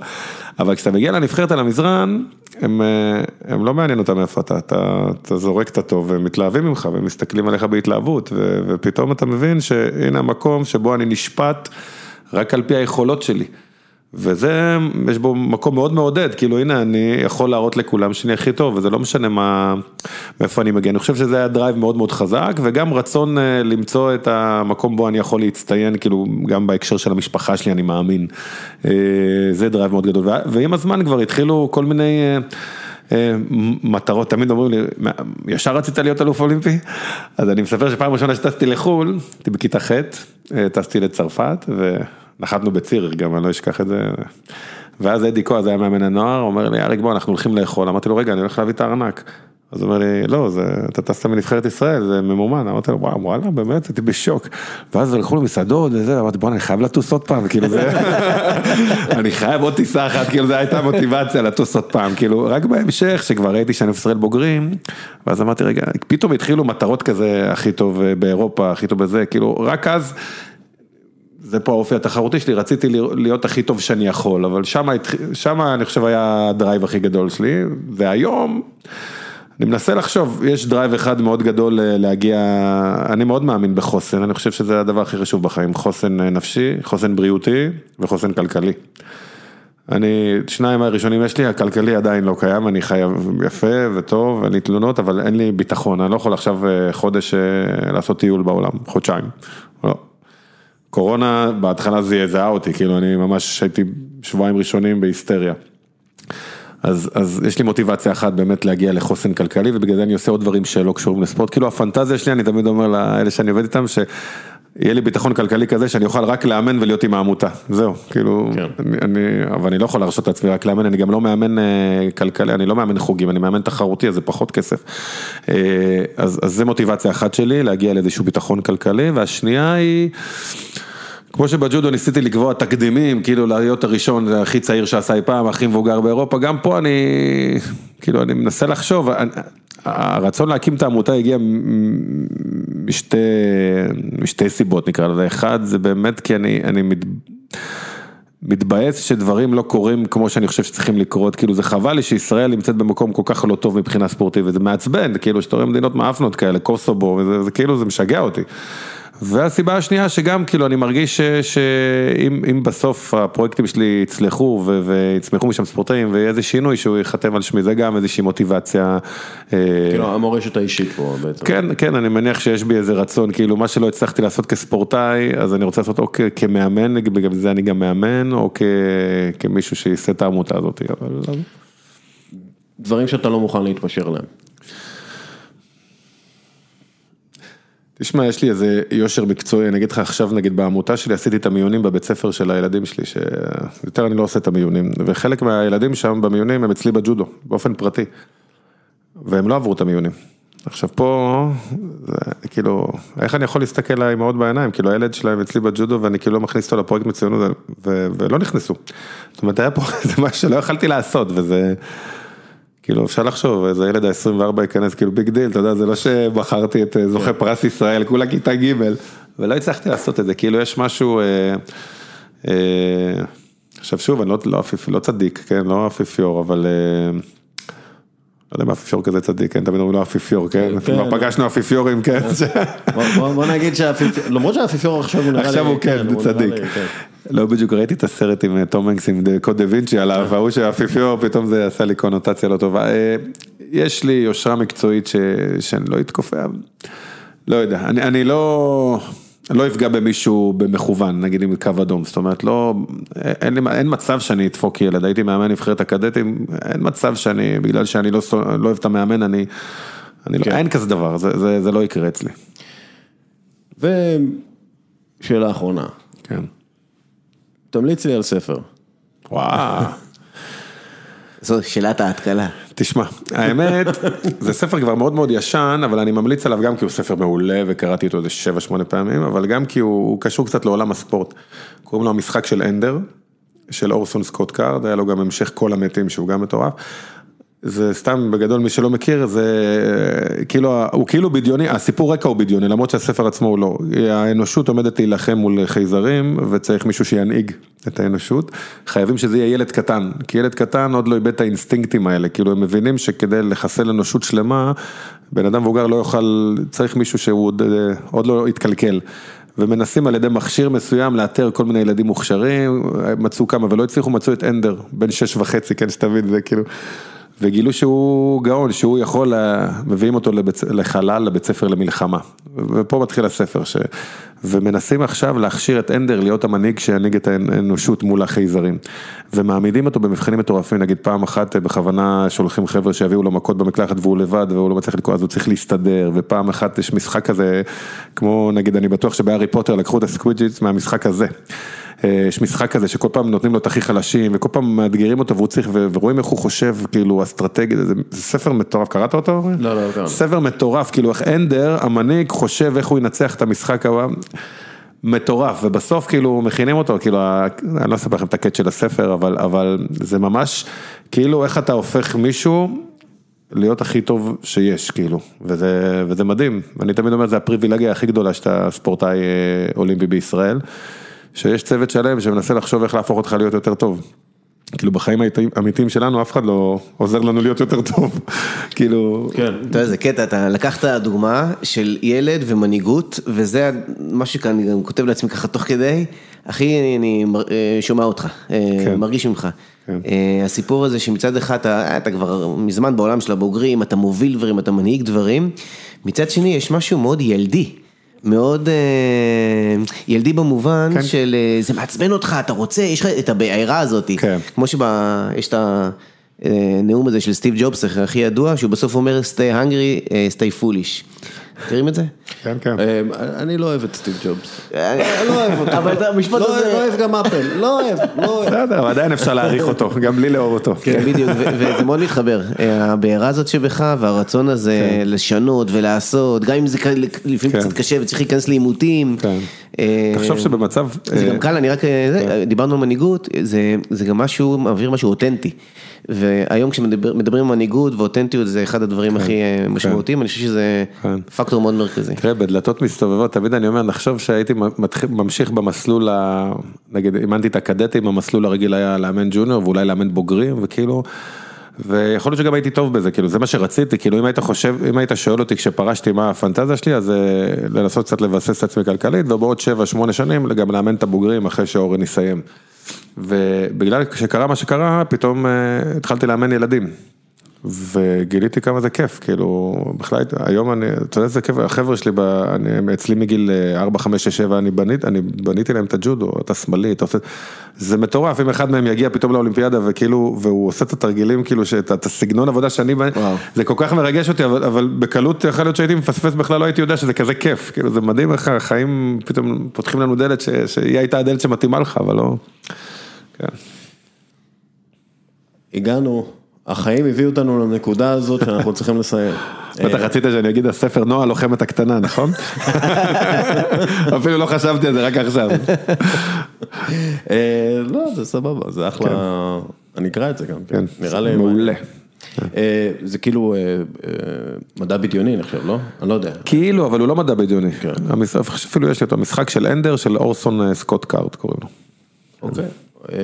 אבל כשאתה מגיע לנבחרת על המזרן, הם, אה, הם לא מעניין אותם איפה אתה, אתה, אתה זורק את הטוב, והם מתלהבים ממך, והם מסתכלים עליך בהתלהבות, ו- ופתאום אתה מבין שהנה המקום שבו אני נשפט. רק על פי היכולות שלי. וזה, יש בו מקום מאוד מעודד, כאילו הנה אני יכול להראות לכולם שאני הכי טוב, וזה לא משנה מה, מאיפה אני מגיע, אני חושב שזה היה drive מאוד מאוד חזק, וגם רצון אה, למצוא את המקום בו אני יכול להצטיין, כאילו גם בהקשר של המשפחה שלי אני מאמין, אה, זה drive מאוד גדול, ועם הזמן כבר התחילו כל מיני... מטרות, תמיד אומרים לי, "מה, ישר רצית להיות אלוף אולימפי? אז אני מספר שפעם ראשונה שטסתי לחו"ל, הייתי בכיתה ח', אה, טסתי לצרפת ונחתנו בציריך גם, אני לא אשכח את זה. ואז אדי כהן, זה היה מאמן הנוער, אומר לי, אריק בוא, אנחנו הולכים לאכול, אמרתי לו, רגע, אני הולך להביא את הארנק. אז הוא אומר לי, לא, זה, אתה טסת מנבחרת ישראל, זה ממומן, אמרתי לו, וואו, וואלה, באמת, הייתי בשוק. ואז הלכו למסעדות וזה, אמרתי, בוא'נה, אני חייב לטוס עוד פעם, כאילו זה, אני חייב עוד טיסה אחת, כאילו זו הייתה מוטיבציה לטוס עוד פעם, כאילו, רק בהמשך, שכבר ראיתי שאני ישראל בוגרים, ואז אמרתי, רגע, פתאום התחילו מטרות כזה, הכי טוב אה, באירופה, הכי טוב בזה, כאילו, רק אז, זה פה האופי התחרותי שלי, רציתי להיות הכי טוב שאני יכול, אבל שמה אני חושב היה ה drive הכי גדול שלי, והיום, אני מנסה לחשוב, יש drive אחד מאוד גדול אה, להגיע, אני מאוד מאמין בחוסן, אני חושב שזה הדבר הכי חשוב בחיים, חוסן אה, נפשי, חוסן בריאותי וחוסן כלכלי. אני, שניים הראשונים יש לי, הכלכלי עדיין לא קיים, אני חי יפה וטוב, אין לי תלונות, אבל אין לי ביטחון, אני לא יכול עכשיו אה, חודש לעשות טיול בעולם, חודשיים, לא. קורונה בהתחלה זעזעה אותי, כאילו אני ממש הייתי שבועיים ראשונים בהיסטריה. אז, אז יש לי מוטיבציה אחת באמת להגיע לחוסן כלכלי ובגלל זה אני עושה עוד דברים שלא קשורים לספורט, כאילו הפנטזיה שלי, אני תמיד אומר לאלה שאני עובד איתם, שיהיה לי ביטחון כלכלי כזה שאני אוכל רק לאמן ולהיות עם העמותה, זהו, כאילו, כן. אני, אני, אבל אני לא יכול להרשות לעצמי רק לאמן, אני גם לא מאמן אה, כלכלי, אני לא מאמן חוגים, אני מאמן תחרותי, אז זה פחות כסף. אה, אז, אז זה מוטיבציה אחת שלי, להגיע לאיזשהו ביטחון כלכלי, והשנייה היא... כמו שבג'ודו ניסיתי לקבוע תקדימים, כאילו להיות הראשון, זה הכי צעיר שעשה אי פעם, הכי מבוגר באירופה, גם פה אני, כאילו אני מנסה לחשוב, אני- הרצון להקים את העמותה הגיע משתי, משתי סיבות נקרא לזה, אחד זה באמת כי אני, אני מת, מתבאס שדברים לא קורים כמו שאני חושב שצריכים לקרות, כאילו זה חבל לי שישראל נמצאת במקום כל כך לא טוב מבחינה ספורטיבית, זה מעצבן, כאילו שאתה רואה מדינות מאפנות כאלה, קוסובו, וזה זה, כאילו זה משגע אותי. והסיבה השנייה שגם כאילו אני מרגיש שאם אם בסוף הפרויקטים שלי יצלחו ו- ויצמחו משם ספורטאים ויהיה איזה שינוי שהוא ייחתם על שמי, זה גם איזושהי מוטיבציה. אה, כאילו המורשת האישית פה בעצם. כן, כן, אני מניח שיש בי איזה רצון, כאילו מה שלא הצלחתי לעשות כספורטאי, אז אני רוצה לעשות או כ- כמאמן, בגלל זה אני גם מאמן, או כ- כמישהו שיעשה את העמותה הזאת, אבל... דברים שאתה לא מוכן להתפשר להם. תשמע, יש לי איזה יושר מקצועי, אני אגיד לך עכשיו, נגיד בעמותה שלי עשיתי את המיונים בבית ספר של הילדים שלי, שיותר אני לא עושה את המיונים, וחלק מהילדים שם במיונים הם אצלי בג'ודו, באופן פרטי, והם לא עברו את המיונים. עכשיו פה, זה, כאילו, איך אני יכול להסתכל לאמהות בעיניים, כאילו הילד שלהם אצלי בג'ודו ואני כאילו לא מכניס אותו לפרויקט מצוינות ו- ולא נכנסו. זאת אומרת, היה פה איזה משהו שלא יכלתי לעשות וזה, כאילו אפשר לחשוב, איזה ילד ה-24 ייכנס כאילו big deal, אתה יודע, זה לא שבחרתי את אה, זוכה פרס ישראל, כולה כיתה ג' ולא הצלחתי לעשות את זה, כאילו יש משהו, אה, אה, עכשיו שוב, אני לא, לא, לא צדיק, כן, לא אפיפיור, אבל... אה, לא יודע אם אפיפיור כזה צדיק, כן, תמיד אומרים לו אפיפיור, כן, כן. כבר פגשנו אפיפיורים, כן, בוא- נגיד שהאפיפיור, למרות שהאפיפיור עכשיו הוא נראה לי, עכשיו הוא כן, הוא נראה צדיק. כן. לא בדיוק ראיתי את הסרט עם אה, תום הנקס עם קוד דה וינצ'י עליו, ההוא שהאפיפיור, פתאום זה עשה לי קונוטציה לא טובה. אה, יש לי יושרה מקצועית שאני לא אתכופף, לא יודע, אני אני לא... לא אפגע במישהו במכוון, נגיד עם קו אדום, זאת אומרת, לא, אין, לי, אין מצב שאני אדפוק ילד, הייתי מאמן נבחרת הקדטים, אין מצב שאני, בגלל שאני לא, לא אוהב את המאמן, אני, אני כן. לא, אין כזה דבר, זה, זה, זה לא יקרה אצלי. ושאלה אחרונה, כן. תמליץ לי על ספר. וואו. זו שאלת ההתקלה. תשמע, האמת, זה ספר כבר מאוד מאוד ישן, אבל אני ממליץ עליו גם כי הוא ספר מעולה וקראתי אותו איזה 7-8 פעמים, אבל גם כי הוא, הוא קשור קצת לעולם הספורט. קוראים לו המשחק של אנדר, של אורסון סקוט קארד, היה לו גם המשך קול המתים שהוא גם מטורף. זה סתם בגדול מי שלא מכיר זה כאילו הוא כאילו בדיוני הסיפור רקע הוא בדיוני למרות שהספר עצמו הוא לא. האנושות עומדת להילחם מול חייזרים וצריך מישהו שינהיג את האנושות. חייבים שזה יהיה ילד קטן כי ילד קטן עוד לא איבד את האינסטינקטים האלה. כאילו הם מבינים שכדי לחסל אנושות שלמה בן אדם מבוגר לא יוכל צריך מישהו שהוא עוד, עוד לא התקלקל. ומנסים על ידי מכשיר מסוים לאתר כל מיני ילדים מוכשרים, מצאו כמה ולא הצליחו, מצאו את אנדר, בן שש וחצי, כן, שתבין, זה כאילו, וגילו שהוא גאון, שהוא יכול, לה- מביאים אותו לבית, לחלל, לבית ספר למלחמה. ופה מתחיל הספר, ש... ומנסים עכשיו להכשיר את אנדר להיות המנהיג שינהיג את האנושות מול החייזרים. ומעמידים אותו במבחנים מטורפים, נגיד פעם אחת אה, בכוונה שולחים חבר'ה שיביאו לו מכות במקלחת והוא לבד והוא לא מצליח לקרוא, אז הוא צריך להסתדר, ופעם אחת יש משחק כזה, כמו נגיד, אני בטוח שבהארי פוטר לקחו את הקווידיץ' מהמשחק הזה. אה, יש משחק כזה שכל פעם נותנים לו את הכי חלשים וכל פעם מאתגרים אותו והוא צריך ורואים איך הוא חושב כאילו אסטרטגית, זה, זה ספר מטורף, קראת אותו? לא, לא, לא. ספר מטורף, כאילו איך אנדר, המנהיג חושב איך הוא ינצח את המשחק הבא. מטורף, ובסוף כאילו מכינים אותו, כאילו, אני לא אספר לכם את הקטע של הספר, אבל, אבל זה ממש, כאילו איך אתה הופך מישהו להיות הכי טוב שיש, כאילו, וזה, וזה מדהים, ואני תמיד אומר, זה הפריבילגיה הכי גדולה שאתה ספורטאי אה, אולימפי בישראל, שיש צוות שלם שמנסה לחשוב איך להפוך אותך להיות יותר טוב. כאילו בחיים האמיתיים- שלנו אף אחד לא עוזר לנו להיות יותר טוב, כאילו, כן. אתה יודע, זה קטע, אתה לקחת דוגמה של ילד ומנהיגות, וזה מה שכאן, אני גם כותב לעצמי ככה תוך כדי, אחי, אני, אה, שומע אותך, אה, כן. מרגיש ממך. כן. אה, הסיפור הזה שמצד אחד אתה, אתה כבר מזמן בעולם של הבוגרים, אתה מוביל דברים, אתה מנהיג דברים, מצד שני יש משהו מאוד ילדי. מאוד אה, ילדי במובן כן. של אה, זה מעצבן אותך, אתה רוצה, יש לך את הבעירה הזאת, כן. כמו שיש את הנאום הזה של סטיב ג'ובס, הכי ידוע, שהוא בסוף אומר stay hungry, אה, stay foolish. מכירים את זה? כן, כן. אה, אני לא אוהב את סטיב ג'ובס. אני לא אוהב אותו. אבל את המשפט לא הזה... לא אוהב גם אפל, לא אוהב, לא אוהב. בסדר, אבל עדיין אפשר להעריך אותו, גם בלי לאהוב אותו. כן, בדיוק, ו- וזה מאוד מתחבר, אה, הבעירה הזאת שבך והרצון הזה לשנות ולעשות, גם אם זה כ- לפעמים כן. קצת קשה וצריך להיכנס לעימותים. כן. אה, תחשוב שבמצב, זה גם קל, אני רק, דיברנו על מנהיגות, זה גם משהו, מעביר משהו אותנטי. והיום כשמדברים על מנהיגות ואותנטיות זה אחד הדברים הכי אה, משמעותיים, אני חושב שזה כן. פקטור מאוד מרכזי. תראה, בדלתות מסתובבות, תמיד אני אומר, נחשוב שהייתי ממשיך במסלול. נגיד, אימנתי את הקדטים, המסלול הרגיל היה לאמן ג'וניור ואולי לאמן בוגרים, וכאילו, ויכול להיות שגם הייתי טוב בזה, כאילו, זה מה שרציתי, כאילו, אם היית חושב, אם היית שואל אותי כשפרשתי מה הפנטזיה שלי, אז אה, לנסות קצת לבסס את עצמי כלכלית, ובעוד 7-8 שנים גם לאמן את הבוגרים אחרי שאורן יסיים. ובגלל שקרה מה שקרה, פתאום אה, התחלתי לאמן ילדים. וגיליתי כמה זה כיף, כאילו, בכלל, היום אני, אתה יודע איזה כיף, החבר'ה שלי, ב, אני, אצלי מגיל 4, 5, 6, 7, אני בנית, אני בניתי להם את הג'ודו, אתה שמאלי, אתה עושה, זה מטורף, אם אחד מהם יגיע פתאום לאולימפיאדה וכאילו, והוא עושה את התרגילים, כאילו, שאת את הסגנון עבודה שאני, וואו. זה כל כך מרגש אותי, אבל, אבל בקלות יכול להיות שהייתי מפספס בכלל, לא הייתי יודע שזה כזה כיף, כאילו, זה מדהים איך החיים פתאום פותחים לנו דלת, ש, שהיא הייתה הדלת שמתאימה לך, אבל לא, כן. הגענו החיים הביאו אותנו לנקודה הזאת שאנחנו צריכים לסיים. בטח רצית שאני אגיד הספר נועה לוחמת הקטנה, נכון? אפילו לא חשבתי על זה רק עכשיו. אה, לא, זה סבבה, זה אחלה, אני אקרא את זה גם, כן, נראה לי מעולה. אה, זה כאילו אה, מדע בדיוני נחשב, לא? אני לא יודע. כאילו, אבל הוא לא מדע בדיוני. אפילו יש לי אותו, המשחק של אנדר של אורסון סקוט קארט קוראים לו. אוקיי. אה,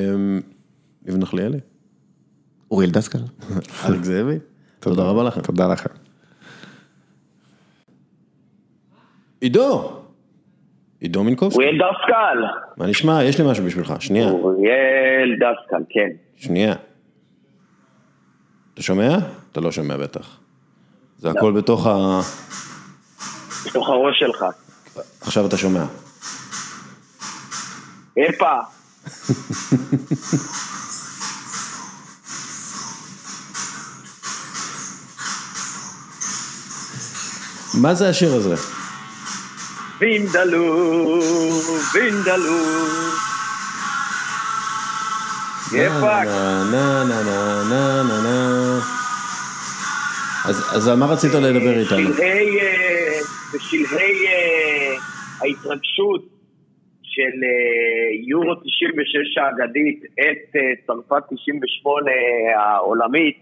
ניב נחליאלי, אוריאל דסקל. אלכס זאבי, תודה רבה לכם. תודה לכם. עידו, עידו מינקובסקי, אוריאל דסקל. מה נשמע? יש לי משהו בשבילך, שנייה, אוריאל דסקל, כן. שנייה. אתה שומע? אתה לא שומע בטח. זה הכל בתוך ה... בתוך הראש שלך. עכשיו אתה שומע. הפה. מה זה השיר הזה? וינדלו, וינדלו. יפק. נה נה נה נה נה נה אז על מה רצית לדבר איתנו? בשלהי, אה, אה, ההתרגשות של אה, יורו 96 האגדית את צרפת 98 העולמית,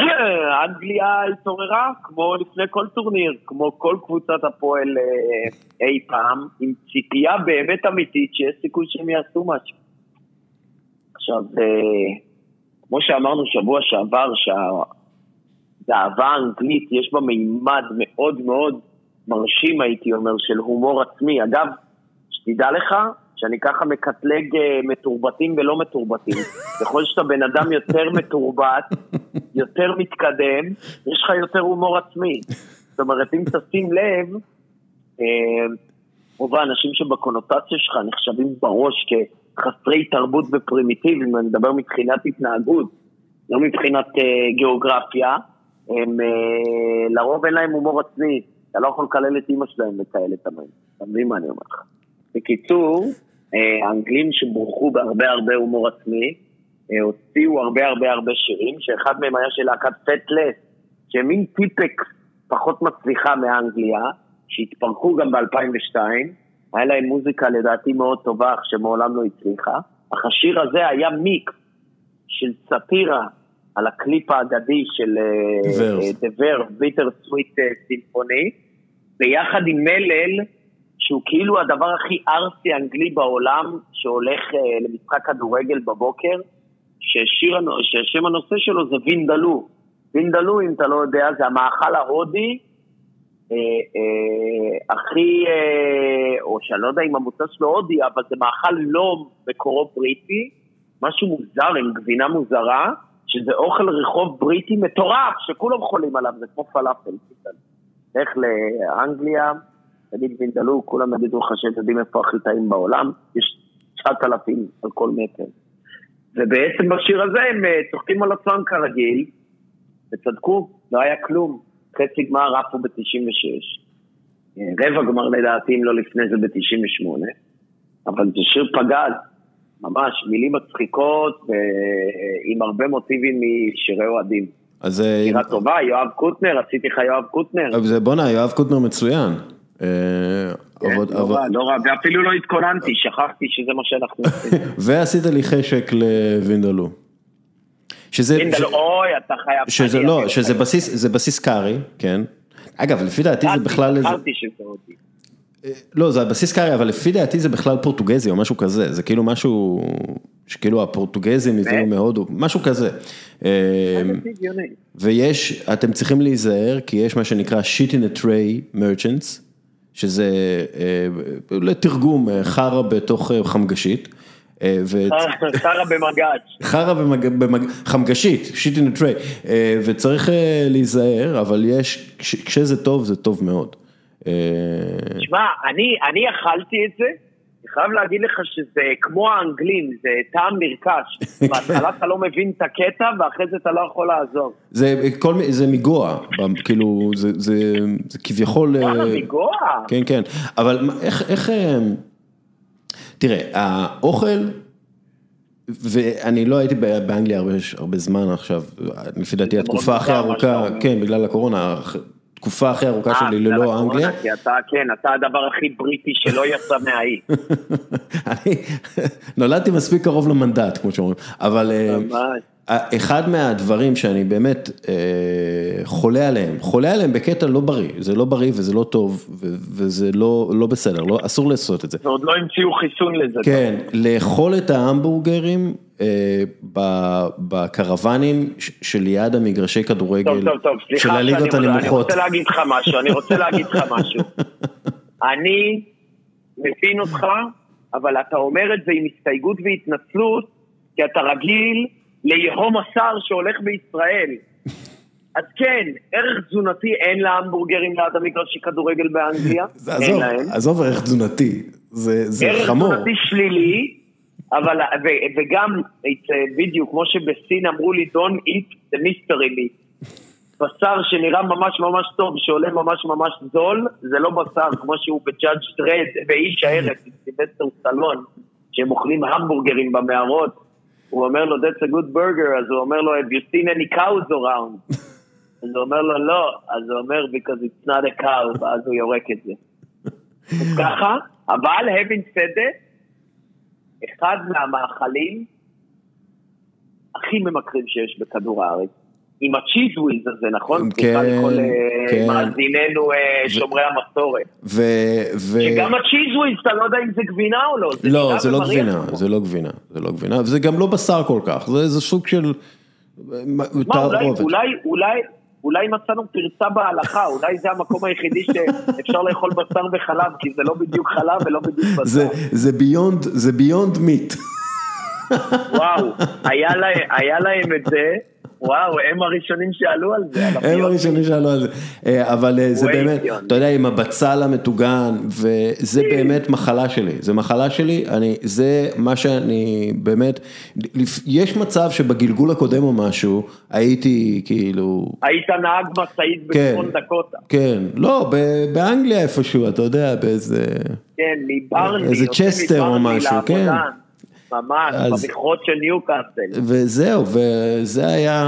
אנגליה התעוררה כמו לפני כל טורניר, כמו כל קבוצת הפועל אה, אי פעם, עם ציפייה באמת אמיתית שיש סיכוי שהם יעשו משהו. עכשיו, אה, כמו שאמרנו שבוע שעבר, שהגאווה האנגלית יש בה מימד מאוד מאוד מרשים, הייתי אומר, של הומור עצמי. אגב, שתדע לך שאני ככה מקטלג אה, מתורבתים ולא מתורבתים. ככל שאתה בן אדם יותר מתורבת, יותר מתקדם, יש לך יותר הומור עצמי. זאת אומרת, אם תשים לב, אה, רוב האנשים שבקונוטציה שלך נחשבים בראש כחסרי תרבות ופרימיטיביים, אני מדבר מבחינת התנהגות, לא מבחינת uh, גיאוגרפיה, הם uh, לרוב אין להם הומור עצמי, אתה לא יכול לקלל את אימא שלהם וכאלה תמיד, אתה מבין מה אני אומר לך. בקיצור, האנגלים שבורכו בהרבה הרבה הומור עצמי, uh, הוציאו הרבה הרבה הרבה שירים, שאחד מהם היה של להקת פטלס, שהם מין טיפקס פחות מצליחה מאנגליה, שהתפרקו גם ב-2002, היה להם מוזיקה לדעתי מאוד טובה, אך שמעולם לא הצליחה. אך השיר הזה היה מיקס של סאטירה על הקליפ האגדי של Verve, ביטר סוויט סימפוני, ביחד עם מלל, שהוא כאילו הדבר הכי ארסי אנגלי בעולם, שהולך אה, למשחק כדורגל בבוקר, ששם הנושא שלו זה וינדלו. וינדלו, אם אתה לא יודע, זה המאכל ההודי אה, אה, הכי, אה, או שאני לא יודע אם המוצא שלו הודי, אבל זה מאכל לא מקורו בריטי, משהו מוזר עם גבינה מוזרה, שזה אוכל רחוב בריטי מטורף, שכולם חולים עליו, זה כמו פלאפל. לך לאנגליה, תגיד וינדלו, כולם יגידו לך שהם יודעים איפה הכי טעים בעולם, יש 9,000 על כל מטר. ובעצם בשיר הזה הם אה, צוחקים על עצמם כרגיל, וצדקו, לא היה כלום. חצי גמר עפו ב-96, רבע גמר לדעתי אם לא לפני זה ב-98, אבל זה שיר פגז, ממש, מילים מצחיקות ועם הרבה מוטיבים משירי אוהדים. אז אה, שירה טובה, יואב קוטנר, עשיתי לך יואב קוטנר. בואנה, יואב קוטנר מצוין. אה, כן, לא רע, לא רע, ואפילו לא התכוננתי, שכחתי שזה מה שאנחנו עושים. ועשית לי חשק לווינדלו. שזה, וינדל, ש- אוי, אתה חייב... שזה לא, שזה. בסיס, זה בסיס קארי, כן. אגב, לפי דעתי זה בכלל איזה, זכרתי שזה אותי. לא, זה בסיס קארי, אבל לפי דעתי זה בכלל פורטוגזי או משהו כזה, זה כאילו משהו, שכאילו הפורטוגזים הביאו מהודו, משהו כזה. אה. ויש, אתם צריכים להיזהר, כי יש מה שנקרא shit in a tray merchants, שזה אה, לתרגום אה, חרא בתוך אה, חמגשית. שרה במגש. חרא. חמגשית, שיט אין טריי, וצריך להיזהר, אבל יש, כש... כשזה טוב, זה טוב מאוד. שמע, אני, אכלתי את זה, חייב להגיד לך שזה כמו האנגלים, זה טעם נרכש. בהתחלה אתה לא מבין את הקטע, ואחרי זה אתה לא יכול לעזוב. זה, כל... זה מגוע, כאילו, זה, זה, זה כביכול... אה, וואלה, מגוע. כן, כן, אבל איך, איך, אה, תראה, האוכל ואני לא הייתי באנגליה הרבה, הרבה זמן עכשיו, לפי דעתי התקופה הכי ארוכה, אומר. כן, בגלל הקורונה, תקופה הכי ארוכה אה, שלי ללא אנגליה. כי אתה, כן, אתה הדבר הכי בריטי שלא יצא מהאי. אני נולדתי מספיק קרוב למנדט, כמו שאומרים, אבל אה, ממש. אחד מהדברים שאני באמת אה, חולה עליהם, חולה עליהם בקטע לא בריא, זה לא בריא וזה לא טוב וזה לא, לא בסדר, לא, אסור לעשות את זה. ועוד לא המציאו חיסון לזה. כן, לאכול את ההמבורגרים אה, בקרוונים שליד המגרשי כדורגל טוב, טוב, טוב, של הליגות שאני- אני הנמוכות. רוצה להגיד לך משהו, אני רוצה להגיד לך משהו. אני מבין אותך, אבל אתה אומר את זה עם הסתייגות והתנצלות, כי אתה רגיל ליהום השר שהולך בישראל. אז כן, ערך תזונתי אין להמבורגרים ליד המגרשי כדורגל באנגליה, אין עזוב, להם. עזוב ערך תזונתי, זה זה ערך חמור. תזונתי שלילי, אבל, ו, וגם, בדיוק, כמו שבסין אמרו לי, don't eat the mystery meat. בשר שנראה ממש ממש טוב, שעולה ממש ממש זול, זה לא בשר, כמו שהוא בג'אדג' דרד, באיש הארץ, עם סלון, שהם אוכלים המבורגרים במערות. הוא אומר לו, that's a good burger, אז הוא אומר לו, have you seen any cows around? אז הוא אומר לו, לא, אז הוא אומר, because it's not a cow, ואז הוא יורק את זה. אז ככה, אבל having said that, אחד מהמאכלים הכי ממכרים שיש בכדור הארץ, עם הצ'יז וויז הזה, נכון? כן, לכל אה, כן. מאזיננו אה, שומרי המסורת. ו... ו... שגם הצ'יז וויז, אתה לא יודע אם זה גבינה או לא. לא, נראה זה לא גבינה. זה לא גבינה, זה לא גבינה, וזה גם לא בשר כל כך, זה איזה סוג של... מה, אולי. אולי, אולי, אולי מצאנו פרצה בהלכה, אולי זה המקום היחידי שאפשר לאכול בשר וחלב, כי זה לא בדיוק חלב ולא בדיוק בשר. זה, זה ביונד, זה ביונד מיט. וואו, היה להם את זה, וואו, הם הראשונים שעלו על זה. הם. הראשונים שעלו על זה, אה, אבל אה, זה באמת. אתה יודע, עם הבצל המטוגן, וזה באמת מחלה שלי, זה מחלה שלי, אני, זה מה שאני באמת, יש מצב שבגלגול הקודם או משהו, הייתי כאילו, היית נהג משאית כן. בצפון דקוטה. כן, לא, באנגליה איפשהו, אתה יודע, באיזה, כן, מברני. איזה צ'סטר או משהו. כן. ממש, אז- במכרות של ניוקאסל. וזהו, וזה היה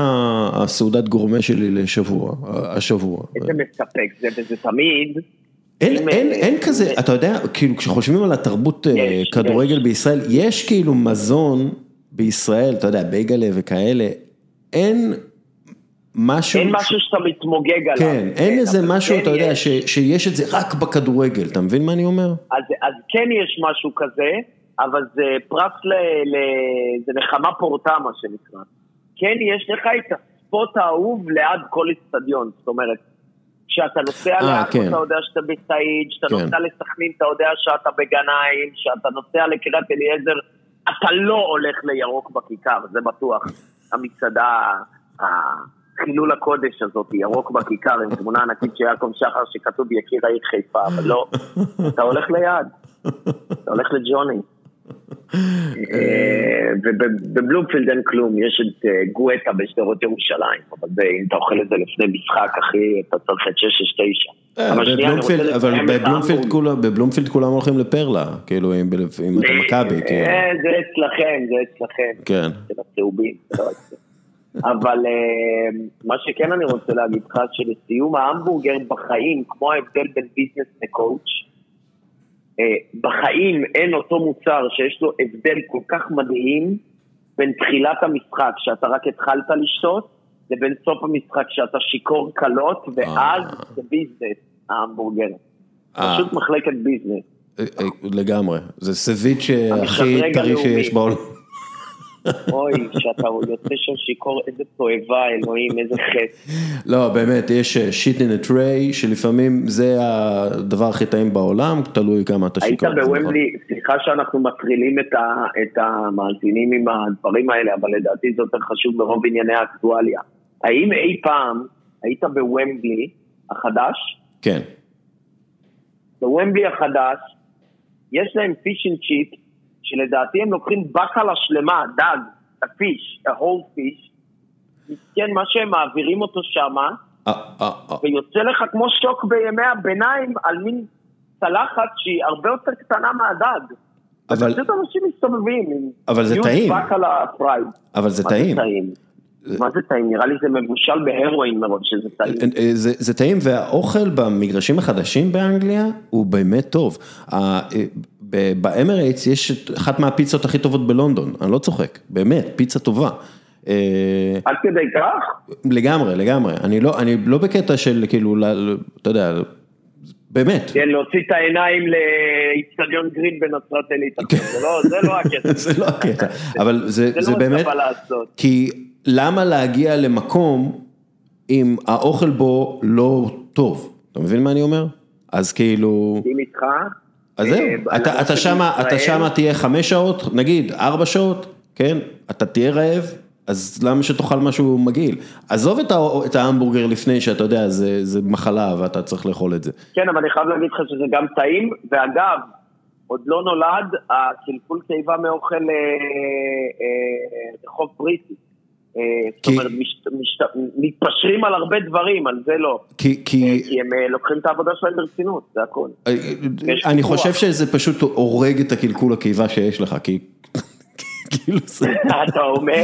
הסעודת גורמה שלי לשבוע, השבוע. איזה מספק זה, וזה תמיד, אין, אם, אין, אה, אין כזה, אתה יודע, כאילו כשחושבים על התרבות אה, יש, כדורגל יש. בישראל, יש כאילו מזון בישראל, אתה יודע, בייגלה וכאלה, אין משהו, אין משהו שאתה מתמוגג עליו. כן, אין איזה אבל משהו, כן אתה יודע. ש, שיש את זה רק בכדורגל, אתה מבין מה אני אומר? אז, אז כן יש משהו כזה, אבל זה פרס ל... ל זה נחמה פורטה, מה שנקרא. כן, יש לך את הספוט האהוב ליד כל איצטדיון, זאת אומרת, כשאתה נוסע אה, לעכו כן. אתה יודע שאתה בסעיד, כשאתה כן. נוסע לסכנין אתה יודע שאתה בגנאים, כשאתה נוסע לקריית אליעזר, אתה לא הולך לירוק בכיכר, זה בטוח. המצעדה, חילול הקודש הזאת, ירוק בכיכר עם תמונה ענקית של יעקב שחר שכתוב יקיר העיר חיפה, אבל לא, אתה הולך ליד, אתה הולך לג'וני. אה, ובבלומפילד אין כלום, יש את אה, גואטה בשדרות ירושלים, אבל אם אתה אוכל את זה לפני משחק, אחי, אתה צריך את 669. אה, אבל בבלומפילד-. כולם- הולכים לפרלה, כאילו אם אתה מכבי, כאילו. זה אצלכם, זה אצלכם. כן. של הצהובים, לא. אבל מה שכן אני רוצה להגיד לך, שלסיום ההמבורגר בחיים, כמו ההבדל בין ביזנס לקואוץ', בחיים אין אותו מוצר שיש לו הבדל כל כך מדהים בין תחילת המשחק, שאתה רק התחלת לשתות, לבין סוף המשחק, שאתה שיכור קלות, ואז זה ביזנס, ההמבורגר. אה. פשוט מחלקת ביזנס. אה, אה, לגמרי, זה סביץ' הכי טרי. שיש בעולם. אוי, שאתה יוצא שם שיכור, איזה תועבה, אלוהים, איזה חטא. לא, באמת, יש שיט אין tray, שלפעמים זה הדבר הכי טעים בעולם, תלוי כמה אתה היית שיכור. בוומבלי, סליחה שאנחנו מטרילים את, המאזינים עם הדברים האלה, אבל לדעתי זה יותר חשוב ברוב ענייני האקטואליה. האם אי פעם היית בוומבלי החדש? כן. בוומבלי החדש, יש להם fish and chip, שלדעתי הם לוקחים בקלה שלמה, דג, ה-fish, ה-whole fish, מסכן, מה שהם מעבירים אותו שמה, אה, אה, אה, ויוצא לך כמו שוק בימי הביניים על מין צלחת שהיא הרבה יותר קטנה מהדג. אבל- פשוט אנשים מסתובבים עם... אבל זה טעים. על ה-fried. אבל זה טעים. מה זה טעים? נראה לי זה מבושל בהרואין מרוב שזה טעים. זה, זה טעים והאוכל במגרשים החדשים באנגליה הוא באמת טוב. באמרייטס יש אחת מהפיצות הכי טובות בלונדון, אני לא צוחק, באמת, פיצה טובה. אה, עד כדי כך? לגמרי, לגמרי, אני לא, אני לא בקטע של כאילו, אתה יודע, באמת, כן, להוציא את העיניים לאיצטדיון גרין בנצרת עילית. זה לא- זה לא הקטע. זה לא הקטע, אבל זה, זה זה לא באמת. כי למה להגיע למקום אם האוכל בו לא טוב, אתה מבין מה אני אומר? אז כאילו... מסכים איתך. אז זהו, אה, אתה, אתה שמה, אתה שמה תהיה חמש שעות, נגיד ארבע שעות, כן? אתה תהיה רעב, אז למה שתאכל משהו מגעיל? עזוב את, את ההמבורגר לפני שאתה יודע, זה, זה מחלה ואתה צריך לאכול את זה. כן, אבל אני חייב להגיד לך שזה גם טעים, ואגב, עוד לא נולד הקלקול קיבה מאוכל אה, אה, רחוב בריטי. אה, זאת כי- אומרת, מש, מש, מתפשרים על הרבה דברים, על זה לא. כי, כי כי הם אה, לוקחים את העבודה שלהם ברצינות, זה הכל. אני ויכוח. חושב שזה פשוט הורג את הקלקול הקיבה שיש לך, כי כאילו זה... אתה אומר,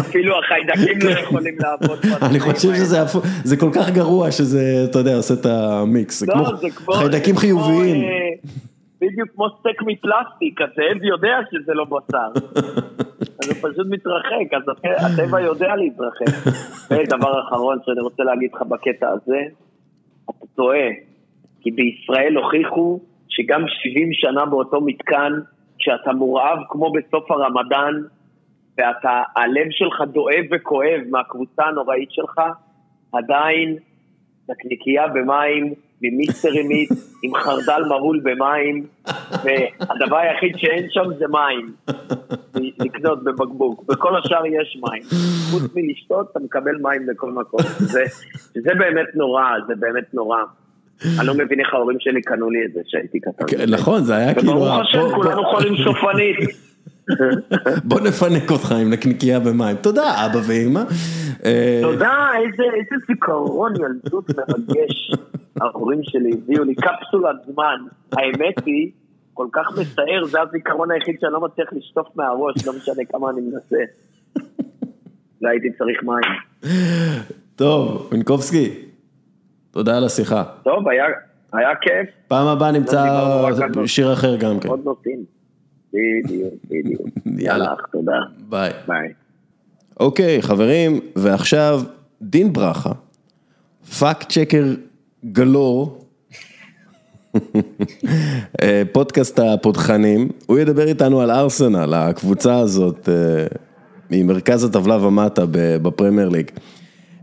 אפילו החיידקים לא יכולים לעבוד. אני חושב. שזה כל כך גרוע שזה, אתה יודע, עושה את המיקס, זה לא, כמו זה כמו... חיידקים חיוביים. אה, בדיוק כמו סטייק מפלסטיק, הזאב יודע שזה לא בשר. הוא פשוט מתרחק, אז הט- הטבע יודע להתרחק. ודבר אחרון שאני רוצה להגיד לך בקטע הזה, אתה טועה, כי בישראל הוכיחו שגם 70 שנה באותו מתקן, כשאתה מורעב כמו בסוף הרמדאן, ואתה, הלב שלך דואב וכואב מהקבוצה הנוראית שלך, עדיין נקניקייה במים, ממיסטרי מיט, עם חרדל מהול במים, והדבר היחיד שאין שם זה מים. לקנות בבקבוק, בכל השאר יש מים. חוץ מלשתות, אתה מקבל מים בכל מקום. זה, זה באמת נורא, זה באמת נורא. אני לא מבין איך ההורים שלי קנו לי את זה כשהייתי קטן. כן, נכון, זה היה כאילו... וברוך השם, כולנו חולים סופנית. בוא נפנק אותך עם נקניקייה במים. תודה, אבא ואמא. אה, תודה, איזה זיכרון ילדות מרגש ההורים שלי הביאו לי, קפסולת זמן. האמת היא, כל כך מצער, זה הזיכרון היחיד שאני לא מצליח לשטוף מהראש, לא משנה כמה אני מנסה. לא הייתי צריך מים. טוב, מינקובסקי, תודה על השיחה. טוב, היה, היה כיף, פעם הבאה נמצא רק על- שיר אחר גם כן. עוד נושאים. בדיוק, בדיוק. יאללה. תודה. ביי. ביי. אוקיי, חברים, ועכשיו דין ברכה, fact checker galore, אה, פודקאסט הפותחים, הוא ידבר איתנו על ארסנל, הקבוצה הזאת אה, ממרכז הטבלה ומטה בפרמייר ליג.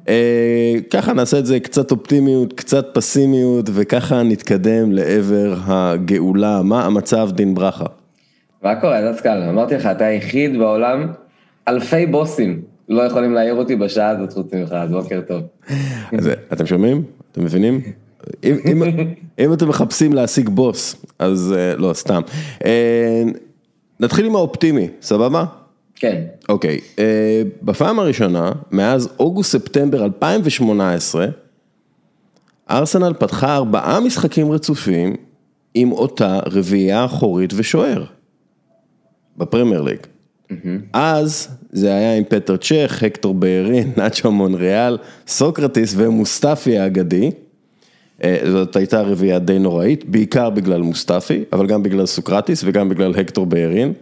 אה, ככה נעשה את זה קצת אופטימיות, קצת פסימיות, וככה נתקדם לעבר הגאולה. מה המצב, דין ברכה? מה קורה, דסקל? אמרתי לך, אתה היחיד בעולם, אלפי בוסים לא יכולים להעיר אותי בשעה הזאת חוץ ממך, אז בוקר טוב. אז אתם שומעים? אתם מבינים? אם, אם, אם אתם מחפשים להשיג בוס, אז אה, לא, סתם. אה, נתחיל עם האופטימי, סבבה? כן, אוקיי, אה, בפעם הראשונה, מאז אוגוסט-ספטמבר 2018, ארסנל פתחה ארבעה משחקים רצופים עם אותה רביעייה אחורית ושוער, בפרמייר ליג. אז זה היה עם פטר צ'ך, הקטור בליירין, נאצ'ו מונריאל, סוקרטיס ומוסטפי האגדי. אה, זאת הייתה רביעייה די נוראית, בעיקר בגלל מוסטפי, אבל גם בגלל סוקרטיס וגם בגלל הקטור בליירין.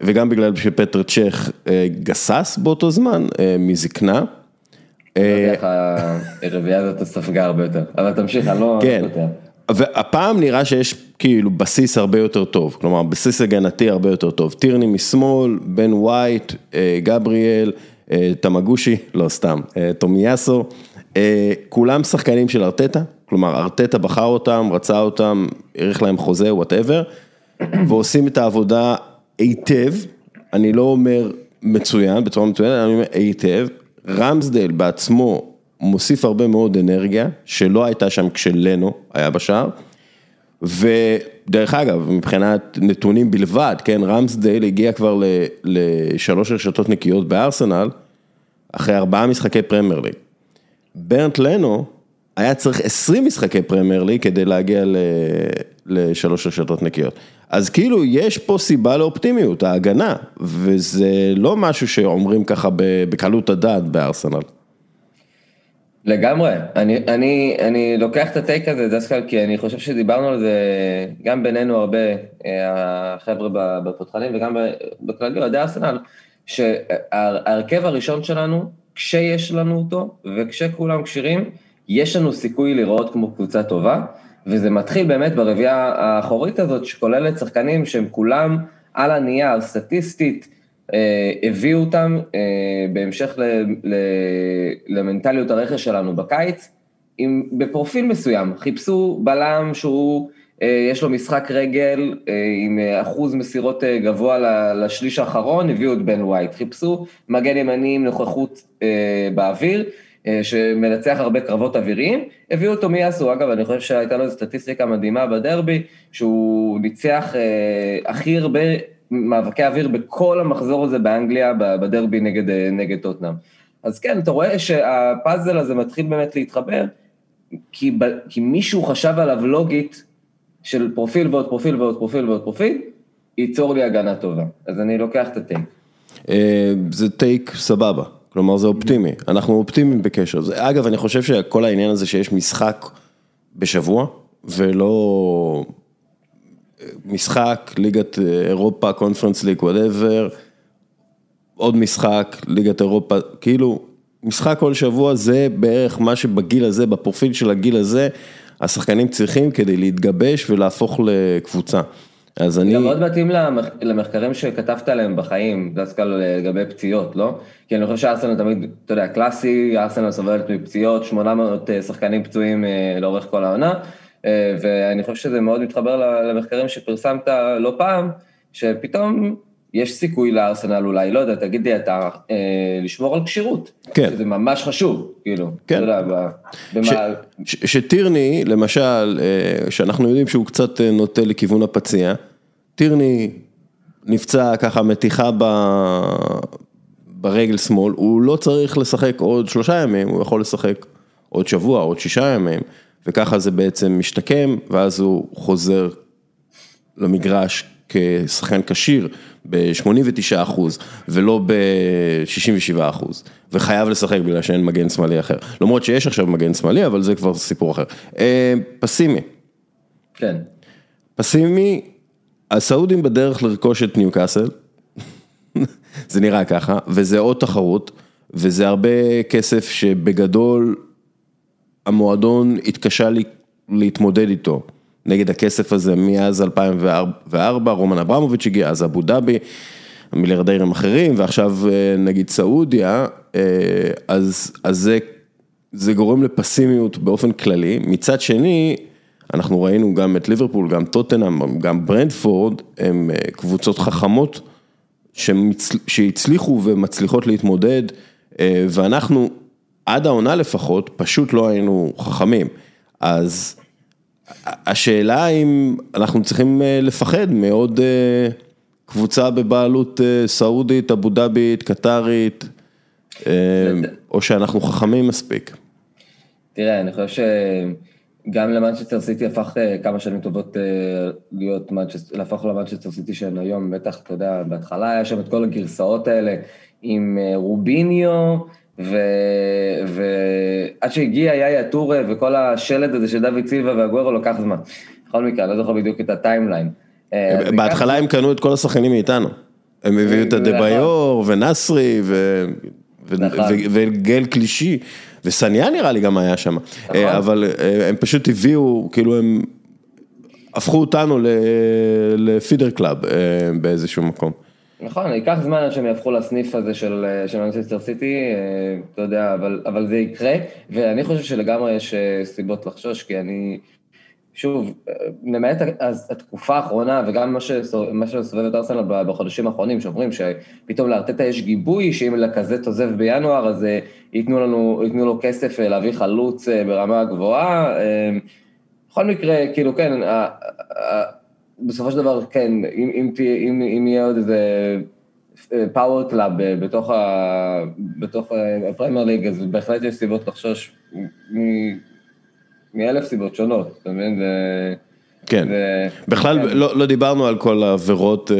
וגם בגלל שפטר צ'ך אה, גסס באותו זמן, אה, מזקנה. ככה הרביעייה הזאת ספגה הרבה יותר, אבל תמשיך, אני לא... כן, לא יודע. והפעם נראה שיש כאילו בסיס הרבה יותר טוב, כלומר בסיס הגנתי הרבה יותר טוב, טירני משמאל, בן ווייט, אה, גבריאל, אה, תמגושי, לא סתם, טומיאסו, אה, כולם שחקנים של ארטטה, כלומר ארטטה בחר אותם, רצה אותם, האריך להם חוזה, whatever, ועושים את העבודה היטב, אני לא אומר מצוין, בצורה מצוינת, אני אומר היטב, רמסדל בעצמו מוסיף הרבה מאוד אנרגיה, שלא הייתה שם כשלנו היה בשער, ודרך אגב, מבחינת נתונים בלבד, כן, רמסדל הגיע כבר לשלוש רשתות נקיות בארסנל, אחרי ארבעה משחקי פרמייר ליג. ברנד לנו היה צריך 20 משחקי פרמייר ליג כדי להגיע לשלוש רשתות נקיות. אז כאילו, יש פה סיבה לאופטימיות, ההגנה, וזה לא משהו שאומרים ככה בקלות הדעת בארסנל. לגמרי, אני, אני, אני לוקח את הטייק הזה דווקא כי אני חושב שדיברנו על זה גם בינינו הרבה, אה, החבר'ה בפותחנים וגם בכללי, אוהדי ארסנל, שההרכב הראשון שלנו, כשיש לנו אותו וכשכולם כשירים, יש לנו סיכוי לראות כמו קבוצה טובה, וזה מתחיל באמת ברביעייה האחורית הזאת, שכוללת שחקנים שהם כולם על הנייר, סטטיסטית, הביאו אותם אה, בהמשך למנטליות הרכש שלנו בקיץ, עם, בפרופיל מסוים, חיפשו בלם שהוא, אה, יש לו משחק רגל עם אחוז מסירות גבוה לשליש האחרון, הביאו את בן ווייט, חיפשו מגן ימני עם נוכחות באוויר, שמנצח הרבה קרבות אוויריים, הביאו אותו מי יעשו, אגב, אני חושב שהייתה לו סטטיסטיקה מדהימה בדרבי, שהוא ניצח הכי הרבה מאבקי אוויר בכל המחזור הזה באנגליה, בדרבי נגד, נגד טוטנאם. אז כן, אתה רואה שהפאזל הזה מתחיל באמת להתחבר, כי, ב, כי מישהו חשב עליו לוגית של פרופיל ועוד פרופיל ועוד פרופיל ועוד פרופיל, ייצור לי הגנה טובה. אז אני לוקח את הטייק. אה, זה טייק סבבה, כלומר זה אופטימי, אנחנו אופטימיים בקשר. אגב, אני חושב שכל העניין הזה שיש משחק בשבוע, ולא משחק, ליגת אירופה, קונפרנס ליג, whatever, עוד משחק, ליגת אירופה, כאילו, משחק כל שבוע זה בערך מה שבגיל הזה, בפרופיל של הגיל הזה, השחקנים צריכים כדי להתגבש ולהפוך לקבוצה. אז אני... גם מאוד מתאים למח... למחקרים שכתבת עליהם בחיים, דווקא לגבי פציעות, לא? כי אני חושב שארסנל תמיד, אתה יודע, קלאסי, ארסנל סובלת מפציעות, 800 אה, שחקנים פצועים אה, לאורך כל העונה. אה, ואני חושב שזה מאוד מתחבר למחקרים שפרסמת לא פעם, שפתאום יש סיכוי לארסנל אולי, לא יודע, תגיד לי אתה, אה, לשמור על כשירות. כן. שזה ממש חשוב, כאילו. כן. אתה יודע, במה... ש, ש, שטירני, למשל, אה, שאנחנו יודעים שהוא קצת נוטה לכיוון הפציע, טירני נפצע ככה מתיחה ב... ברגל שמאל, הוא לא צריך לשחק עוד שלושה ימים, הוא יכול לשחק עוד שבוע, עוד שישה ימים. וככה זה בעצם משתקם, ואז הוא חוזר למגרש כשחקן כשיר ב-89 אחוז, ולא ב-67 אחוז, וחייב לשחק בגלל שאין מגן שמאלי אחר. למרות שיש עכשיו מגן שמאלי, אבל זה כבר סיפור אחר. אה, פסימי. כן. פסימי, הסעודים בדרך לרכוש את ניוקאסל, זה נראה ככה, וזה עוד תחרות, וזה הרבה כסף שבגדול המועדון התקשה לי, להתמודד איתו, נגד הכסף הזה מאז 2004, רומן אברמוביץ' הגיע, אז אבו דאבי, מיליארדרים אחרים, ועכשיו אה, נגיד סעודיה, אה, אז, אז זה, זה גורם לפסימיות באופן כללי. מצד שני, אנחנו ראינו גם את ליברפול, גם טוטנאם, גם ברנדפורד, הם אה, קבוצות חכמות שהצליחו ומצליחות להתמודד, ואנחנו עד העונה לפחות, פשוט לא היינו חכמים. אז השאלה אם אנחנו צריכים אה, לפחד מעוד אה, קבוצה בבעלות אה, סעודית, אבו דאבית, קטרית, או שאנחנו חכמים מספיק. תראה, אני חושב שגם למנצ'סטר סיטי הפך כמה שנים טובות להיות, להפוך למנצ'סטר סיטי של היום, בטח, אתה יודע, בהתחלה היה שם את כל הגרסאות האלה עם רוביניו, ועד שהגיע יאיה טורה וכל השלד הזה של דוד סילבה ואגוורו לקח זמן. בכל מקרה, אני לא זוכר בדיוק את הטיימליין. אה, בהתחלה הם קנו את כל השחקנים מאיתנו. הם הביאו את אדבאיור ונסרי נכון. וגל קלישי, וסניה נראה לי גם היה שם. נכון. אה, אבל אה, הם פשוט הביאו, כאילו הם הפכו אותנו ל-feeder club באיזשהו מקום. נכון, ייקח זמן עד שהם יהפכו לסניף הזה של מנצ'סטר סיטי, אה, אתה יודע, אבל, אבל זה יקרה, ואני חושב שלגמרי יש אה, סיבות לחשוש, כי אני, שוב, אה, למעט התקופה האחרונה, וגם מה שסובב את ארסנל בחודשים האחרונים, שאומרים שפתאום לארטטה יש גיבוי, שאם לקאזט עוזב בינואר, אז ייתנו לנו, ייתנו לו כסף להביא חלוץ ברמה גבוהה. בכל מקרה, כאילו, כן, בסופו של דבר, כן, אם, אם, אם, אם יהיה עוד איזה power club בתוך, בתוך הפרמייר ליג, אז בהחלט יש סיבות לחשוש מאלף סיבות שונות, אתה מבין? כן, זה- בכלל כן. לא לא דיברנו על כל העבירות, אה,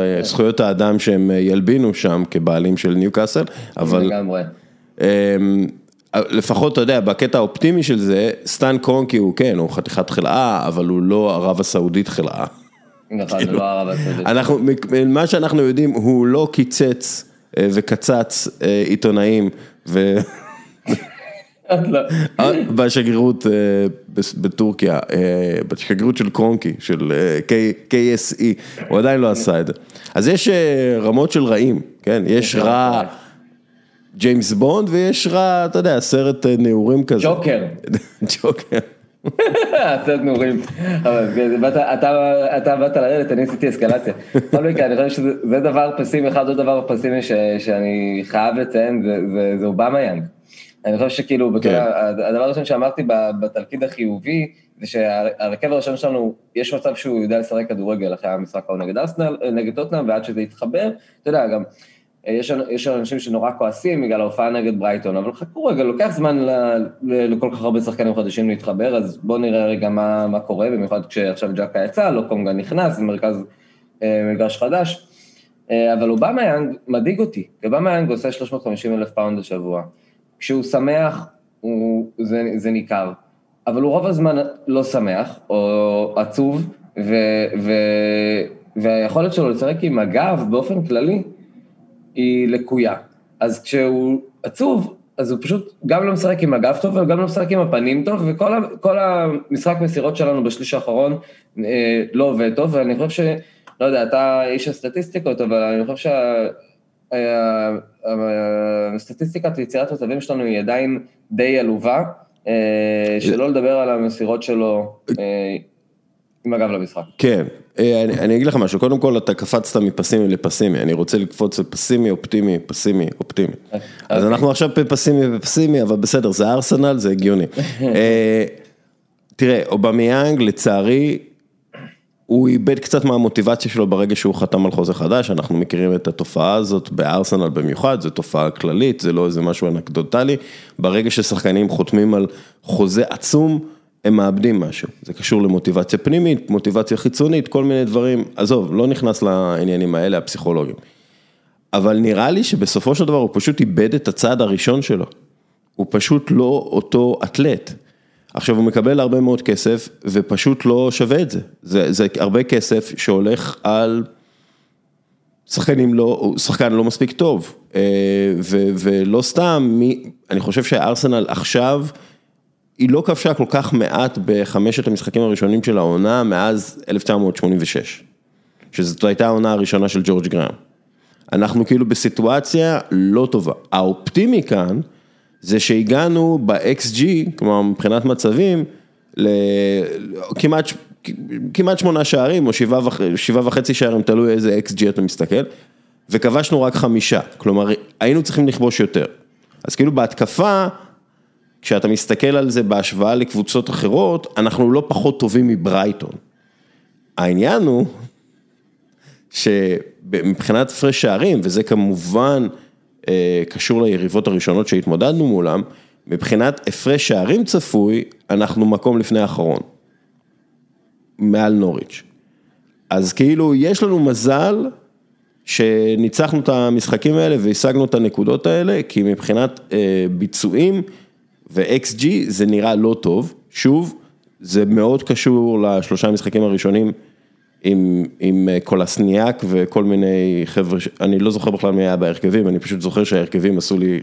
אה, זכויות האדם שהם אה, ילבינו שם כבעלים של ניוקאסל, אבל לגמרי. לפחות אתה יודע, בקטע האופטימי של זה, סטן קרונקי הוא כן, הוא חתיכת חלאה, אבל הוא לא ערב הסעודית חלאה. נכון, זה לא הרב הסעודית. אנחנו, מה שאנחנו יודעים, הוא לא קיצץ אה, וקצץ אה, עיתונאים ו... לא. בשגרירות אה, בס- בטורקיה, בשגרירות של קרונקי, של KSE, הוא עדיין לא עשה את זה. אז יש רמות של רעים, כן? יש רע ג'יימס בונד ויש רע, אתה יודע, סרט אה, נעורים כזה. ג'וקר. ג'וקר. סרט נעורים, כן, באת- אתה באת לרדת, אני עשיתי אסקלציה. בכל מקרה, אני חושב שזה זה דבר פסימי אחד, עוד דבר פסימי שאני חייב לציין, זה- אובמה יאנג. אני חושב שכאילו, יודע, הדבר הראשון שאמרתי בתור הצד החיובי, זה שהרכב הראשון שלנו, יש מצב שהוא יודע לשחק כדורגל אחרי המשחק ההוא נגד ארסנל, נגד טוטנאם, ועד שזה יתחבר, אתה יודע, גם, אה, יש, יש אנשים שנורא כועסים בגלל ההופעה נגד ברייטון, אבל חכו רגע, לוקח זמן ל, ל, לכל כך הרבה שחקנים חדשים להתחבר, אז בואו נראה רגע מה, מה קורה, במיוחד כשעכשיו ג'קה יצא, לוקונגה נכנס, זה מרכז אה, מגרש חדש. אה, אבל אובמה יאנג מדאיג אותי, אובמה יאנג עושה 350 אלף פאונד לשבוע. כשהוא שמח, הוא, זה, זה ניכר, אבל הוא רוב הזמן לא שמח, או עצוב, ו, ו, והיכולת שלו לשחק עם הגב באופן כללי, היא לקויה. אז כשהוא עצוב, אז הוא פשוט גם לא משחק עם הגב טוב, וגם לא משחק עם הפנים טוב, וכל ה, המשחק מסירות שלנו בשליש האחרון אה, לא עובד טוב, ואני חושב ש... לא יודע, אתה איש הסטטיסטיקות, אבל אני חושב שהסטטיסטיקת יצירת מצבים שלנו היא עדיין די עלובה, אה, שלא לדבר על המסירות שלו אה, עם הגב למשחק. כן, אה, אני, אני אגיד לך משהו, קודם כל אתה קפצת מפסימי לפסימי, אני רוצה לקפוץ לפסימי, אופטימי, פסימי, אופטימי. אז אוקיי. אנחנו עכשיו בפסימי ופסימי, אבל בסדר, זה ארסנל, זה הגיוני. אה, תראה, אובמיאנג לצערי, הוא איבד קצת מהמוטיבציה שלו ברגע שהוא חתם על חוזה חדש, אנחנו מכירים את התופעה הזאת בארסנל במיוחד, זו תופעה כללית, זה לא איזה משהו אנקדוטלי, ברגע ששחקנים חותמים על חוזה עצום, הם מאבדים משהו, זה קשור למוטיבציה פנימית, מוטיבציה חיצונית, כל מיני דברים, עזוב, לא נכנס לעניינים האלה הפסיכולוגיים. אבל נראה לי שבסופו של דבר הוא פשוט איבד את הצעד הראשון שלו, הוא פשוט לא אותו אתלט. עכשיו הוא מקבל הרבה מאוד כסף ופשוט לא שווה את זה, זה, זה הרבה כסף שהולך על שחקנים לא, שחקן לא מספיק טוב, אה, ו, ולא סתם, מי, אני חושב שהארסנל עכשיו, היא לא כבשה כל כך מעט בחמשת המשחקים הראשונים של העונה מאז 1986, שזאת הייתה העונה הראשונה של ג'ורג' גראם. אנחנו כאילו בסיטואציה לא טובה. האופטימי כאן, זה שהגענו ב-XG, כלומר מבחינת מצבים, לכמעט כמעט שמונה שערים או שבעה וח- וחצי שערים, תלוי איזה XG אתה מסתכל, וכבשנו רק חמישה, כלומר היינו צריכים לכבוש יותר. אז כאילו בהתקפה, כשאתה מסתכל על זה בהשוואה לקבוצות אחרות, אנחנו לא פחות טובים מברייטון. העניין הוא שמבחינת הפרש שערים, וזה כמובן אה, קשור ליריבות הראשונות שהתמודדנו מולם, מבחינת הפרש שערים צפוי, אנחנו מקום לפני האחרון. מעל נוריץ'. אז כאילו, יש לנו מזל שניצחנו את המשחקים האלה והשגנו את הנקודות האלה, כי מבחינת אה, ביצועים ו-XG זה נראה לא טוב. שוב, זה מאוד קשור לשלושה המשחקים הראשונים עם, עם אה, קולסניאק וכל מיני חבר'ה, אני לא זוכר בכלל מי היה בהרכבים, אני פשוט זוכר שההרכבים עשו לי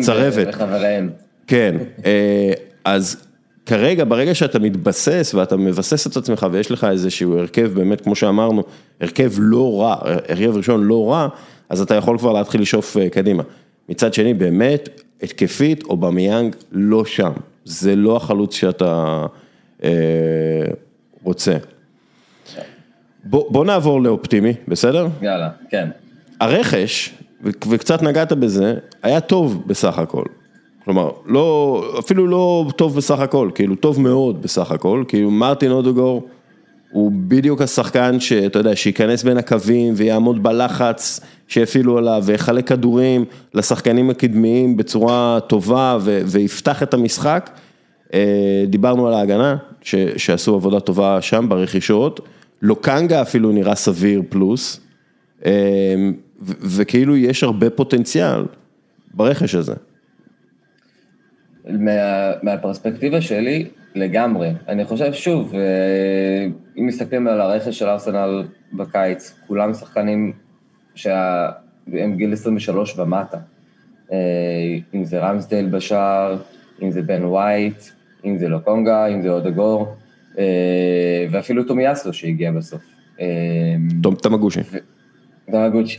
צרבת. וחבריהם. כן, אה, אז כרגע, ברגע שאתה מתבסס ואתה מבסס את עצמך ויש לך איזשהו הרכב באמת, כמו שאמרנו, הרכב לא רע, הרכב ראשון לא רע, אז אתה יכול כבר להתחיל לשאוף אה, קדימה. מצד שני, באמת, התקפית, אובמיאנג לא שם. זה לא החלוץ שאתה אה, רוצה. בוא, בוא נעבור לאופטימי, בסדר? יאללה, כן. הרכש, וקצת נגעת בזה, היה טוב בסך הכל. כלומר, לא, אפילו לא טוב בסך הכל, כאילו טוב מאוד בסך הכל, כאילו מרטין אודוגור הוא בדיוק השחקן שאתה יודע, שייכנס בין הקווים ויעמוד בלחץ שיפעילו עליו ויחלק כדורים לשחקנים הקדמיים בצורה טובה ו- ויפתח את המשחק. אה, דיברנו על ההגנה, ש, שעשו עבודה טובה שם ברכישות, לוקנגה אפילו נראה סביר פלוס, אה, ו- וכאילו יש הרבה פוטנציאל ברכש הזה. מה, מהפרספקטיבה שלי, לגמרי. אני חושב, שוב, אה, אם מסתכלים על הרכש של ארסנל בקיץ, כולם שחקנים שהם גיל 23 ומטה. אה, אם זה רמסדייל בשער, אם זה בן ווייט, אם זה לוקונגה, אם זה אודגור, אה, ואפילו תומיאסו שהגיע בסוף. תמגושי. דמגוצ'י.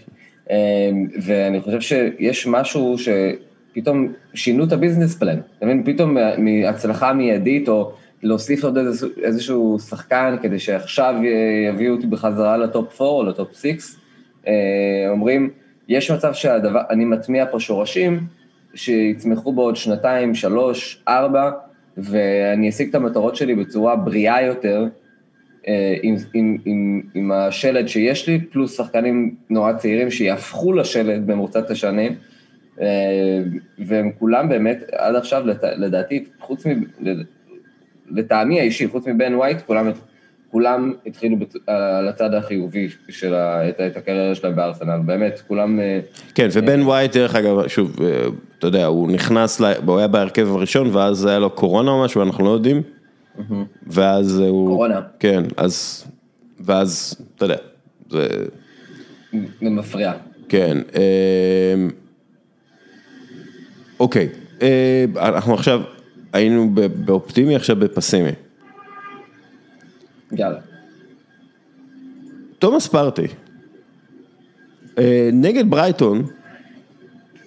ואני חושב שיש משהו שפתאום שינו את הביזנס פלן. אתה מבין? פתאום מהצלחה מיידית, או להוסיף עוד איזשהו, שחקן כדי שעכשיו יביאו אותי בחזרה לטופ 4 או לטופ 6, אומרים, יש מצב שהדבר, אני מטמיע פה שורשים שיצמחו בעוד שנתיים, שלוש, ארבע, ואני אשיג את המטרות שלי בצורה בריאה יותר, עם, עם, עם, עם השלד שיש לי, פלוס שחקנים נורא צעירים שיהפכו לשלד במרוצת השנים, והם כולם באמת, עד עכשיו, לדעתי, חוץ מ... לטעמי האישי, חוץ מבן ווייט, כולם, כולם התחילו על הצד החיובי של את, את הקריירה שלהם בארסנל, באמת, כולם... כן, ובן ווייט, דרך אגב, שוב, אתה יודע, הוא נכנס, הוא היה בהרכב הראשון, ואז היה לו קורונה או משהו, אנחנו לא יודעים. ואז הוא... קורונה. כן, אז... ואז, אתה יודע, זה... זה מפריע. כן. אוקיי, אנחנו עכשיו היינו באופטימי, עכשיו בפסימי. יאללה. תומאס פרטי, נגד ברייטון,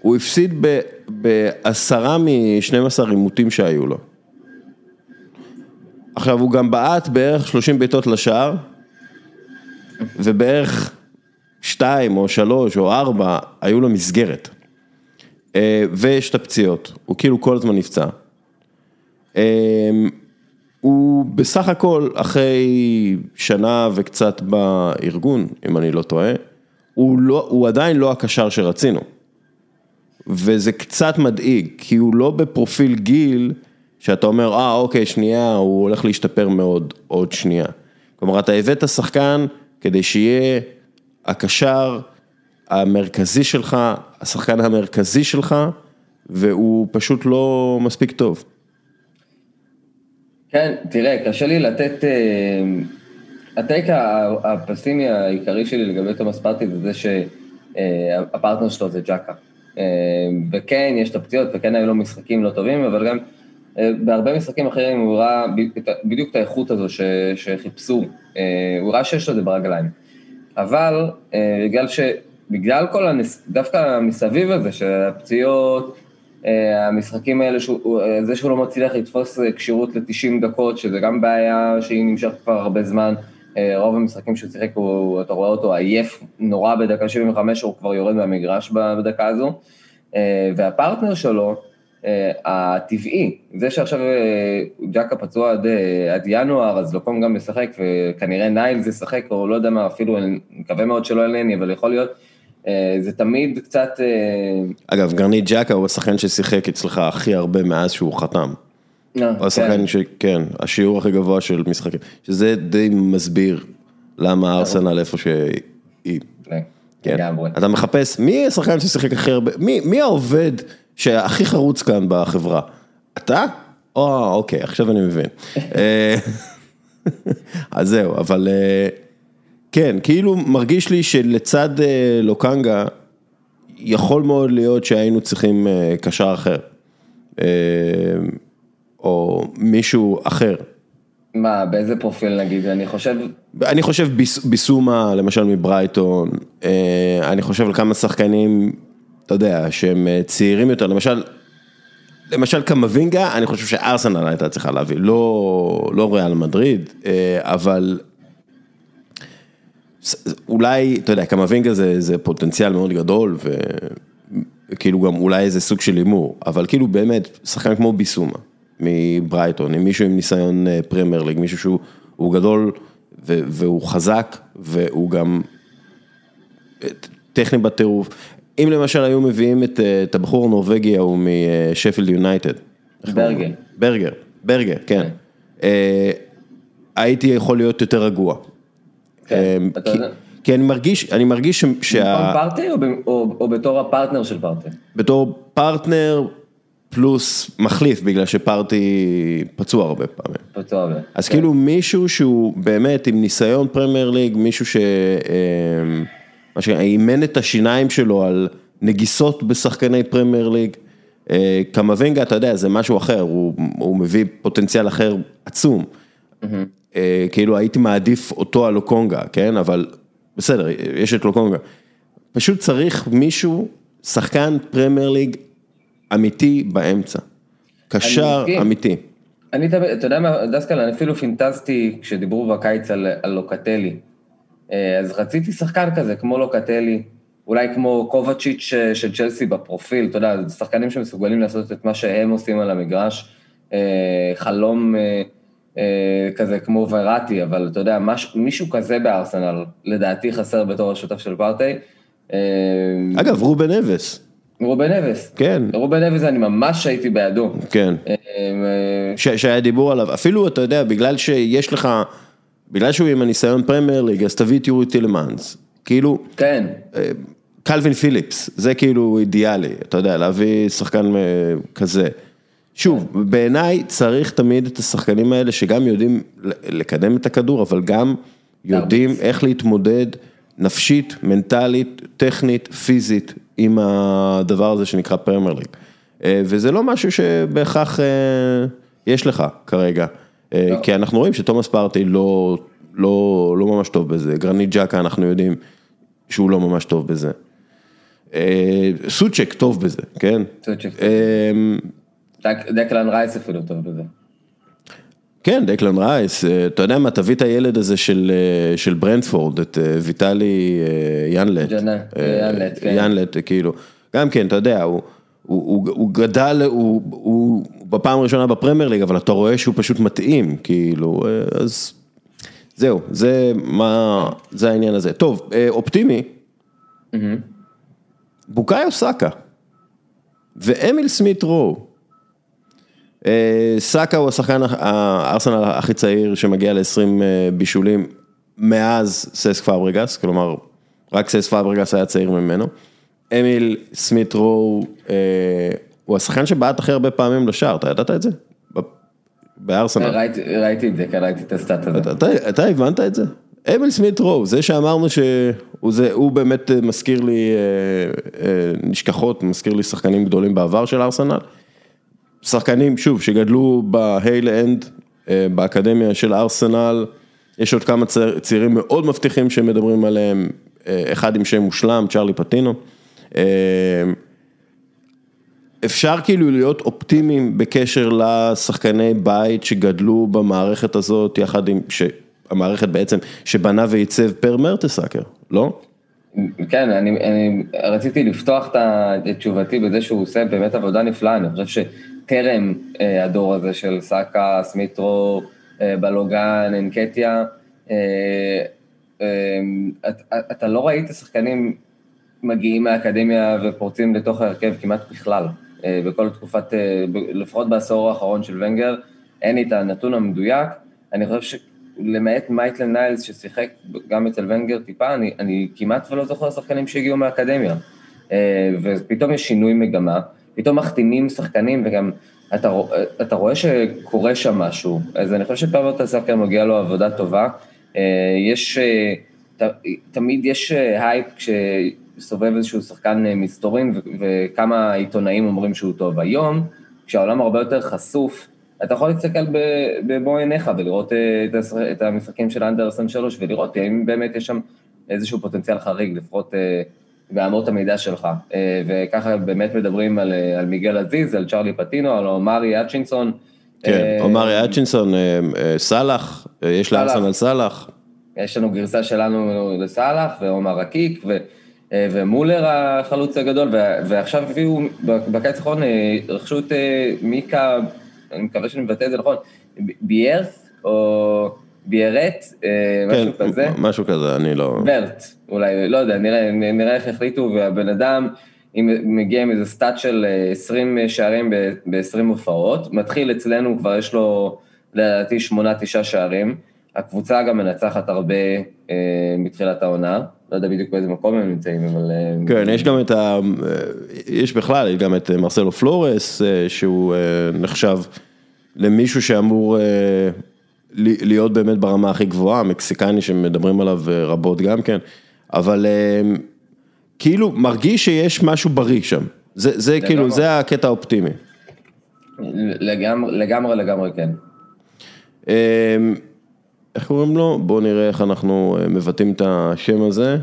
הוא הפסיד בעשרה מ-12 עימותים שהיו לו. עכשיו הוא גם בעט בערך 30 בעיטות לשער, ובערך 2 או 3 או 4 היו לו מסגרת. ויש את הפציעות, הוא כאילו כל הזמן נפצע. הוא בסך הכל אחרי שנה וקצת בארגון, אם אני לא טועה, הוא, לא, הוא עדיין לא הקשר שרצינו. וזה קצת מדאיג, כי הוא לא בפרופיל גיל שאתה אומר, אה אוקיי, שנייה, הוא הולך להשתפר מאוד עוד שנייה. כלומר, אתה הבאת שחקן כדי שיהיה הקשר המרכזי שלך, השחקן המרכזי שלך, והוא פשוט לא מספיק טוב. כן, תראה, קשה לי לתת... הטייק הפסימי העיקרי שלי לגבי תומאס פרטי זה זה שהפרטנר שלו זה ג'קה. וכן, יש את הפציעות, וכן היו לו משחקים לא טובים, אבל גם בהרבה משחקים אחרים הוא ראה בדיוק את האיכות הזו שחיפשו, הוא ראה שיש לו את זה ברגליים. אבל בגלל ש... בגלל כל הנס... דווקא מסביב הזה, שהפציעות, המשחקים האלה, שהוא, זה שהוא לא מצליח לתפוס כשירות ל-90 דקות, שזה גם בעיה שהיא נמשכת כבר הרבה זמן, רוב המשחקים שהוא שיחק, אתה רואה אותו עייף נורא בדקה 75, הוא כבר יורד מהמגרש בדקה הזו, והפרטנר שלו, הטבעי, זה שעכשיו ג'קה פצוע עד, עד ינואר, אז לוקום גם משחק, וכנראה ניילס ישחק, או לא יודע מה, אפילו, אני מקווה מאוד שלא אלני, אבל יכול להיות, זה תמיד קצת... אגב, גרנית ג'קה הוא השחקן ששיחק אצלך הכי הרבה מאז שהוא חתם. הוא השחקן שכן, השיעור הכי גבוה של משחקים, שזה די מסביר למה ארסנל איפה שהיא. כן, אתה מחפש, מי השחקן ששיחק הכי הרבה, מי העובד שהכי חרוץ כאן בחברה? אתה? או, אוקיי, עכשיו אני מבין. אז זהו, אבל כן, כאילו מרגיש לי שלצד לוקנגה, יכול מאוד להיות שהיינו צריכים קשר אחר. או מישהו אחר. מה, באיזה פרופיל נגיד? אני חושב... אני חושב ביסומה, למשל מברייטון, אני חושב על כמה שחקנים, אתה יודע, שהם צעירים יותר, למשל, למשל קמבינגה, אני חושב שארסנל הייתה צריכה להביא, לא, לא ריאל מדריד, אבל אולי, אתה יודע, קמבינגה זה, זה פוטנציאל מאוד גדול, וכאילו גם אולי איזה סוג של הימור, אבל כאילו באמת, שחקן כמו ביסומה. מברייטון, עם מישהו עם ניסיון פרמייר ליג, מישהו שהוא גדול והוא חזק והוא גם טכני בטירוף. אם למשל היו מביאים את הבחור הנורבגי ההוא משפילד יונייטד. ברגר. ברגר, ברגר, כן. הייתי יכול להיות יותר רגוע. כן, אתה כי- אני מרגיש, אני מרגיש שה... פארטי או ב- או בתור הפרטנר של פארטי? בתור פרטנר פלוס מחליף, בגלל שפרטי פצוע הרבה פעמים. פצוע ו... אז כן. כאילו מישהו שהוא באמת עם ניסיון פרמייר ליג, מישהו ש... אמ, מה שנקרא, אימן את השיניים שלו על נגיסות בשחקני פרמייר ליג. אה, קמבינגה, אתה יודע, זה משהו אחר, הוא, הוא מביא פוטנציאל אחר עצום. אה, כאילו הייתי מעדיף אותו על לוקונגה, כן? אבל בסדר, יש את לוקונגה. פשוט צריך מישהו, שחקן פרמייר ליג אמיתי באמצע. קשר מסכים. אמיתי. אני אתה יודע מה, דסקל, אני אפילו פינטזתי כשדיברו בקיץ על, על לוקטלי. אה, אז רציתי שחקן כזה, כמו לוקטלי, אולי כמו קובצ'יץ' אה, של צ'לסי בפרופיל, אתה יודע, שחקנים שמסוגלים לעשות את מה שהם עושים על המגרש. אה, חלום אה, אה, כזה כמו וראטי, אבל אתה יודע, מש, מישהו כזה בארסנל, לדעתי חסר בתור השותף של פרטי. אה, אגב, רובן אבס, רובן אבס. כן, רובן אבס, אני ממש הייתי בעדו. כן. אה, אה, ש- שהיה דיבור עליו, אפילו אתה יודע, בגלל שיש לך, בגלל שהוא עם הניסיון פרמייר ליג, אז תביא את יורי טילמנס, כאילו, כן, אה, קלווין פיליפס, זה כאילו אידיאלי, אתה יודע, להביא שחקן אה, כזה. שוב, בעיניי צריך תמיד את השחקנים האלה שגם יודעים לקדם את הכדור, אבל גם יודעים איך להתמודד נפשית, מנטלית, טכנית, פיזית, עם הדבר הזה שנקרא פרמייר ליג. אה, וזה לא משהו שבהכרח אה, יש לך כרגע, אה, לא. כי אנחנו רואים שתומאס פרטי לא, לא, לא ממש טוב בזה, גרנית ג'קה אנחנו יודעים שהוא לא ממש טוב בזה. סוצ'ק טוב בזה, כן? סוצ'ק. דק- דקלן רייס אפילו טוב בזה. כן, דקלן רייס, אה, אתה יודע מה, תביא את הילד הזה של, אה, של ברנטפורד, את אה, ויטלי ינלט. ינלט, כן. ינלט, כאילו, גם כן, אתה יודע, הוא, הוא, הוא, הוא גדל, הוא, הוא בפעם הראשונה בפרמייר ליג, אבל אתה רואה שהוא פשוט מתאים, כאילו, אז זהו, זה מה, זה העניין הזה. טוב, אופטימי, בוקאיו סאקה ואמיל סמית רו. אה, סאקה הוא השחקן הארסנל הכי צעיר שמגיע ל-20 בישולים מאז סס פאברגס, כלומר רק סס פאברגס היה צעיר ממנו. אמיל סמית רו אה, הוא השחקן שבעט הכי הרבה פעמים לשער, אתה ידעת את זה? בארסנל. ראיתי ראיתי את זה, כן, ראיתי את ה stat הזה. אתה, אתה, אתה הבנת את זה? אמיל סמית רו, זה שאמרנו שהוא זה, הוא באמת אה, מזכיר לי אה, אה, נשכחות, מזכיר לי שחקנים גדולים בעבר של ארסנל. שחקנים, שוב, שגדלו ב Hale End, אה, באקדמיה של ארסנל, יש עוד כמה צעיר, צעירים מאוד מבטיחים שמדברים עליהם, אה, אחד עם שם מושלם, צ'רלי פטינו. אה, אפשר כאילו להיות אופטימיים בקשר לשחקני בית שגדלו במערכת הזאת, יחד עם, המערכת בעצם, שבנה ועיצב פר מרטסאקר, לא? כן, אני, אני רציתי לפתוח את תשובתי בזה שהוא עושה באמת עבודה נפלאה, אני חושב שטרם אה, הדור הזה של סאקה, סמית רו, אה, בלוגן, אנקטיה, אה, אתה, לא ראית שחקנים מגיעים מהאקדמיה ופורצים לתוך ההרכב כמעט בכלל, בכל תקופת, לפחות בעשור האחרון של ונגר, אין לי את הנתון המדויק, אני חושב שלמעט מייטלן ניילס ששיחק גם אצל ונגר טיפה, אני, אני כמעט ולא זוכר שחקנים שהגיעו מהאקדמיה, ופתאום יש שינוי מגמה, פתאום מחתימים שחקנים וגם אתה, אתה רואה שקורה שם משהו, אז אני חושב שפר מרטסאקר מגיע לו עבודה טובה, אה, יש, אה, ת, תמיד יש אה, הייפ כשסובב איזשהו שחקן אה, מסתורים וכמה עיתונאים אומרים שהוא טוב. היום, כשהעולם הרבה יותר חשוף, אתה יכול להסתכל במו עיניך ולראות אה, את המשחקים של under 23 ולראות האם באמת יש שם איזשהו פוטנציאל חריג, לפחות באמות המידה שלך. אה, וככה באמת מדברים על, אה, על מיגל עזיז, על צ'רלי פטינו, על אומרי אצ'ינסון. כן, אה, אומרי אצ'ינסון, אה, אה, סאלח, אה, יש סאלח. לארסנל סאלח. יש לנו גרסה שלנו לסאלח ועומר רקיק ו, ומולר החלוץ הגדול, ו- ועכשיו הביאו, בקיץ האחרון רכשו את מיקה, אני מקווה שאני מבטא את זה נכון, ביארס או ביארט, אה, משהו כן, כזה. משהו כזה, אני לא... ורט, אולי, לא יודע, נראה, נראה איך החליטו, והבן אדם אם מגיע עם איזה סטאט של אה, 20 שערים ב-20 הופעות, מתחיל אצלנו, כבר יש לו לדעתי 8-9 שערים, הקבוצה גם מנצחת הרבה אה, מתחילת העונה, לא יודע בדיוק באיזה מקום הם נמצאים, אבל... אה, כן, יש גם את ה... יש בכלל, יש גם את מרסלו פלורס, אה, שהוא אה, נחשב למישהו שאמור אה, להיות באמת ברמה הכי גבוהה, מקסיקני שמדברים עליו אה, רבות גם כן, אבל אה, כאילו מרגיש שיש משהו בריא שם, זה, זה כאילו, לגמרי. זה הקטע האופטימי. לגמרי, לגמרי, לגמרי כן. אה, איך קוראים לו? בואו נראה איך אנחנו אה, מבטאים את השם הזה.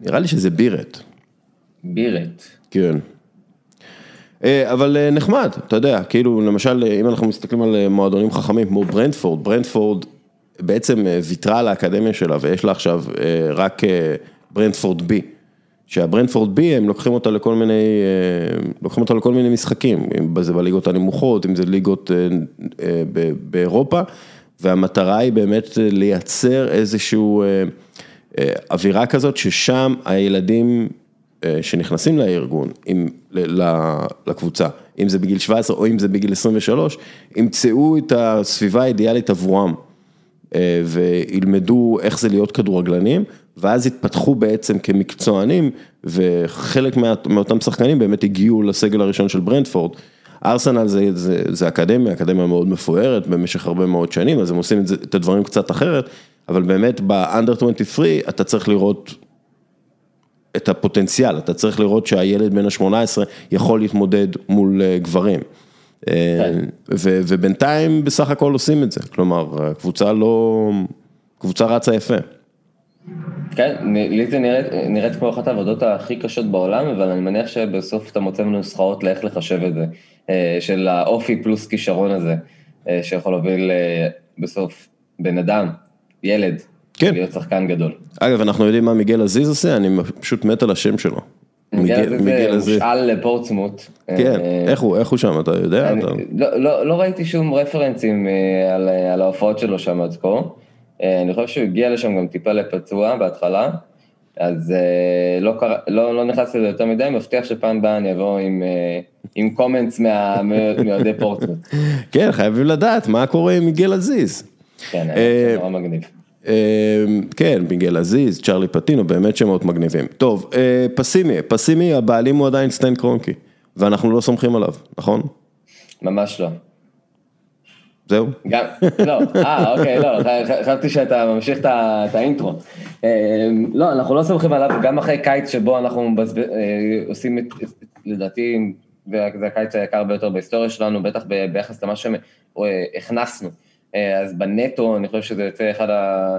נראה לי שזה בירט. בירט. כן. אה, אבל אה, נחמד, אתה יודע, כאילו למשל אם אנחנו מסתכלים על אה, מועדונים חכמים כמו ברנדפורד, ברנדפורד בעצם אה, ויתרה על האקדמיה שלה ויש לה עכשיו אה, רק אה, ברנדפורד בי. שהברנדפורד בי הם לוקחים אותה לכל מיני, אה, לוקחים אותה לכל מיני משחקים, אם זה בליגות הנמוכות, אם זה ליגות אה, אה, באירופה, והמטרה היא באמת אה, לייצר איזשהו אה, אה, אווירה כזאת ששם הילדים אה, שנכנסים לארגון, ל- לקבוצה, אם זה בגיל 17 או אם זה בגיל 23, ימצאו את הסביבה האידיאלית עבורם. אה, וילמדו איך זה להיות כדורגלנים, ואז יתפתחו בעצם כמקצוענים, וחלק מה, מאותם שחקנים באמת הגיעו לסגל הראשון של ברנדפורד. ארסנל זה, זה, זה אקדמיה, אקדמיה מאוד מפוארת במשך הרבה מאוד שנים, אז הם עושים את, זה, את הדברים קצת אחרת, אבל באמת ב-under 23 אתה צריך לראות את הפוטנציאל, אתה צריך לראות שהילד בן ה-18 יכול להתמודד מול אה, גברים. אה, ו- ובינתיים בסך הכל עושים את זה, כלומר, הקבוצה לא, קבוצה רצה יפה. כן, לי זה נראית, נראית כמו אחת העבודות הכי קשות בעולם, אבל אני מניח שבסוף אתה מוצא נוסחאות לאיך לחשב את זה, אה, של האופי פלוס כישרון הזה, שיכול להוביל בסוף בן אדם, ילד, כן. להיות שחקן גדול. אגב, אנחנו יודעים מה מיגל עזיז עושה, אני פשוט מת על השם שלו. מיגל זה הושאל לפורטסמוט. כן, אה, איך הוא, איך הוא שם, אתה יודע? אני, אתה... לא, לא, לא ראיתי שום רפרנסים אה, על, אה, על ההופעות שלו שם עד כה. אה, אני חושב שהוא הגיע לשם גם טיפה לפצוע בהתחלה, אז אה, לא, קרא, לא, לא נכנס לזה יותר מדי, מבטיח שפעם באה אני אבוא עם, אה, עם קומנטס מאוהדי פורטסמוט. כן, חייבים לדעת מה קורה עם מיגל עזיז. כן, אה, זה נורא מגניב. אה, כן, מיגל עזיז, צ'רלי פטינו, באמת שמות מגניבים. טוב, אה, פסימי, פסימי, הבעלים הוא עדיין סטן קרונקי, ואנחנו לא סומכים עליו, נכון? ממש לא. זהו? גם, לא, אה, אוקיי, לא, חשבתי שאתה ממשיך את האינטרו. אה, לא, אנחנו לא סומכים עליו, גם אחרי קיץ שבו אנחנו אה, עושים את, לדעתי, זה הקיץ היקר ביותר בהיסטוריה שלנו, בטח ביחס למה שהכנסנו. אה, אז בנטו, אני חושב שזה יוצא אחד, ה,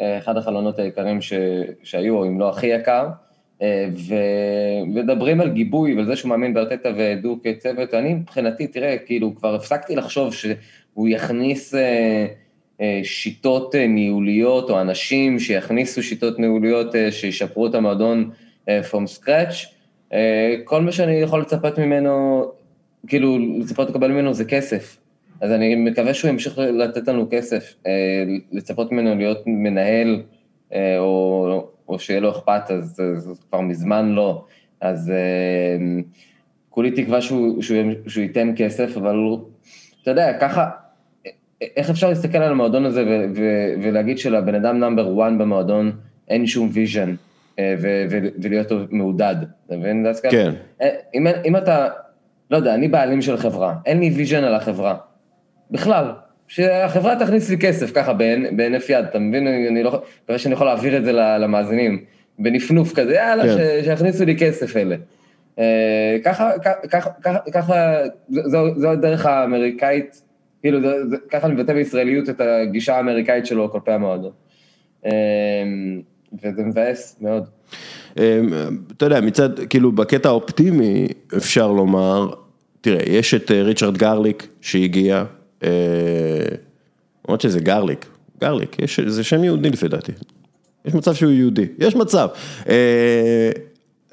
אה, אחד החלונות היקרים ש, שהיו, אם לא הכי יקר. אה, ומדברים על גיבוי ועל זה שהוא מאמין בארטטה ודו כצוות, אני מבחינתי, תראה, כאילו, כבר הפסקתי לחשוב שהוא יכניס שיטות ניהוליות, או אנשים שיכניסו שיטות ניהוליות שישפרו את המועדון from scratch. כל מה שאני יכול לצפות ממנו, כאילו, לצפות לקבל ממנו זה כסף. אז אני מקווה שהוא ימשיך לתת לנו כסף, אה, לצפות ממנו להיות מנהל, אה, או, או שיהיה לו אכפת, אז זה, כבר מזמן לא. אז אה, כולי תקווה שהוא, שהוא, שהוא ייתן כסף, אבל אתה יודע, ככה, איך אפשר להסתכל על המועדון הזה ו- ו- ולהגיד שלבן אדם נאמבר 1 במועדון אין שום vision ו- ו- ולהיות מעודד, אתה מבין? כן. אה, אם, אם אתה, לא יודע, אני בעלים של חברה, אין לי vision על החברה, בכלל, שהחברה תכניס לי כסף ככה בהינ- בהינף יד, אתה מבין? אני, לא, מקווה שאני יכול להעביר את זה למאזינים, בנפנוף כזה, יאללה, כן. ש- שיכניסו לי כסף אלה. אה, ככה, ככה, ככה, זו, זו הדרך האמריקאית, כאילו, זה, זה, ככה אני מבטא בישראליות את הגישה האמריקאית שלו כלפי המועדון. אה, וזה מבאס מאוד. אה, אתה יודע, מצד, כאילו בקטע האופטימי אפשר לומר, תראה, יש את ריצ'רד גרליק שהגיע, למרות שזה גרליק, גרליק, יש, זה שם יהודי לפי דעתי, יש מצב שהוא יהודי, יש מצב. אה,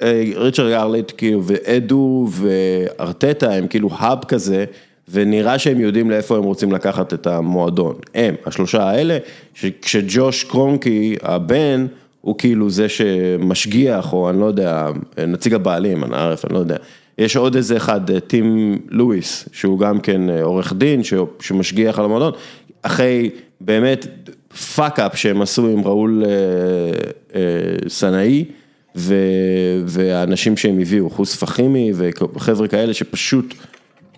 אה, ריצ'רד גרליק, כאילו, ואדו וארטטה הם כאילו האב כזה, ונראה שהם יודעים לאיפה הם רוצים לקחת את המועדון. הם, השלושה האלה, שג'וש קרונקי, הבן, הוא כאילו זה שמשגיח, או אני לא יודע, נציג הבעלים, אני ערף, אני לא יודע. יש עוד איזה אחד, טים לואיס, שהוא גם כן עורך דין, שמשגיח על המועדון. אחרי באמת fuck up שהם עשו עם ראול אה, אה, סנייהי, ו, והאנשים שהם הביאו, חוס פחמי וחבר'ה כאלה שפשוט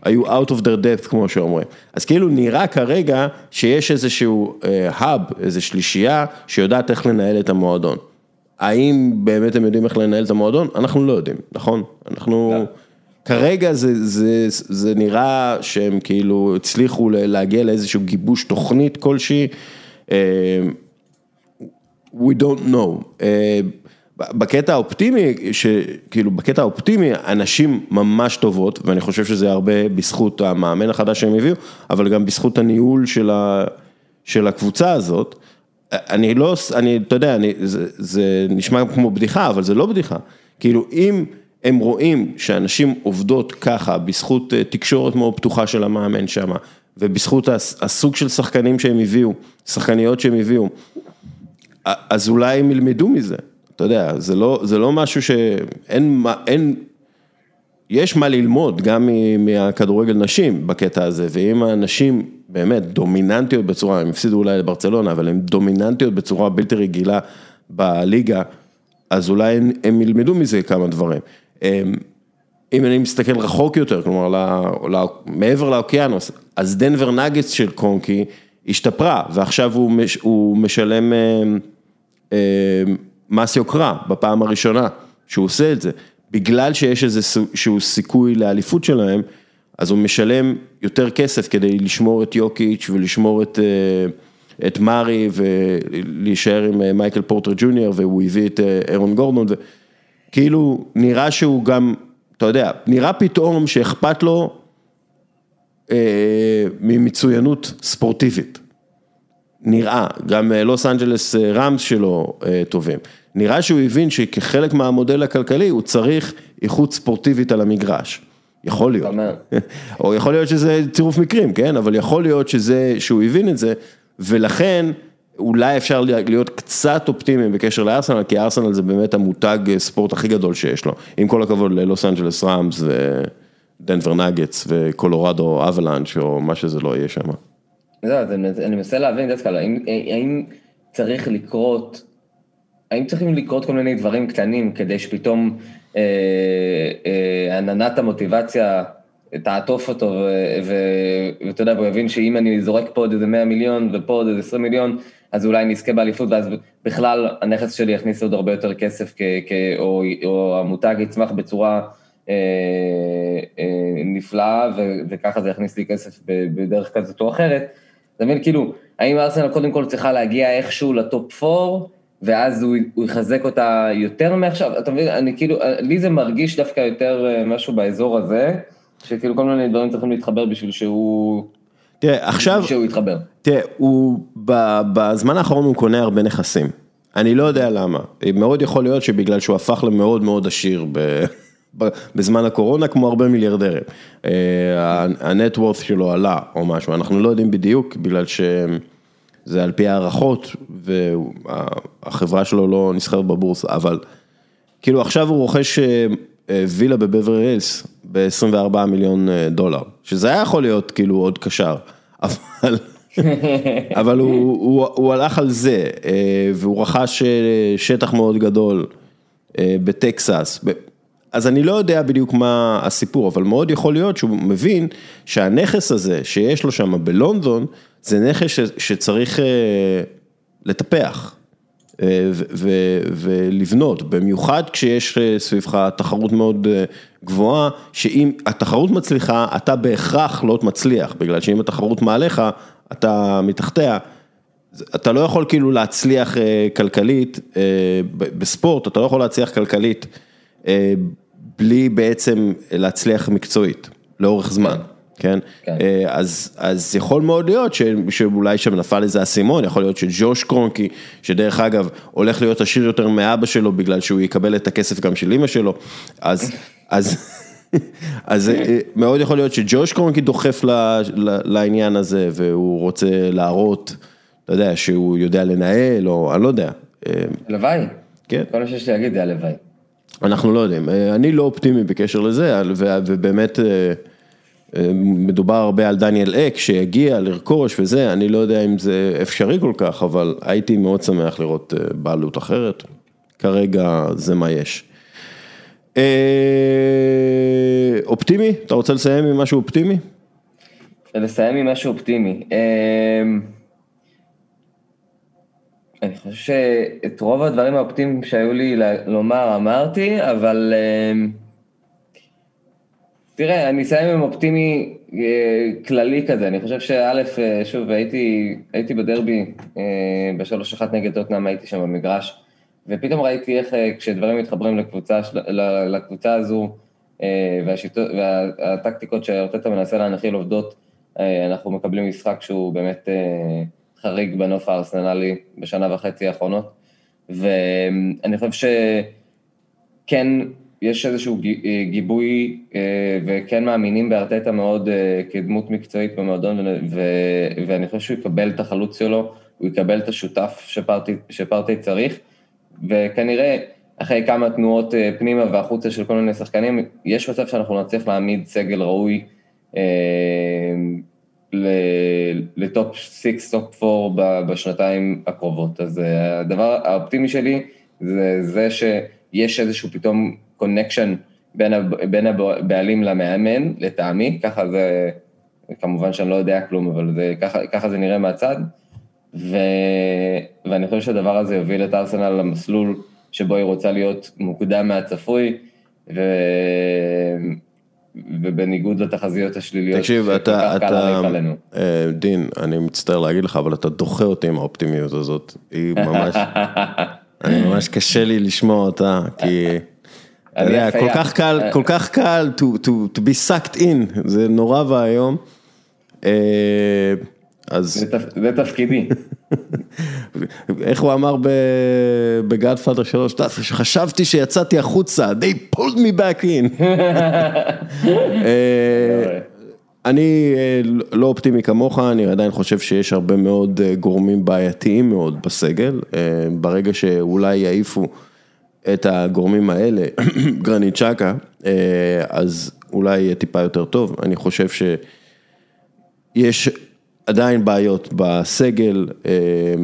היו out of their depth כמו שאומרים. אז כאילו נראה כרגע שיש איזשהו האב, איזו שלישייה שיודעת איך לנהל את המועדון. האם באמת הם יודעים איך לנהל את המועדון? אנחנו לא יודעים, נכון? אנחנו... כרגע זה, זה, זה נראה שהם כאילו הצליחו להגיע לאיזשהו גיבוש תוכנית כלשהי. אה, We don't know. אה, בקטע האופטימי, שכאילו בקטע האופטימי, אנשים ממש טובות, ואני חושב שזה הרבה בזכות המאמן החדש שהם הביאו, אבל גם בזכות הניהול של, ה, של הקבוצה הזאת. אני לא, אני, אתה יודע, אני, זה, זה נשמע כמו בדיחה, אבל זה לא בדיחה. כאילו, אם הם רואים שאנשים עובדות ככה, בזכות אה, תקשורת מאוד פתוחה של המאמן שם, ובזכות הסוג של שחקנים שהם הביאו, שחקניות שהם הביאו, אז אולי הם ילמדו מזה. אתה יודע, זה לא, זה לא משהו שאין, אין, יש מה ללמוד גם מהכדורגל נשים בקטע הזה, ואם הנשים באמת דומיננטיות בצורה, הם הפסידו אולי לברצלונה, אבל הן דומיננטיות בצורה בלתי רגילה בליגה, אז אולי הם, הם ילמדו מזה כמה דברים. אמ, אם אני מסתכל רחוק יותר, כלומר, לא, לא, מעבר לאוקיינוס, אז דנבר נגטס של קונקי השתפרה, ועכשיו הוא, מש, הוא משלם אמ, אמ, מס יוקרה בפעם הראשונה שהוא עושה את זה, בגלל שיש איזשהו סיכוי לאליפות שלהם, אז הוא משלם יותר כסף כדי לשמור את יוקיץ' ולשמור את, אה, את מארי ולהישאר עם אה, מייקל פורטר ג'וניור והוא הביא את אה, אירון גורדון וכאילו נראה שהוא גם, אתה יודע, נראה פתאום שאכפת לו אה, ממצוינות ספורטיבית. נראה, גם לוס אנג'לס ראמס שלו טובים. נראה שהוא הבין שכחלק מהמודל הכלכלי הוא צריך איכות ספורטיבית על המגרש. יכול להיות, או יכול להיות שזה צירוף מקרים, כן, אבל יכול להיות שזה, שהוא הבין את זה, ולכן אולי אפשר להיות קצת אופטימיים בקשר לארסנל, כי ארסנל זה באמת המותג ספורט הכי גדול שיש לו, עם כל הכבוד ללוס אנג'לס ראמס ודנבר נגטס וקולורדו אבלאנץ' או מה שזה לא יהיה שם. זהו, אני מנסה להבין, האם צריך לקרות האם צריכים לקרות כל מיני דברים קטנים כדי שפתאום אה, אה, עננת המוטיבציה תעטוף אותו, ואתה יודע, והוא יבין שאם אני זורק פה עוד איזה 100 מיליון ופה עוד איזה 20 מיליון, אז אולי נזכה באליפות, ואז בכלל הנכס שלי יכניס עוד הרבה יותר כסף, או, או המותג יצמח בצורה אה, אה, נפלאה, וככה זה יכניס לי כסף בדרך כזאת או אחרת. אתה מבין, כאילו, האם ארסנל קודם כל צריכה להגיע איכשהו לטופ 4, ואז הוא, הוא יחזק אותה יותר מעכשיו, אתה מבין, אני כאילו, לי זה מרגיש דווקא יותר אה, משהו באזור הזה, שכאילו כל מיני דברים צריכים להתחבר בשביל שהוא... תראה, עכשיו, שהוא יתחבר. תראה, הוא, בזמן האחרון הוא קונה הרבה נכסים. אני לא יודע למה, מאוד יכול להיות שבגלל שהוא הפך למאוד מאוד עשיר ב, בזמן הקורונה, כמו הרבה מיליארדרים. הנטוורט שלו עלה או משהו, אנחנו לא יודעים בדיוק, בגלל שהם... זה על פי הערכות, והחברה שלו לא נסחרת בבורסה, אבל כאילו עכשיו הוא רוכש אה, אה, וילה בבבר הילס ב-24 מיליון אה, דולר, שזה היה יכול להיות כאילו עוד קשר, אבל, אבל הוא, הוא, הוא הלך על זה, והוא רכש שטח מאוד גדול בטקסס. אז אני לא יודע בדיוק מה הסיפור, אבל מאוד יכול להיות שהוא מבין שהנכס הזה שיש לו שם בלונדון, זה נכס שצריך אה, לטפח אה, ולבנות, במיוחד כשיש אה, סביבך תחרות מאוד גבוהה, שאם התחרות מצליחה, אתה בהכרח לא מצליח, בגלל שאם התחרות מעליך, אתה מתחתיה. אתה לא יכול כאילו להצליח כלכלית, בספורט אתה לא יכול להצליח כלכלית בלי בעצם להצליח מקצועית, לאורך זמן. כן? כן. אה, אז, אז יכול מאוד להיות ש, שאולי שם נפל איזה אסימון, יכול להיות שג'וש קרונקי, שדרך אגב הולך להיות עשיר יותר מאבא שלו בגלל שהוא יקבל את הכסף גם של אמא שלו, אז, אז, אז אה, מאוד יכול להיות שג'וש קרונקי דוחף ל, ל, לעניין הזה והוא רוצה להראות, אתה יודע, שהוא יודע לנהל או אני לא יודע. אה, הלוואי. כן. כל מה שיש לי להגיד זה הלוואי. אנחנו לא יודעים, אני לא אופטימי בקשר לזה, ובאמת... מדובר הרבה על דניאל אק שיגיע לרכוש וזה, אני לא יודע אם זה אפשרי כל כך, אבל הייתי מאוד שמח לראות אה, בעלות אחרת. כרגע זה מה יש. אה, אופטימי? אתה רוצה לסיים עם משהו אופטימי? לסיים עם משהו אופטימי. אמ, אני חושב שאת רוב הדברים האופטימיים שהיו לי לומר אמרתי, אבל אמ, תראה, אני אסיים עם אופטימי אה, כללי כזה, אני חושב שא', אה, שוב, הייתי, הייתי בדרבי אה, בשלוש אחת נגד טוטנאם, הייתי שם במגרש, ופתאום ראיתי איך כשדברים מתחברים לקבוצה, לקבוצה הזו, והטקטיקות שארטטה מנסה להנחיל עובדות, אנחנו מקבלים משחק שהוא באמת חריג בנוף הארסנלי בשנה וחצי האחרונות, ואני חושב שכן יש איזשהו אה, גיבוי אה, וכן מאמינים בארטטה מאוד אה, כדמות מקצועית במועדון, ו- ואני חושב שהוא יקבל את החלוץ שלו, הוא יקבל את השותף שפרטי, שפרטי צריך, וכנראה אחרי כמה תנועות פנימה והחוצה של כל מיני שחקנים, יש מצב שאנחנו נצליח להעמיד סגל ראוי ל top 6, top 4 בשנתיים הקרובות. אז הדבר האופטימי שלי זה זה שיש איזשהו פתאום connection בין, בין הבעלים למאמן, לטעמי, ככה זה, כמובן שאני לא יודע כלום, אבל זה, ככה, ככה זה נראה מהצד. ו... ואני חושב שהדבר הזה יוביל את ארסנל למסלול שבו היא רוצה להיות מוקדם מהצפוי, ו... ובניגוד לתחזיות השליליות תקשיב, אתה, אתה. אה, דין, אני מצטער להגיד לך, אבל אתה דוחה אותי עם האופטימיות הזאת. היא ממש, אני ממש קשה לי לשמוע אותה, כי, אתה יודע. כל כך קל, כל כך קל to, to, to be sucked in, זה נורא ואיום. אה, אז זה תפ- זה תפקידי. איך הוא אמר בגאדפאדר 3, חשבתי שיצאתי החוצה, they pulled me back in. אה, אני אה, לא אופטימי כמוך, אני עדיין חושב שיש הרבה מאוד גורמים בעייתיים מאוד בסגל, ברגע שאולי יעיפו את הגורמים האלה, גרנית צ'קה, אה, אז אולי יהיה טיפה יותר טוב, אני חושב שיש עדיין בעיות בסגל, אה,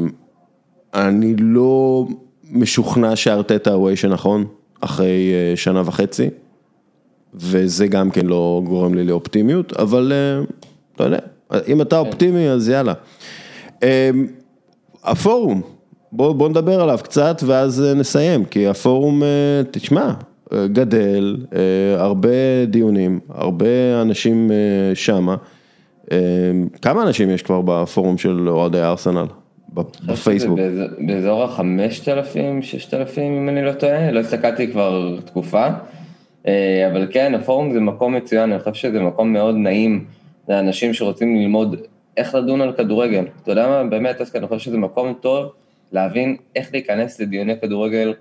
אני לא משוכנע שארטטה הוא האיש הנכון אחרי אה, שנה וחצי. וזה גם כן לא גורם לי לאופטימיות, אבל אתה יודע, אם אתה אופטימי אז יאללה. הפורום, בוא, בוא נדבר עליו קצת ואז אה, נסיים, כי הפורום, אה, תשמע, אה, גדל, הרבה דיונים, הרבה אנשים שמה. כמה אנשים יש כבר בפורום של אוהדי ארסנל? בפייסבוק. באזור- באזור החמשת אלפים, ששת אלפים אם אני לא טועה, לא הסתכלתי כבר תקופה, אבל כן, הפורום זה מקום מצוין, אני חושב שזה מקום מאוד נעים לאנשים שרוצים ללמוד איך לדון על כדורגל. אתה יודע מה, באמת, אז אני חושב שזה מקום טוב להבין איך להיכנס לדיוני כדורגל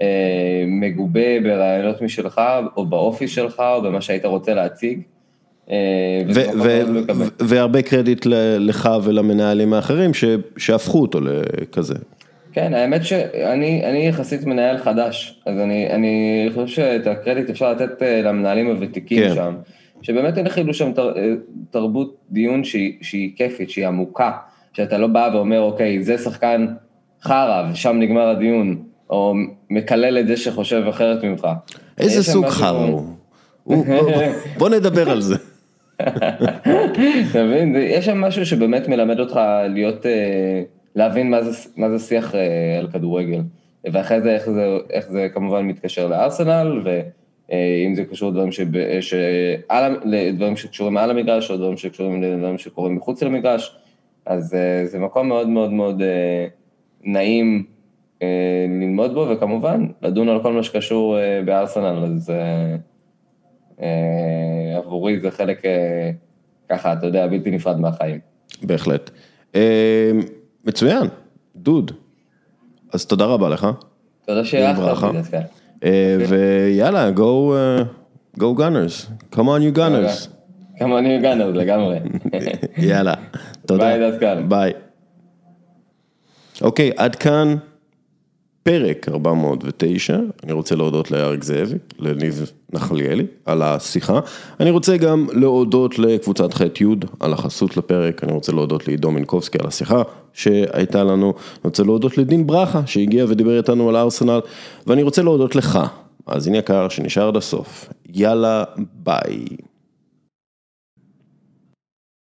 אה, מגובה ברעיונות משלך, או באופי שלך, או במה שהיית רוצה להציג. אה, והרבה קרדיט לך ולמנהלים האחרים שהפכו אותו לכזה. כן, האמת שאני אני יחסית מנהל חדש, אז אני, אני חושב שאת הקרדיט אפשר לתת אה, למנהלים הוותיקים כן. שם, שבאמת הנחילו שם תר, אה, תרבות דיון שהיא, שהיא כיפית, שהיא עמוקה, שאתה לא בא ואומר, אוקיי, זה שחקן חרא ושם נגמר הדיון, או מקלל את זה שחושב אחרת ממך. איזה סוג חרא הוא? הוא- בוא נדבר על זה. אתה מבין? יש שם משהו שבאמת מלמד אותך להיות, אה, להבין מה זה, מה זה שיח אה, על כדורגל. ואחרי זה איך, זה, איך זה כמובן מתקשר לארסנל, ואם זה קשור לדברים, שב, שעל, לדברים שקשורים על המגרש, או דברים שקשורים לדברים שקורים מחוץ למגרש, אז אה, זה מקום מאוד מאוד מאוד אה, נעים אה, ללמוד בו, וכמובן, לדון על כל מה שקשור אה, בארסנל, אז... אה, עבורי זה חלק ככה, אתה יודע, בלתי נפרד מהחיים. בהחלט. מצוין, דוד. אז תודה רבה לך. תודה שאירחת. אותי. אה, ויאללה, go, go gunners. come on you gunners. כמוני הגענו, לגמרי. יאללה, תודה. ביי, דסקל. ביי. אוקיי, עד כאן פרק 409, אני רוצה להודות לאריק זאבי, לניב נחליאלי, על השיחה. אני רוצה גם להודות לקבוצת ח'-י' על החסות לפרק, אני רוצה להודות לעידו מינקובסקי על השיחה שהייתה לנו, אני רוצה להודות לדין ברכה שהגיע ודיבר איתנו על הארסנל, ואני רוצה להודות לך, מאזין יקר שנשאר עד הסוף. יאללה, ביי.